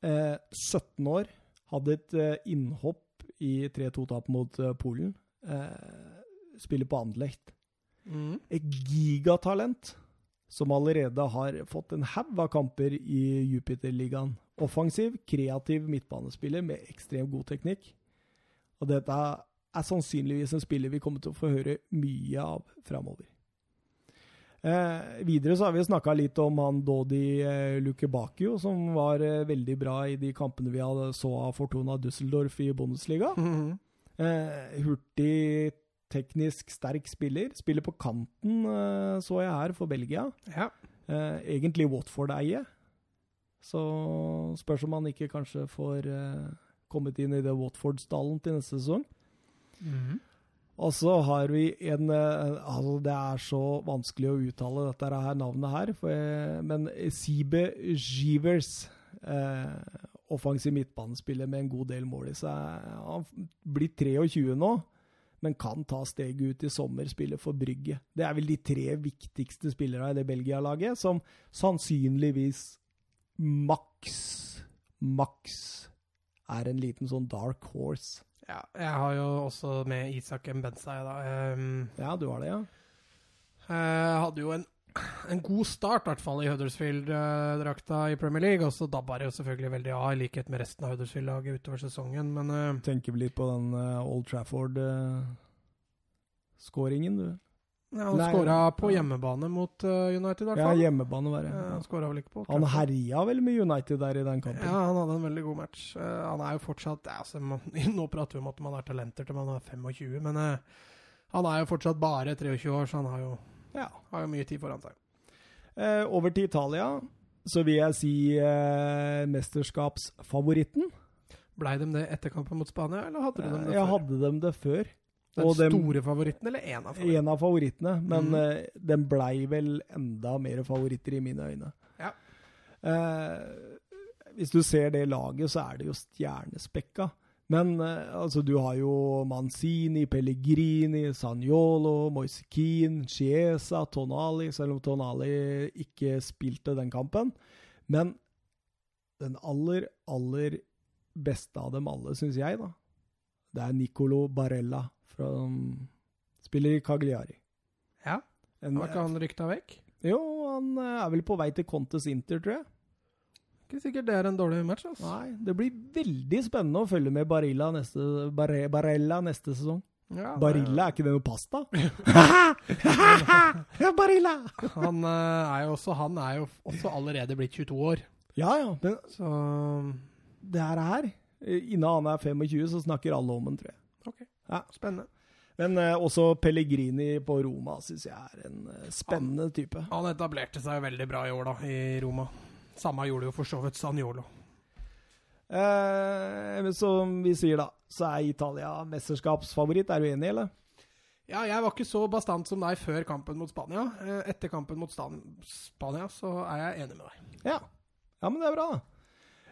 eh, 17 år, hadde et eh, innhopp i 3-2-tap mot eh, Polen. Eh, spiller på Anderlecht. Et gigatalent som allerede har fått en haug av kamper i Jupiterligaen. Offensiv, kreativ midtbanespiller med ekstremt god teknikk. Og dette er sannsynligvis en spiller vi kommer til å få høre mye av framover. Eh, videre så har vi snakka litt om han Dodi eh, Lukebakio, som var eh, veldig bra i de kampene vi hadde så av Fortuna Düsseldorf i Bundesliga. Mhm. Eh, hurtig, teknisk sterk spiller. Spiller på kanten, eh, så jeg her, for Belgia. Ja. Eh, egentlig Watford-eie. Så spørs om han ikke kanskje får eh, kommet inn i det Watford-stallen til neste sesong. Mhm. Og så har vi en altså Det er så vanskelig å uttale dette her navnet her, for, jeg- men Sibe Givers eh, Offensiv midtbanespiller med en god del mål i seg. Han blir 23 nå, men kan ta steget ut i sommer, spille for Brygge. Det er vel de tre viktigste spillerne i det Belgia-laget, som sannsynligvis maks, maks er en liten sånn dark horse. ja. Jeg har jo også med Isak Mbenza, da. Um, Ja, du har det, ja? Jeg hadde jo en, en god start, i hvert fall, i Huddersfield-drakta i Premier League. Og så dabba det jo selvfølgelig veldig av, i likhet med resten av Huddersfield-laget utover sesongen. Men uh, Tenker vi litt på den uh, Old Trafford-skåringen, du. ja, han skåra på hjemmebane mot eh, United, i hvert fall. Ja, hjemmebane, var det. Ja, han skåra vel ikke på Han herja vel med United der i den kampen. Ja, han hadde en veldig god match. Eh, han er jo fortsatt altså, man, Nå prater vi om at man er talenter til man er 25, men eh, han er jo fortsatt bare 23 år, så han har jo, Ja. har jo mye tid foran seg. Eh, over til Italia, så vil jeg si eh, mesterskapsfavoritten. Blei de det etter kampen mot Spania, eller hadde du dem det før? jeg hadde dem det før. Den og dem- store favoritten, eller én av favorittene? En av favorittene, men mm. eh, den blei vel enda mer favoritter i mine øyne. Ja. Eh, hvis du ser det laget, så er det jo stjernespekka. Men eh, altså, du har jo Manzini, Pellegrini, Sagnolo, Moisekin, Chiesa, Tonali, selv om Tonali ikke spilte den kampen. Men den aller, aller beste av dem alle, syns jeg, da, det er Nicolo Barella. Fra, spiller i Cagliari. Ja. har Var ikke han rykta vekk? jo, han eh, er vel på vei til Contes Inter, tror jeg. Ikke sikkert det er en dårlig match. Altså. Nei, Det blir veldig spennende å følge med Barilla neste, Barre, Barella neste sesong. Ja, Barilla, er ikke det noe pasta? Barilla! Han eh, er jo også Han er jo også allerede blitt 22 år, Ja, ja. Men så det her er her. Innen han er 25, så snakker alle om den, tror jeg. OK. Ja. Spennende. Men eh, også Pellegrini på Roma syns jeg er en eh, spennende type. Han etablerte seg veldig bra i år, da, i Roma. Samme gjorde jo for så vidt Sanjolo. Eh, men som vi sier, da, så er Italia mesterskapsfavoritt. Er du enig, eller? Ja, jeg var ikke så bastant som deg før kampen mot Spania. Eh, Etter kampen mot Spania så er jeg enig med deg. Ja. ja, men det er bra, da.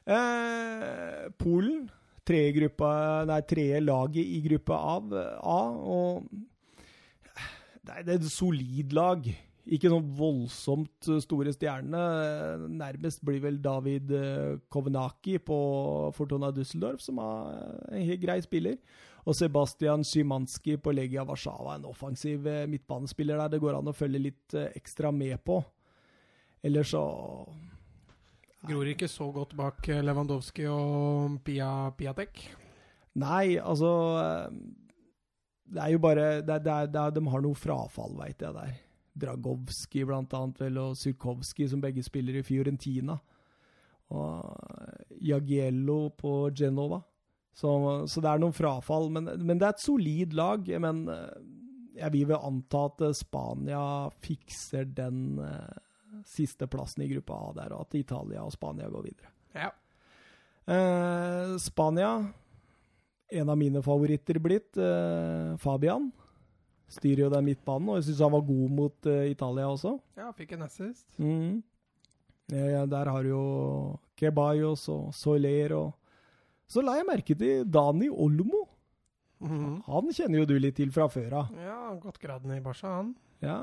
Eh, Polen, tredje tredje laget i gruppe av A, og det er et solid lag. Ikke sånn voldsomt store stjernene. Nærmest blir vel David eh, Kovnaki på Fortuna Düsseldorf, som er en helt grei spiller. Og Sebastian Szymanski på Legia Warszawa, en offensiv eh, midtbanespiller der det går an å følge litt eh, ekstra med på. Eller så Gror ikke så godt bak eh, Lewandowski og Pia Piatek. Nei, altså eh, Det er jo bare det, det det De har noe frafall, veit jeg, der. Dragovski blant annet, vel, og Surkovski, som begge spiller i Fiorentina. Og Jagiello på Genova. Så, så det er noen frafall. Men, men det er et solid lag. Men eh, jeg vil vel anta at eh, Spania fikser den eh, siste plassen i gruppa A der, og at Italia og Spania går videre. Ja. Eh, Spania, en av mine favoritter blitt, eh, Fabian. Styrer jo den midtbanen, og jeg syns han var god mot uh, Italia også. ja, fikk en assist. Mhm. Eh, der har du jo Kebayos og Soler og Så la jeg merke til Dani Olmo. Mhm. Han kjenner jo du litt til fra før av. Ja, godt graden i Barca, han. Ja.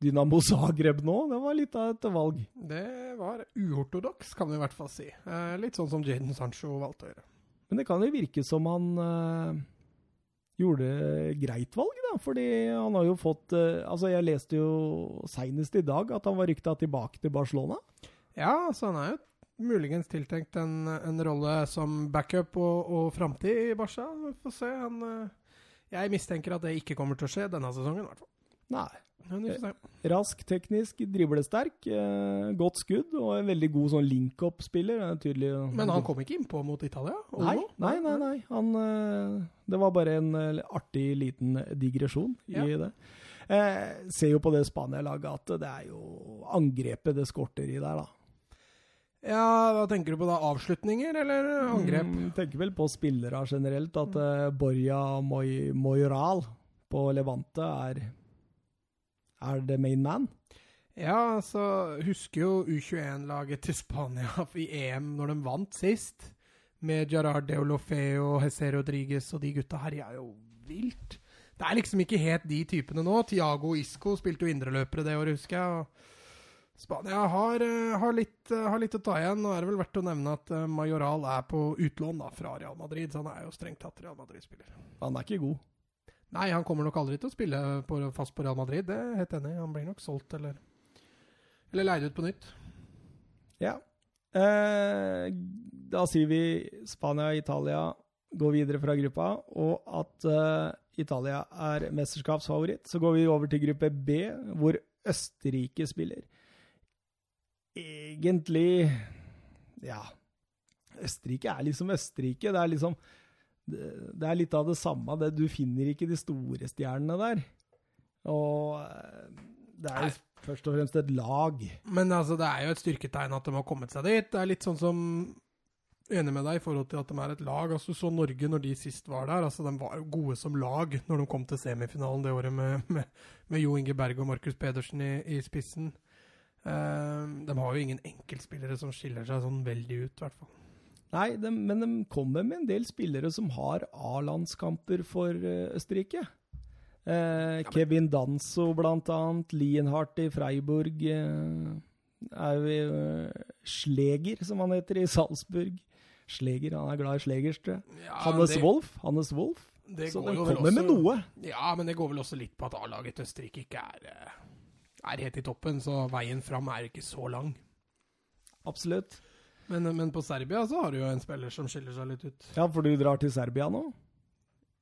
Dynamo Zagreb nå, det var litt av et valg. Det var uortodoks, kan vi i hvert fall si. Eh, litt sånn som Jaden Sancho valgte å gjøre. Men det kan jo virke som han eh, gjorde greit valg, da. Fordi han har jo fått eh, Altså, jeg leste jo seinest i dag at han var rykta tilbake til Barcelona. Ja, så han er jo muligens tiltenkt en, en rolle som backup og, og framtid i Barca. Vi får se. Han, eh, jeg mistenker at det ikke kommer til å skje denne sesongen, i hvert fall. Nei. Se. Rask, teknisk, driblesterk, eh, godt skudd og en veldig god sånn link-up-spiller. Er. Men han kom ikke innpå mot Italia? Nei, nei, nei. nei. Han, eh, det var bare en eh, artig liten digresjon Ja. i det. Eh, ser jo på det Spania-laget at det er jo angrepet det skorter i der, da. Ja, hva tenker du på da? Avslutninger eller angrep? Mm, tenker vel på spillere generelt, at eh, Borja Moy Moyral på Levante er er det main man. Ja, altså Husker jo U21-laget til Spania i EM når de vant sist. Med Gerard Deolofeo, Jesse Rodriguez og de gutta her. Er jo vilt. Det er liksom ikke helt de typene nå. Tiago Isco spilte jo indreløpere det året, husker jeg. og Spania har, eh, har, litt, eh, har litt å ta igjen. Nå er det vel verdt å nevne at eh, Majoral er på utlån da, fra Real Madrid, så han er jo strengt tatt Real Madrid-spiller. Han er ikke god. Nei, han kommer nok aldri til å spille på, fast på Real Madrid, det er helt enig. Han blir nok solgt eller, eller leid ut på nytt. Ja. Eh, da sier vi Spania og Italia går videre fra gruppa, og at eh, Italia er mesterskapsfavoritt. Så går vi over til gruppe B, hvor Østerrike spiller. Egentlig Ja. Østerrike er liksom Østerrike. Det er liksom det er litt av det samme. Det, du finner ikke de store stjernene der. Og eh, det er jo først og fremst et lag. Men altså, det er jo et styrketegn at de har kommet seg dit. Det er litt sånn som Enig med deg i forhold til at de er et lag. Altså, så Norge når de sist var der. altså De var gode som lag når de kom til semifinalen det året med, med, med Jo Inge Berg og Markus Pedersen i, i spissen. Uh, de har jo ingen enkeltspillere som skiller seg sånn veldig ut, i hvert fall. Nei, de, men de kommer med en del spillere som har A-landskamper for eh, Østerrike. Eh, Kevin Danso, blant annet. Lienhardt i Freiburg. Eh, er vi, eh, Sleger, som han heter, i Salzburg. Sleger, han er glad i Slegerstø, tror jeg. Ja, Hannes det- Wolff. Hannes Wolff. det Så de kommer med noe. Ja, men det går vel også litt på at A-laget til Østerrike ikke er, eh, er helt i toppen, så veien fram er ikke så lang. Absolutt. Men, men på Serbia så har du jo en spiller som skiller seg litt ut. Ja, for du drar til Serbia nå?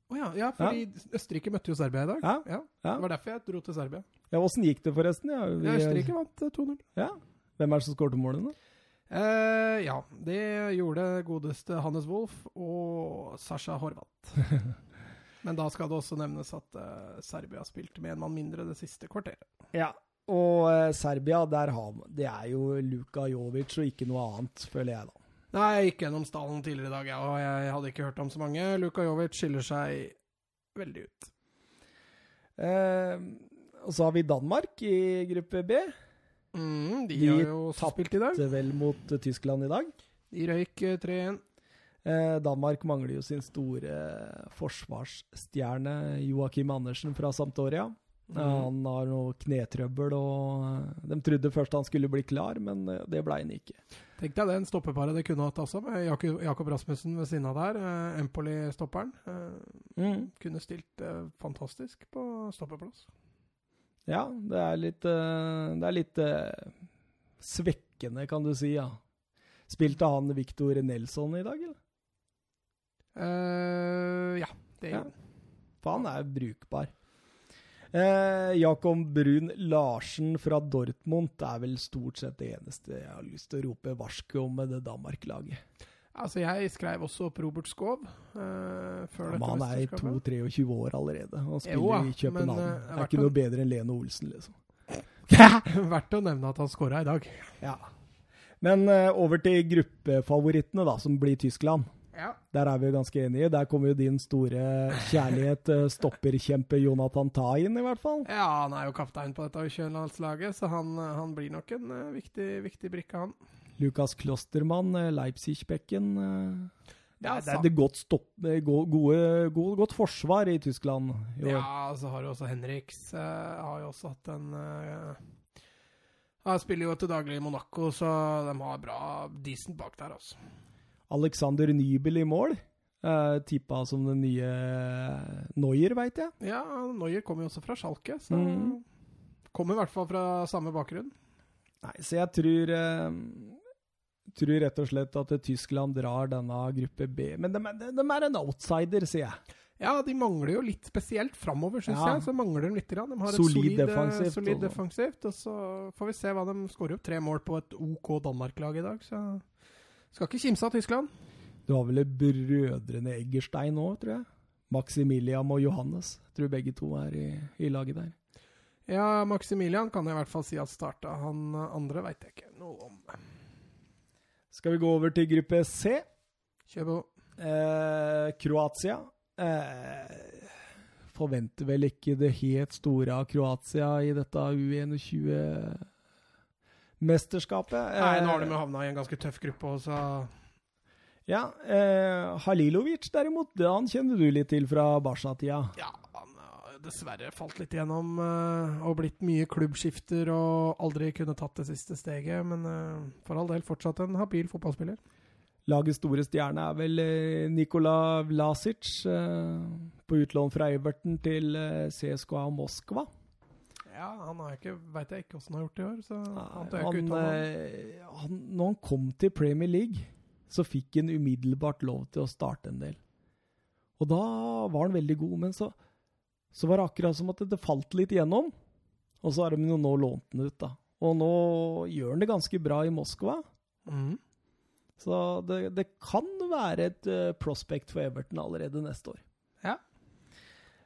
Å ja, ja, fordi Østerrike møtte jo Serbia i dag. Ja. Ja, Ja. Det var derfor jeg dro til Serbia. Ja, Åssen gikk det, forresten? Ja, vi- Ja, Østerrike vant eh, 2-0. Ja. Hvem er det som skåret målene? Eh, ja, det gjorde godeste Hannes Wolff og Sasha Horvath. Men da skal det også nevnes at uh, Serbia spilte med en mann mindre det siste kvarteret. Ja, og eh, Serbia, der har Det er jo Luka Jovic og ikke noe annet, føler jeg, da. Nei, jeg gikk gjennom stallen tidligere i dag, ja, og jeg hadde ikke hørt om så mange. Luka Jovic skiller seg veldig ut. Eh, og så har vi Danmark i gruppe B. Mm, de, De har jo også spilt i dag. De tapte vel mot eh, Tyskland i dag. De røyk eh, 3-1. Eh, Danmark mangler jo sin store forsvarsstjerne Joakim Andersen fra Sampdoria. Mm. Han har noe knetrøbbel, og eh, de trodde først han skulle bli klar, men eh, det ble han ikke. Tenk deg den stoppeparet det kunne hatt også, med Jakob, Rasmussen ved siden av der. Eh, Empoli-stopperen. Mm. kunne stilt fantastisk på stoppeplass. Ja, det er litt, det er litt svekkende, kan du si. ja. Spilte han Victor Nelson i dag, eller? Uh, ja, det Ja. gjorde han. For han er brukbar. Eh, Jakob Brun Larsen fra Dortmund er vel stort sett det eneste jeg har lyst til å rope varsko om med det Danmark-laget. Altså, jeg skrev også opp Robert Skov eh, før Men dette han er mesterskapet. 22-23 år allerede og spiller Jo i København. men, uh, det er ikke noe bedre enn Lene Olsen, liksom. Verdt å nevne at han skåra i dag. Ja. Men eh, over til gruppefavorittene, da, som blir Tyskland. Ja. Der er vi jo ganske enige. Der kommer jo din store kjærlighet, eh, stopperkjempe Jonathan Ta inn, i hvert fall. ja, han er jo kaptein på dette U21-landslaget, så han, eh, han blir nok en uh, viktig, viktig brikke, han. Lukas Klostermann, Leipzig-bekken. Det Ja, det er det godt, stopp, gode, gode, godt forsvar i Tyskland i år. Ja, så har du også Henriks. Uh, har jo også hatt en Han spiller jo til daglig i Monaco, så de har bra decent bak der, altså. Alexander Nybel i mål. Uh, tippa som den nye Noyer, veit jeg. Ja, Noyer kommer jo også fra Schalke, så mm. Kommer i hvert fall fra samme bakgrunn. Nei, så jeg tror uh, Tror rett og slett at Tyskland drar denne gruppe B. Men de, er- de er en outsider, sier jeg. Ja, de mangler jo litt spesielt framover, syns Ja. jeg. Så mangler de litt. Grann. De har et Solid solid, eh, defensivt, Solid og- defensivt. Og så får vi se hva de skårer opp. Tre mål på et OK Danmark-lag i dag, så skal ikke kimse av Tyskland. Du har vel brødrene Eggerstein òg, tror jeg. Maximilian og Johannes. Jeg tror begge to er i, i laget der. Ja, Maximilian kan jeg i hvert fall si at starta. Han andre veit jeg ikke noe om. Skal vi gå over til gruppe C? Kjør på. Eh, Kroatia. Eh, forventer vel ikke det helt store av Kroatia i dette U21-mesterskapet. Nei, nå har de jo havna i en ganske tøff gruppe, Også. Ja, eh, Halilovic derimot, det han kjenner du litt til fra Barca-tida. Ja, han har dessverre falt litt gjennom eh, og blitt mye klubbskifter og aldri kunne tatt det siste steget. Men eh, for all del fortsatt en habil fotballspiller. Lagets store stjerne er vel eh, Nikola Vlasic, eh, på utlån fra Everton til eh, CSKA Moskva. Ja, han har ikke, veit jeg ikke åssen han har gjort det i år, så han Han, tør jeg ikke uttale meg eh, han, når han kom til Premier League, så fikk han umiddelbart lov til å starte en del. Og da var han veldig god, men så, så var det akkurat som at det falt litt igjennom. Og så har de jo nå lånt den ut, da. Og nå gjør han det ganske bra i Moskva. Mm. Så det, det kan være et eh, prospect for Everton allerede neste år.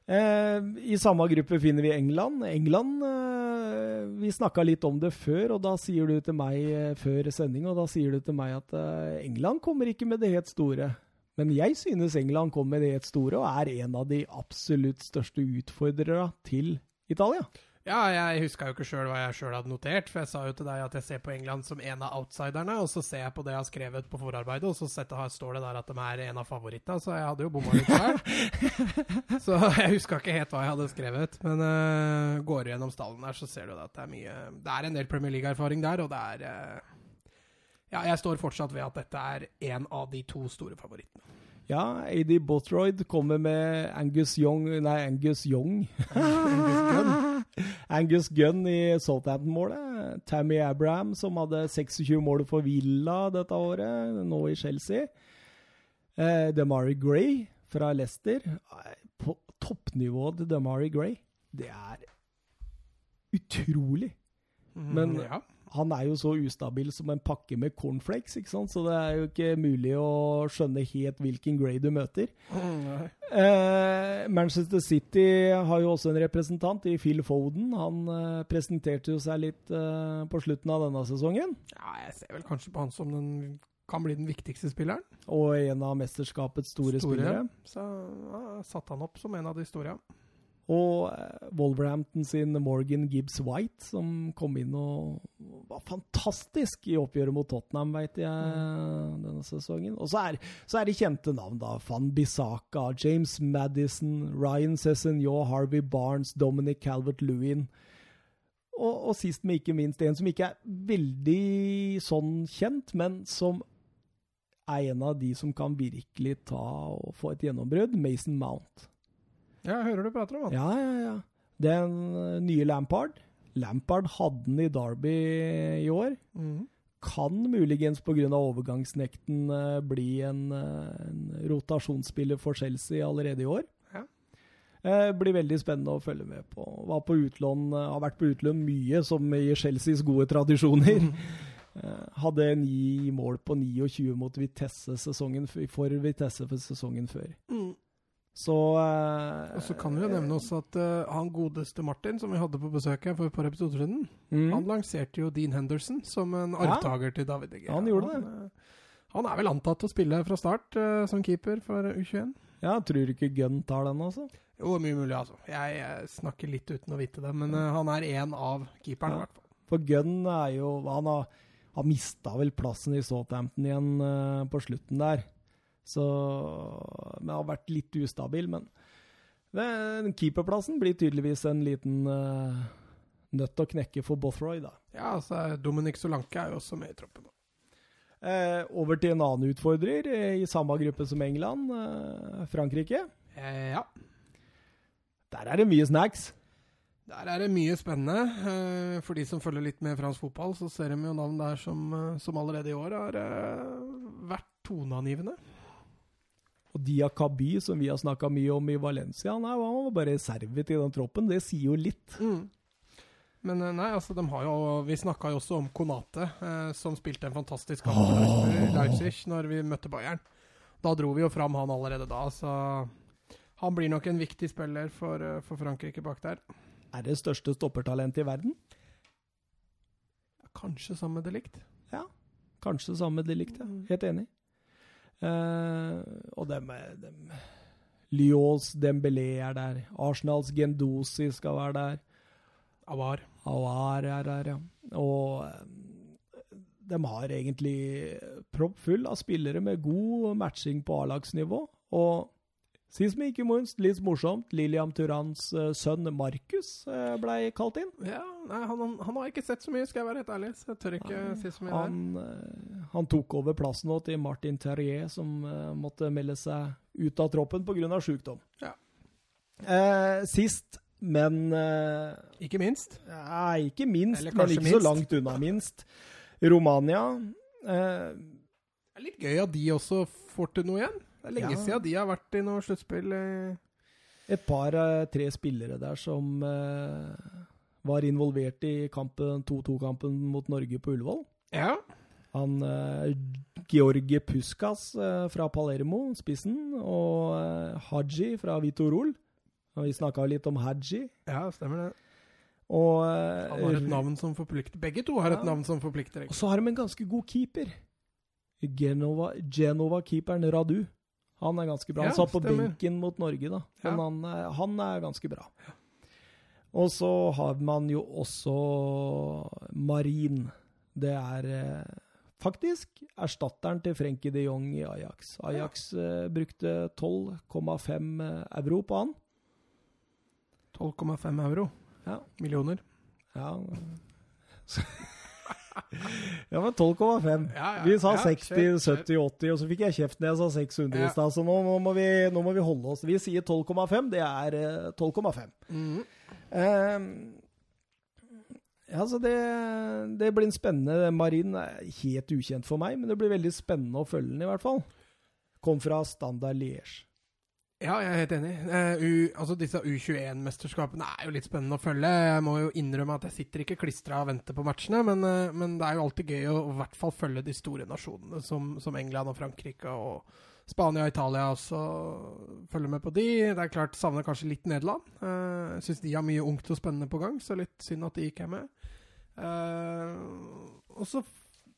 Eh, I samme gruppe finner vi England. England eh, Vi snakka litt om det før, og da sier du til meg eh, før sending og da sier du til meg at England kommer ikke med det helt store. Men jeg synes England kommer med det helt store, og er en av de absolutt største utfordrere til Italia. Ja, jeg huska jo ikke sjøl hva jeg sjøl hadde notert, for jeg sa jo til deg at jeg ser på England som en av outsiderne, og så ser jeg på det jeg har skrevet på forarbeidet, og så setter, står det der at de er en av favorittene, så jeg hadde jo bomma litt der. så jeg huska ikke helt hva jeg hadde skrevet, men uh, går du gjennom stallen der, så ser du at det er mye Det er en del Premier League-erfaring der, og det er uh, Ja, jeg står fortsatt ved at dette er en av de to store favorittene. Ja, AD Botroyd kommer med Angus Young Nei, Angus Young. Angus Gunn. Angus Gunn i Southampton-målet. Tammy Abraham, som hadde 26 mål for Villa dette året, nå i Chelsea. Eh, DeMari Gray fra Leicester. Eh, På toppnivået til DeMari Gray, det er utrolig. Men- ja. Han er jo så ustabil som en pakke med cornflakes, ikke sant? så det er jo ikke mulig å skjønne helt hvilken Gray du møter. Nei. Eh, Manchester City har jo også en representant i Phil Foden. Han eh, presenterte jo seg litt eh, på slutten av denne sesongen. Ja, jeg ser vel kanskje på han som den kan bli den viktigste spilleren. Og en av mesterskapets store, spillere. Så ja, satte han opp som en av de store. ja. Og eh, Wolverhampton sin Morgan Gibbs White, som kom inn og var fantastisk i oppgjøret mot Tottenham, veit jeg, denne sesongen. Og så er, så er det kjente navn, da. Van Bissaka, James Madison, Ryan Cessenjau, Harvey Barnes, Dominic Calvert-Lewin. Og, og sist, men ikke minst, en som ikke er veldig sånn kjent, men som er en av de som kan virkelig ta og få et gjennombrudd, Mason Mount. Ja, jeg hører du prater om han. Ja, ja, ja. Den eh, nye Lampard. Lampard hadde den i Derby i år. Mm. Kan muligens pga. overgangsnekten eh, bli en, eh, en rotasjonsspiller for Chelsea allerede i år. Ja. Eh, blir veldig spennende å følge med på. Var på utlån, har vært på utlån mye, som i Chelseas gode tradisjoner. Eh, hadde ni mål på 29 mot Vitesse for Vitesse for sesongen før. Mm. Så eh, Og så kan vi jo nevne også at eh, han godeste Martin, som vi hadde på besøk her for et par episoder siden, mm. han lanserte jo Dean Henderson som en arvtaker til David Egge. Han gjorde det. Han, eh, han er vel antatt å spille fra start eh, som keeper for U21? Ja, tror du ikke Gunn tar den, altså? Jo, mye mulig, altså. Jeg, jeg snakker litt uten å vite det, men eh, han er en av keeperne, i Ja. hvert fall. For Gunn er jo Han har, har mista vel plassen i Southampton igjen eh, på slutten der. Så Men har vært litt ustabil, men den keeperplassen blir tydeligvis en liten uh, nøtt å knekke for Bothroy, da. Ja, altså, Dominic Solanke er jo også med i troppen. Eh, over til en annen utfordrer eh, i samme gruppe som England, uh, Frankrike. Eh, ja. Der er det mye snacks. Der er det mye spennende. Eh, For de som følger litt med fransk fotball, så ser de jo navn der som, eh, som allerede i år har eh, vært toneangivende. Og Diakaby, som vi har snakka mye om i Valencia, er, han var bare reserve i den troppen. Det sier jo litt. Mm. Men eh, nei, altså, de har jo Vi snakka jo også om Konate, eh, som spilte en fantastisk kamp for Leipzig når vi møtte Bayern. Da dro vi jo fram han allerede da, så han blir nok en viktig spiller for, eh, for Frankrike bak der. Er det største stoppertalentet i verden? Kanskje sammen med Delict. Ja, kanskje samme delikt, ja. Helt enig. Eh, og dem, dem Lyons Dembélé er der. Arsenals Gendosi skal være der. Avar. Awar er der, ja. Og eh, de har egentlig proppfull av spillere med god matching på A-lagsnivå. Og sist, men ikke minst, litt morsomt, Liliam Turans eh, sønn Markus uh, ble kalt inn. Ja, nei, han, han, han har ikke sett så mye, skal jeg være helt ærlig. Så jeg tør ikke si så mye. Han, der. han tok over plassen nå til Martin Terrier, som uh, måtte melde seg ut av troppen pga. sykdom. Ja. Eh, sist, men eh, Ikke minst. Nei, Ikke minst, men ikke ikke så langt unna minst. Romania. Eh, Det er litt gøy at de også får til noe igjen. Det er lenge Ja. siden de har vært i noe sluttspill. eh. et par, eh, tre spillere der som eh, var involvert i kampen 2-2-kampen mot Norge på Ullevål. Ja. Han eh, George Puskas eh, fra Palermo, spissen, og eh, Haji fra Vitorol. Og vi snakka litt om Haji. ja, stemmer det. Og, Han har et navn som forplikter. Begge to har et navn som forplikter. og så har de en ganske god keeper. Genova- Genova-keeperen Radu. Han er ganske bra. Han Ja, satt på stemmer. benken mot Norge, da. Men Ja. han, er- han er ganske bra. Og så har man jo også Marin. Det er eh, faktisk erstatteren til Frenkie de Jong i Ajax. Ajax eh, brukte 12,5 euro på han. 12,5 euro. Ja. Millioner. Ja, ja men 12,5. Ja, ja. Vi sa Ja, 60, kjøp, 70, 80, og så fikk jeg kjeft når jeg sa 600 i stad, så nå, nå, må vi, nå må vi holde oss. Vi sier 12,5, det er eh, 12,5. Mm. Um, ja, så det, det blir en spennende Marin er helt ukjent for meg, men det blir veldig spennende å følge den, i hvert fall. Kom fra Standard Liège. Ja, jeg er helt enig. Uh, U, altså Disse U21-mesterskapene er jo litt spennende å følge. Jeg må jo innrømme at jeg sitter ikke klistra og venter på matchene, men, uh, men det er jo alltid gøy å i hvert fall følge de store nasjonene som, som England og Frankrike og Spania og Italia også. Følge med på de. Det er klart, savner kanskje litt Nederland. Uh, Syns de har mye ungt og spennende på gang, så litt synd at de ikke er med. Uh, og så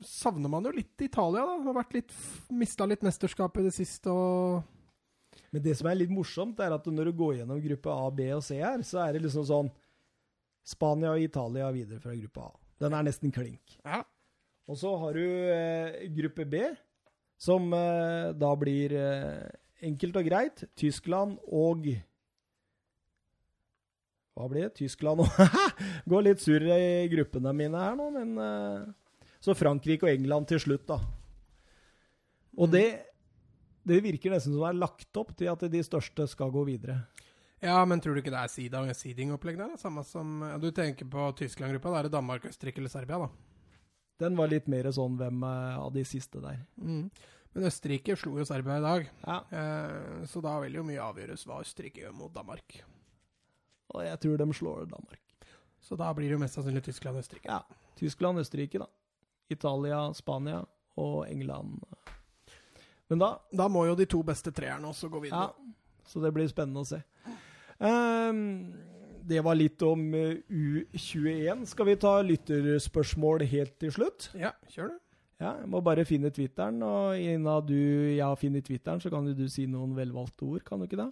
savner man jo litt Italia, da. Har vært mista litt mesterskap i det siste og Men det som er litt morsomt, er at når du går gjennom gruppe A, B og C her, så er det liksom sånn Spania og Italia videre fra gruppe A. Den er nesten klink. Ja. Og så har du eh, gruppe B, som eh, da blir eh, enkelt og greit Tyskland og Hva blir det? Tyskland og Går litt surr i gruppene mine her nå, men eh, Så Frankrike og England til slutt, da. Og det, det virker nesten som det er lagt opp til at de største skal gå videre. Ja, men tror du ikke det er seeding- seeding-opplegg der? Samme som ja, Du tenker på Tyskland-gruppa, da er det Danmark, Østerrike eller Serbia, da. Den var litt mer sånn hvem eh, av de siste der. Men Østerrike slo jo Serbia i dag, Ja, eh, så da vil jo mye avgjøres hva Østerrike gjør mot Danmark. og jeg tror de slår Danmark. Så da blir det jo mest sannsynlig Tyskland-Østerrike. Ja. Tyskland, Østerrike, da. Italia, Spania og England. Men da Da må jo de to beste treerne også gå videre. Ja, så det blir spennende å se. Um, det var litt om eh, U21. Skal vi ta lytterspørsmål helt til slutt? Ja, kjør du. Ja, jeg må bare finne Twitteren, og innen du jeg har funnet Twitteren, så kan du si noen velvalgte ord, kan du ikke det?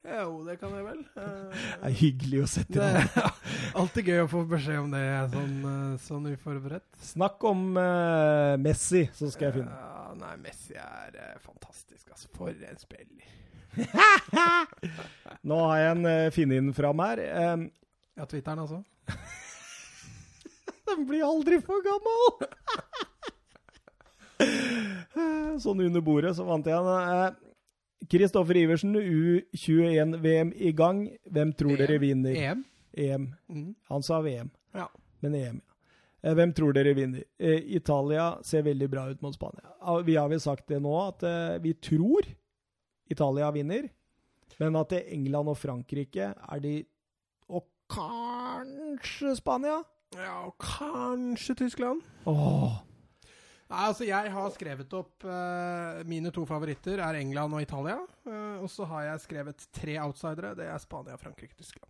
Jo, det kan jeg vel. Det Eh, er hyggelig å sette det er alltid gøy å få beskjed om det sånn, eh, sånn uforberedt. Snakk om uh, Messi, så skal jeg finne. Uh, nei, Messi er uh, fantastisk, altså. For en spiller. Nå har jeg en uh, funnet den fram her. Um, Ja, Twitteren altså. Den blir aldri for gammel! sånn under bordet, så vant jeg den. Kristoffer Iversen, U21-VM i gang. Hvem tror EM. dere vinner? EM. EM. Mm. Han sa VM, Ja. men EM, ja. Eh, Hvem tror dere vinner? Eh, Italia ser veldig bra ut mot Spania. Ah, Vi har vel sagt det nå, at eh, vi tror Italia vinner, men at det er England og Frankrike er de Og kanskje Spania? Ja, og kanskje Tyskland. Åh, Nei, altså Jeg har skrevet opp uh, Mine to favoritter er England og Italia. Uh, og så har jeg skrevet tre outsidere. Det er Spania, Frankrike, Tyskland.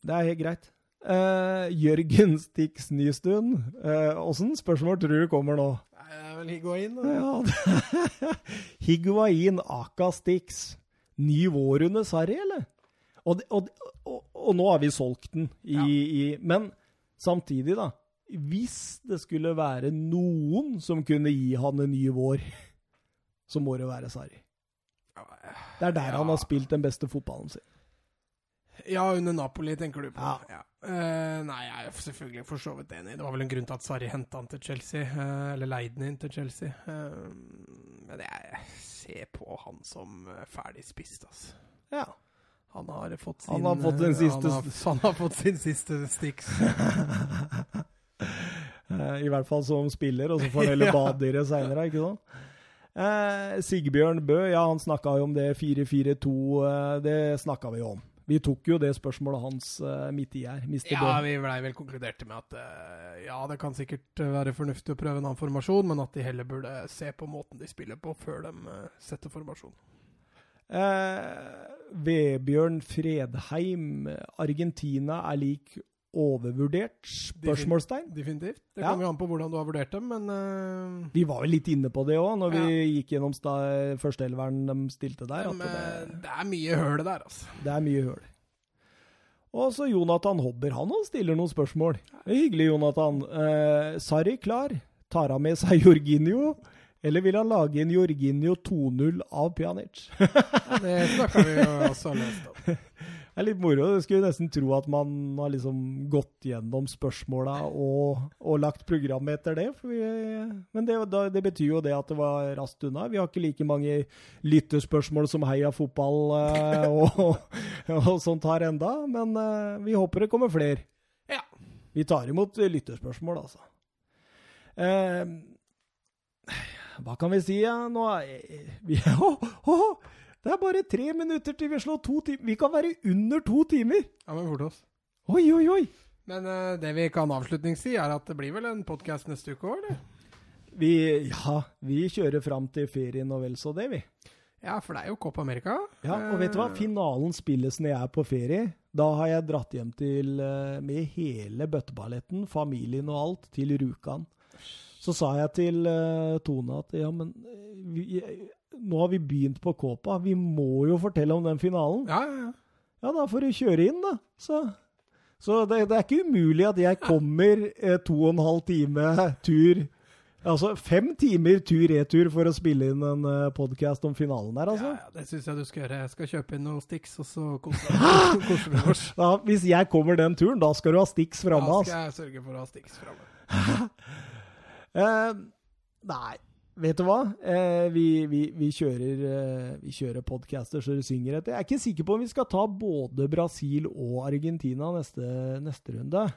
det er helt greit. Uh, Jørgen Stix Nystuen, åssen spørsmål tror du kommer nå? Det er vel Higuain. Ja, Higuain Aka Stix. Ny vårrunde Sarri, eller? Og, og, og, og nå har vi solgt den i, Ja. i Men samtidig, da. Hvis det skulle være noen som kunne gi han en ny vår, så må det være Sarri. Det er der Ja. han har spilt den beste fotballen sin. Ja, under Napoli, tenker du på. Ja. Eh, nei, jeg er selvfølgelig for så vidt enig. Det var vel en grunn til at Sarri henta han til Chelsea. uh, eller leide han inn til Chelsea. Uh, men jeg ser på han som ferdig spist, altså. Ja. Han har fått sin Han har fått siste Han har, han har fått sin siste Stix. Eh, I hvert fall som spiller, og så får han heller Ja. bade i det seinere, ikke sant? Eh, Sigbjørn Bø, ja, han snakka jo om det 4-4-2, eh, det snakka vi jo om. Vi tok jo det spørsmålet hans eh, midt i her, Mr. Ja, Bø. vi blei vel konkluderte med at eh, ja, det kan sikkert eh, være fornuftig å prøve en annen formasjon, men at de heller burde se på måten de spiller på før de setter formasjon. Vebjørn Fredheim, Argentina er lik overvurdert? Spørsmålstegn. Definitivt. Det kommer jo an på hvordan du har vurdert dem, men uh... Vi var jo litt inne på det òg, når vi gikk gjennom førsteelveren de stilte der. Men, At det, det er mye høl der, altså. det er mye høl. Og så Jonathan Hobber, han også stiller noen spørsmål. Det er hyggelig, Jonathan. Uh, Sarri klar. Tar han med seg Jorginho? Eller vil han lage en Jorginho 2-0 av Pjanic? Det snakka vi jo også løst om. Det er litt moro. Du skulle nesten tro at man har liksom gått gjennom spørsmåla og, og lagt program etter det. For vi, men det, det betyr jo det at det var raskt unna. Vi har ikke like mange lyttespørsmål som Heia fotball eh, og, og sånt har enda, men eh, vi håper det kommer flere. Ja. Vi tar imot lytterspørsmål, altså. Eh, hva kan vi si? Ja? Nå er vi, oh, å, det er bare tre minutter til vi slår to timer. Vi kan være under to timer! Ja, men fort oss. Oi, oi, oi! Men uh, det vi kan avslutningssi, er at det blir vel en podkast neste uke òg, eller? Vi, ja, vi kjører fram til ferien og vel så det, vi. Ja, for det er jo Copa America. Ja, og vet du hva? Eh, Finalen spilles når jeg er på ferie. Da har jeg dratt hjem til, eh, med hele bøtteballetten, familien og alt, til Rjukan. Så sa jeg til Tone at ja, men nå har vi begynt på Kåpa. Vi må jo fortelle om den finalen. Ja, ja, ja. Ja, da får du kjøre inn, da. Så, så det, det er ikke umulig at jeg kommer eh, to og en halv time tur Altså fem timer tur-retur for å spille inn en uh, podkast om finalen der, altså. Ja, ja, det syns jeg du skal gjøre. Jeg skal kjøpe inn noen Stix, og så koser vi oss. Ja, hvis jeg kommer den turen, da skal du ha Stix framme. Da skal jeg sørge for å ha Stix framme. uh, nei, vet du hva? Eh, vi, vi, vi kjører, eh, vi kjører podcaster så det synger etter. Jeg er ikke sikker på om vi skal ta både Brasil og Argentina neste, neste runde.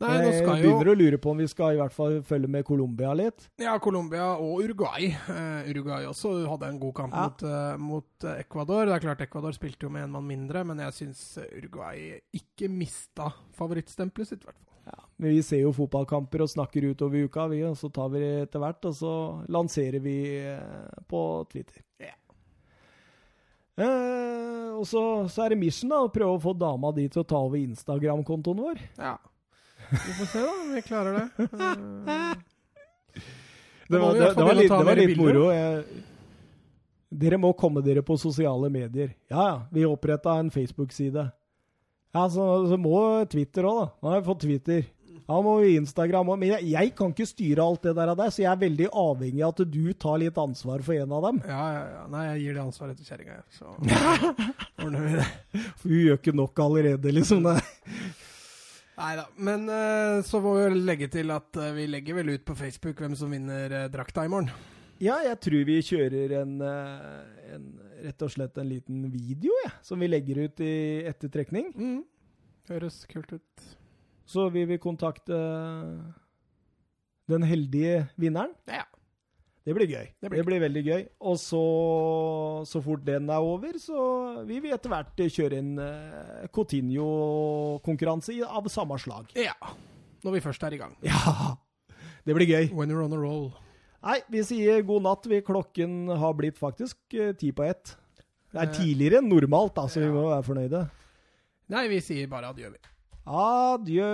Nei, nå skal jeg jo begynner å lure på om vi skal i hvert fall følge med Colombia litt. Ja, Colombia og Uruguay. Uh, Uruguay også hadde en god kamp Ja. mot, uh, mot eh, Ecuador. Det er klart Ecuador spilte jo med en mann mindre, men jeg syns Uruguay ikke mista favorittstempelet sitt, i hvert fall. Ja, men vi ser jo fotballkamper og snakker utover uka, vi, og så tar vi det etter hvert, og så lanserer vi eh, på Twitter. Yeah. Eh, og så, så er det mission da, å prøve å få dama di til å ta over Instagram-kontoen vår. Ja. Vi får se, da, om vi klarer det. Det var, det, det var, litt, det var litt moro. Jeg, dere må komme dere på sosiale medier. Ja, ja, vi oppretta en Facebook-side. Ja, så, så må Twitter òg, da. Nå har jeg fått Twitter. Ja, må vi Instagram òg. Men jeg, jeg kan ikke styre alt det der, av deg, så jeg er veldig avhengig av at du tar litt ansvar for en av dem. Ja, ja, ja. Nei, jeg gir det ansvaret til kjerringa, jeg. Så ordner vi det. For hun gjør ikke nok allerede, liksom. Det. Nei da. Men eh, så må vi legge til at eh, vi legger vel ut på Facebook hvem som vinner uh, drakta i morgen. Ja, jeg tror vi kjører en, eh, en rett og slett en liten video, ja, som vi legger ut i ettertrekning. Mm. Høres kult ut. Så vi vil kontakte den heldige vinneren. Ja. Det blir gøy. Det Det blir blir, veldig gøy. Og så, så fort den er over, så vil vi etter hvert kjøre en uh, Coutinho-konkurranse av samme slag. Ja. Når vi først er i gang. Ja! Det blir gøy. When you're on a roll. Nei, vi sier god natt. Vi, klokken har blitt faktisk eh, ti på ett. Det er Eh, tidligere enn normalt, da, så vi må være fornøyde. Nei, vi sier bare adjø, vi. Adjø.